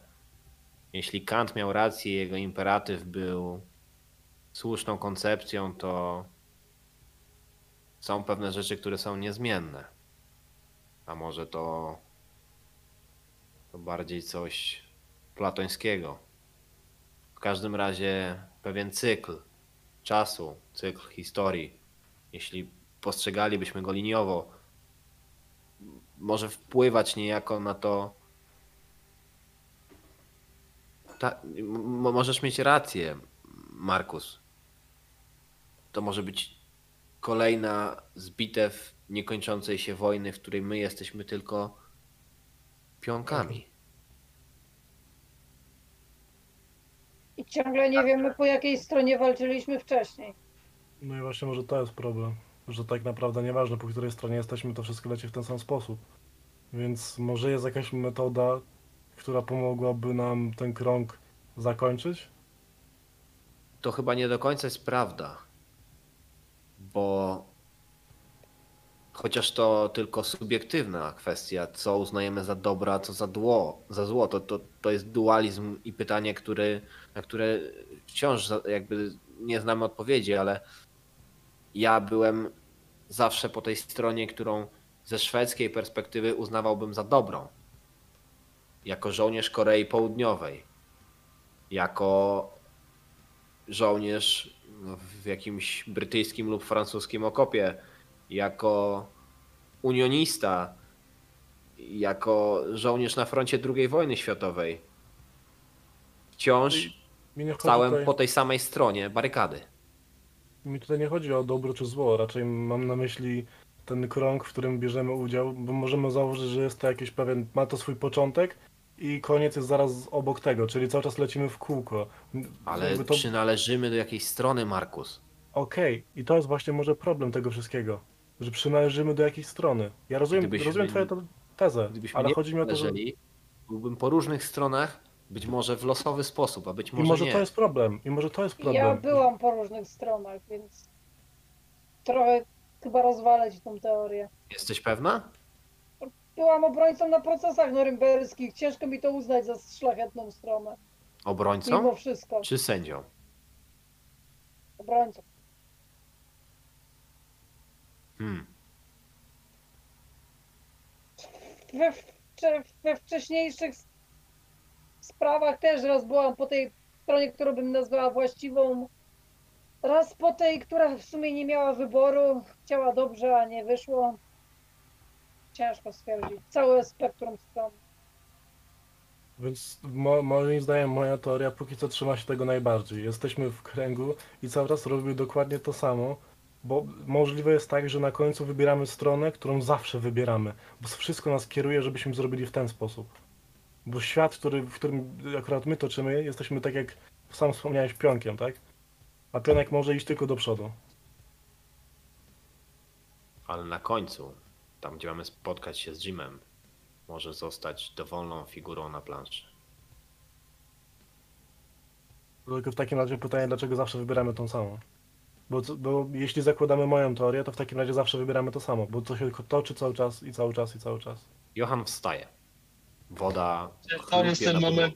jeśli Kant miał rację, jego imperatyw był słuszną koncepcją, to są pewne rzeczy, które są niezmienne. A może to, to bardziej coś platońskiego. W każdym razie pewien cykl czasu, cykl historii, jeśli postrzegalibyśmy go liniowo, może wpływać niejako na to. Ta, możesz mieć rację, Markus. To może być kolejna z bitew niekończącej się wojny, w której my jesteśmy tylko pionkami. I ciągle nie wiemy, po jakiej stronie walczyliśmy wcześniej. No i właśnie może to jest problem, że tak naprawdę nieważne po której stronie jesteśmy, to wszystko leci w ten sam sposób. Więc może jest jakaś metoda, która pomogłaby nam ten krąg zakończyć? To chyba nie do końca jest prawda, bo chociaż to tylko subiektywna kwestia, co uznajemy za dobro, a co za, dło, za zło, to, to, to jest dualizm i pytanie, który, na które wciąż jakby nie znamy odpowiedzi, ale ja byłem zawsze po tej stronie, którą ze szwedzkiej perspektywy uznawałbym za dobrą. Jako żołnierz Korei Południowej, jako żołnierz w jakimś brytyjskim lub francuskim okopie, jako unionista, jako żołnierz na froncie II wojny światowej. Wciąż stałem tutaj, po tej samej stronie barykady. mi tutaj nie chodzi o dobro czy zło, raczej mam na myśli ten krąg, w którym bierzemy udział, bo możemy założyć, że jest to jakiś pewien, ma to swój początek i koniec jest zaraz obok tego, czyli cały czas lecimy w kółko. Ale Jakby to... czy należymy do jakiejś strony, Markus? Okej, i to jest właśnie może problem tego wszystkiego, że przynależymy do jakiejś strony. Ja rozumiem, Gdybyśmy- rozumiem twoją te- tezę, Gdybyśmy ale nie chodzi mi o to, że... byłbym po różnych stronach, być może w losowy sposób, a być I może, może nie. to jest problem, i może to jest problem. Ja byłam po różnych stronach, więc trochę chyba rozwalę ci tą teorię. Jesteś pewna? Byłam obrońcą na procesach norymberskich. Ciężko mi to uznać za szlachetną stronę. Obrońcą Mimo wszystko. czy sędzią? Obrońcą. Hmm. We, wcze- we wcześniejszych s- sprawach też raz byłam po tej stronie, którą bym nazwała właściwą. Raz po tej, która w sumie nie miała wyboru. Chciała dobrze, a nie wyszło. Ciężko stwierdzić. Całe spektrum stron. Więc mo, moim zdaniem moja teoria póki co trzyma się tego najbardziej. Jesteśmy w kręgu i cały czas robimy dokładnie to samo, bo możliwe jest tak, że na końcu wybieramy stronę, którą zawsze wybieramy, bo wszystko nas kieruje, żebyśmy zrobili w ten sposób. Bo świat, który, w którym akurat my toczymy, jesteśmy tak jak sam wspomniałeś pionkiem, tak? A pionek może iść tylko do przodu. Ale na końcu, tam gdzie mamy spotkać się z Jimem, może zostać dowolną figurą na planszy. Tylko w takim razie pytanie, dlaczego zawsze wybieramy tą samą? Bo, bo jeśli zakładamy moją teorię, to w takim razie zawsze wybieramy to samo, bo to się toczy cały czas i cały czas i cały czas. Johan wstaje. Woda. To jest ten moment,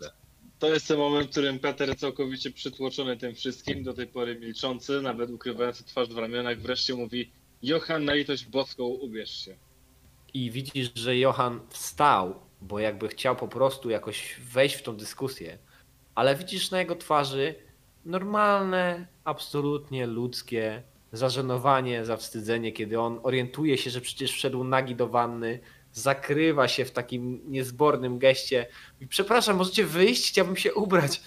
to jest ten moment, w którym Peter całkowicie przytłoczony tym wszystkim, do tej pory milczący, nawet ukrywający twarz w ramionach, wreszcie mówi Johan, na litość boską, ubierz się. I widzisz, że Johan wstał, bo jakby chciał po prostu jakoś wejść w tą dyskusję, ale widzisz na jego twarzy normalne, absolutnie ludzkie zażenowanie, zawstydzenie, kiedy on orientuje się, że przecież wszedł nagi do wanny, zakrywa się w takim niezbornym geście. i Przepraszam, możecie wyjść? Chciałbym się ubrać.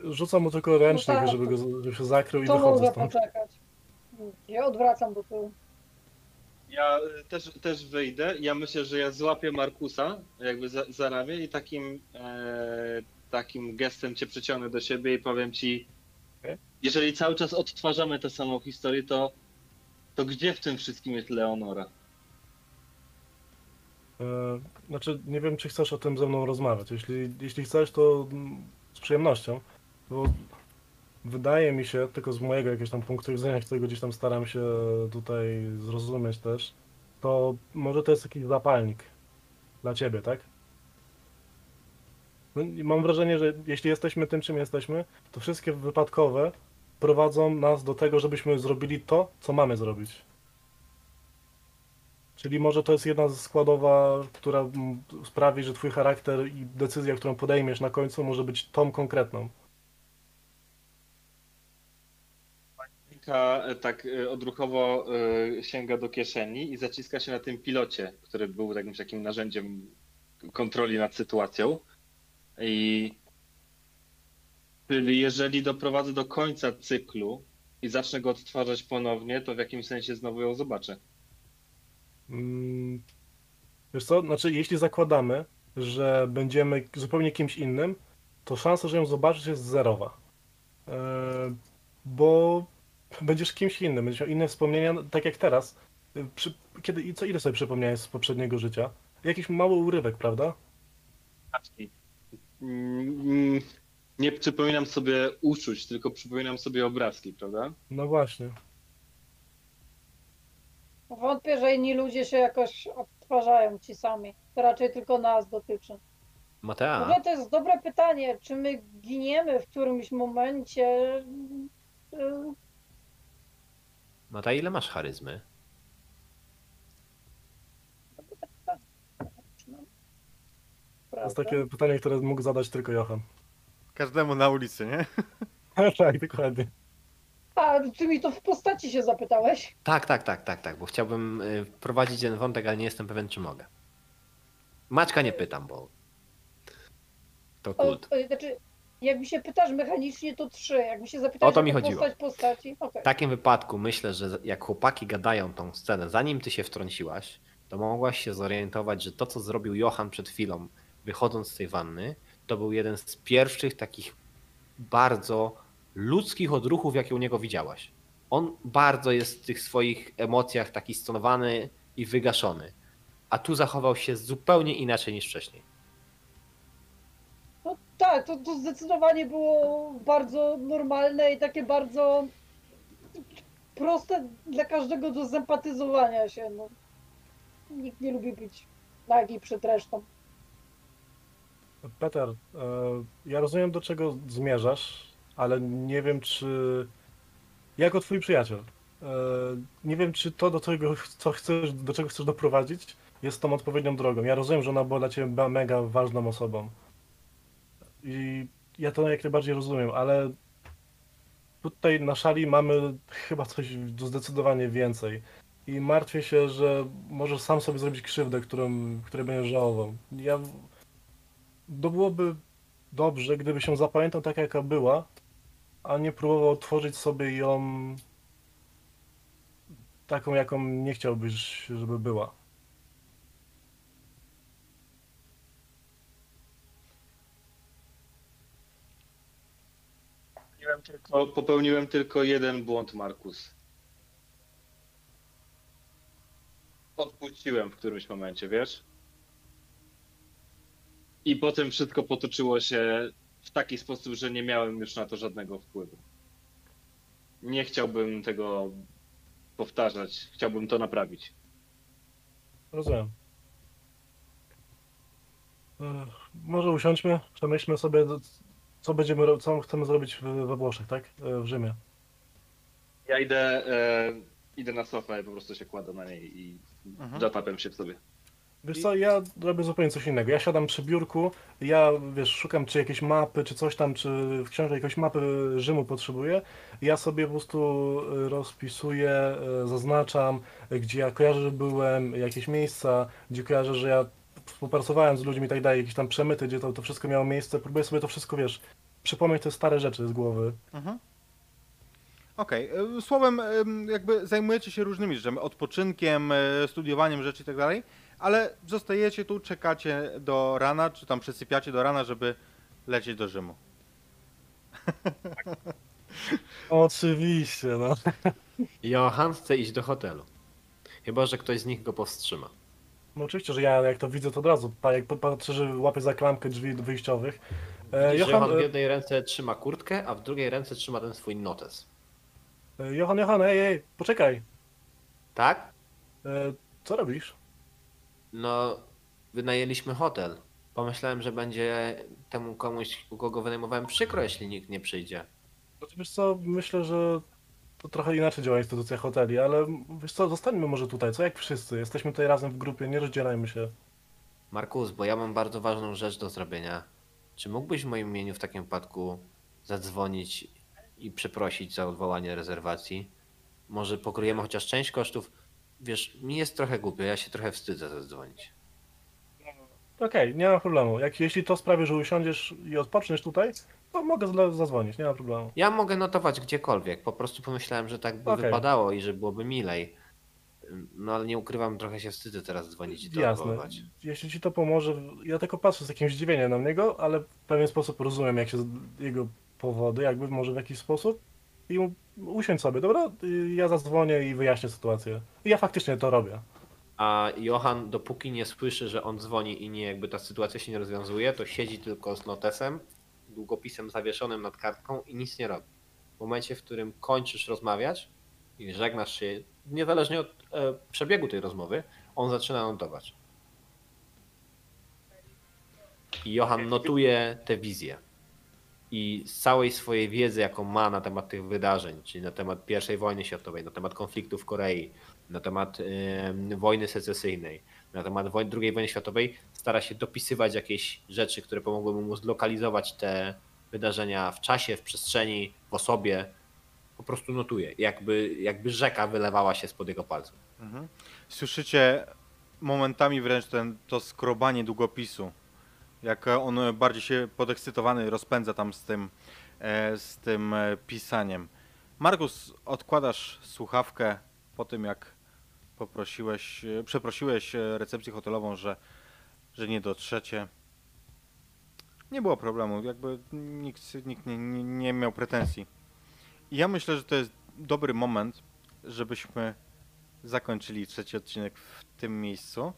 Rzucam mu tylko ręcznik, tak, żeby, go, żeby się zakrył i wychodzę stąd. poczekać. Ja odwracam do tyłu. Ja y, też, też wyjdę. Ja myślę, że ja złapię Markusa jakby za, za ramię i takim, e, takim gestem cię przyciągnę do siebie i powiem ci, Okej. jeżeli cały czas odtwarzamy tę samą historię, to, to gdzie w tym wszystkim jest Leonora? E, Znaczy, nie wiem, czy chcesz o tym ze mną rozmawiać. Jeśli, jeśli chcesz, to mm, z przyjemnością, bo wydaje mi się, tylko z mojego jakiegoś tam punktu widzenia, którego gdzieś tam staram się tutaj zrozumieć też, to może to jest jakiś zapalnik dla ciebie, tak? No, mam wrażenie, że jeśli jesteśmy tym, czym jesteśmy, to wszystkie wypadkowe prowadzą nas do tego, żebyśmy zrobili to, co mamy zrobić. Czyli może to jest jedna składowa, która sprawi, że twój charakter i decyzja, którą podejmiesz na końcu, może być tą konkretną. Monika e, tak e, odruchowo e, sięga do kieszeni i zaciska się na tym pilocie, który był jakimś takim narzędziem kontroli nad sytuacją. I czyli jeżeli doprowadzę do końca cyklu i zacznę go odtwarzać ponownie, to w jakimś sensie znowu ją zobaczę. Mm, Wiesz co, znaczy jeśli zakładamy, że będziemy zupełnie kimś innym, to szansa, że ją zobaczysz jest zerowa. Bo będziesz kimś innym, będziesz miał inne wspomnienia, no, tak jak teraz. Przy, kiedy, i co ile sobie przypomniałeś z poprzedniego życia? Jakiś mały urywek, prawda? Mm, Nie przypominam sobie uczuć, tylko przypominam sobie obrazki, prawda? No właśnie. Wątpię, że inni ludzie się jakoś odtwarzają ci sami. To raczej tylko nas dotyczy. W Matea, ogóle to jest dobre pytanie, czy my giniemy w którymś momencie. Y, Matea, ile masz charyzmy? To jest takie pytanie, które mógł zadać tylko Johan. Każdemu na ulicy, nie? tak, dokładnie. A, ty mi to w postaci się zapytałeś? Tak, tak, tak, tak, tak, bo chciałbym y, wprowadzić ten wątek, ale nie jestem pewien, czy mogę. Maczka nie pytam, bo to O, kult. o, znaczy, jak mi się pytasz mechanicznie, to trzy. Jak mi się zapytasz O to mi chodziło. postać postaci, okej. W takim wypadku myślę, że jak chłopaki gadają tą scenę, zanim ty się wtrąciłaś, to mogłaś się zorientować, że to, co zrobił Johan przed chwilą, wychodząc z tej wanny, to był jeden z pierwszych takich bardzo ludzkich odruchów, jakie u niego widziałaś. On bardzo jest w tych swoich emocjach taki stonowany i wygaszony, a tu zachował się zupełnie inaczej niż wcześniej. Tak, to, to zdecydowanie było bardzo normalne i takie bardzo proste dla każdego do zempatyzowania się. No. Nikt nie lubi być nagi przed resztą. Peter, e, ja rozumiem do czego zmierzasz, ale nie wiem czy. Jako twój przyjaciel. e, Nie wiem, czy to, do czego, co chcesz, do czego chcesz doprowadzić, jest tą odpowiednią drogą. Ja rozumiem, że ona była dla ciebie mega ważną osobą. I ja to jak najbardziej rozumiem, ale tutaj na szali mamy chyba coś zdecydowanie więcej. I martwię się, że możesz sam sobie zrobić krzywdę, którą, której będziesz żałował. Ja to byłoby dobrze, gdyby się zapamiętał tak, jaka była, a nie próbował tworzyć sobie ją taką, jaką nie chciałbyś, żeby była. Tylko, popełniłem tylko jeden błąd, Markus. Odpuściłem w którymś momencie, wiesz? I potem wszystko potoczyło się w taki sposób, że nie miałem już na to żadnego wpływu. nie chciałbym tego powtarzać. Chciałbym to naprawić. Rozumiem. Może usiądźmy, przemyślmy sobie, co będziemy, co chcemy zrobić w- we Włoszech, tak? E, W Rzymie. Ja idę, e, idę na sofę, po prostu się kładę na niej i Mhm. zatapiam się w sobie. Wiesz co, ja robię zupełnie coś innego. Ja siadam przy biurku, ja wiesz, szukam czy jakieś mapy, czy coś tam, czy w książce jakieś mapy Rzymu potrzebuję. Ja sobie po prostu rozpisuję, y, zaznaczam, gdzie ja kojarzę, że byłem, jakieś miejsca, gdzie kojarzę, że ja współpracowałem z ludźmi i tak dalej, jakieś tam przemyty, gdzie to, to wszystko miało miejsce. Próbuję sobie to wszystko, wiesz, przypomnieć te stare rzeczy z głowy. Mhm. Okej, e, słowem em, jakby zajmujecie się różnymi rzeczami, odpoczynkiem, e, studiowaniem rzeczy i tak dalej, ale zostajecie tu, czekacie do rana, czy tam przesypiacie do rana, żeby lecieć do Rzymu. Oczywiście, no. Johan chce iść do hotelu. Chyba, że ktoś z nich go powstrzyma. No oczywiście, że ja jak to widzę, to od razu, pa- jak patrzę, że łapię za klamkę drzwi wyjściowych. E, Widzisz, Johan, Johan w e, jednej ręce trzyma kurtkę, a w drugiej ręce trzyma ten swój notes. e, Johan, Johan, ej, ej, poczekaj. Tak? E, co robisz? No, wynajęliśmy hotel. Pomyślałem, że będzie temu komuś, u kogo wynajmowałem przykro, jeśli nikt nie przyjdzie. Znaczy, wiesz co, myślę, że to trochę inaczej działa instytucja hoteli, ale wiesz co, zostańmy może tutaj, co jak wszyscy, jesteśmy tutaj razem w grupie, nie rozdzielajmy się. Markus, bo ja mam bardzo ważną rzecz do zrobienia. Czy mógłbyś w moim imieniu w takim wypadku zadzwonić i przeprosić za odwołanie rezerwacji? Może pokryjemy chociaż część kosztów? Wiesz, mi jest trochę głupio, ja się trochę wstydzę zadzwonić. Okej, nie ma problemu. Jak, jeśli to sprawi, że usiądziesz i odpoczniesz tutaj, to mogę zle- zadzwonić, nie ma problemu. Ja mogę notować gdziekolwiek, po prostu pomyślałem, że tak by Okej. wypadało i że byłoby milej. No ale nie ukrywam, trochę się wstydzę teraz dzwonić i to Jasne. Jeśli ci to pomoże, ja tylko patrzę z jakimś zdziwieniem na niego, ale w pewien sposób rozumiem, jak się z- jego powody, jakby może w jakiś sposób. I mu- usiądź sobie, dobra? Y, Ja zadzwonię i wyjaśnię sytuację. Ja faktycznie to robię. A Johan, dopóki nie słyszy, że on dzwoni i nie jakby ta sytuacja się nie rozwiązuje, to siedzi tylko z notesem, długopisem zawieszonym nad kartką i nic nie robi. W momencie, w którym kończysz rozmawiać i żegnasz się, niezależnie od e, przebiegu tej rozmowy, on zaczyna notować. I Johan notuje te wizje. I z całej swojej wiedzy, jaką ma na temat tych wydarzeń, czyli na temat I wojny światowej, na temat konfliktu w Korei, na temat em, wojny secesyjnej, na temat wojny, II wojny światowej, stara się dopisywać jakieś rzeczy, które pomogłyby mu zlokalizować te wydarzenia w czasie, w przestrzeni, w osobie. Po prostu notuje, jakby, jakby rzeka wylewała się spod jego palców. Mhm. Słyszycie momentami wręcz ten, to skrobanie długopisu. Jak on bardziej się podekscytowany rozpędza tam z tym, e, z tym e, pisaniem. Markus, odkładasz słuchawkę po tym, jak poprosiłeś, e, przeprosiłeś recepcję hotelową, że, że nie dotrzecie. Nie było problemu, jakby nikt, nikt nie, nie, nie miał pretensji. I ja myślę, że to jest dobry moment, żebyśmy zakończyli trzeci odcinek w tym miejscu.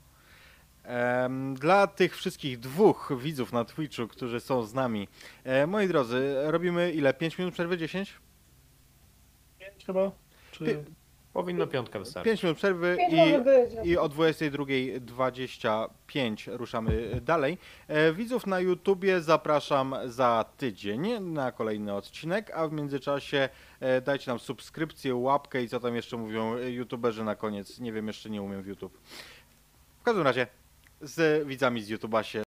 Dla tych wszystkich dwóch widzów na Twitchu, którzy są z nami, e, moi drodzy, robimy ile? 5 minut przerwy? 10? Pięć chyba? Czy... Powinno piątka wystarczyć. 5 minut przerwy Pięć i, może być. i o 22.25 ruszamy dalej. E, Widzów na YouTubie zapraszam za tydzień na kolejny odcinek, a w międzyczasie e, dajcie nam subskrypcję, łapkę i co tam jeszcze mówią YouTuberzy na koniec. Nie wiem, jeszcze nie umiem w YouTube. W każdym razie z widzami z YouTube'a się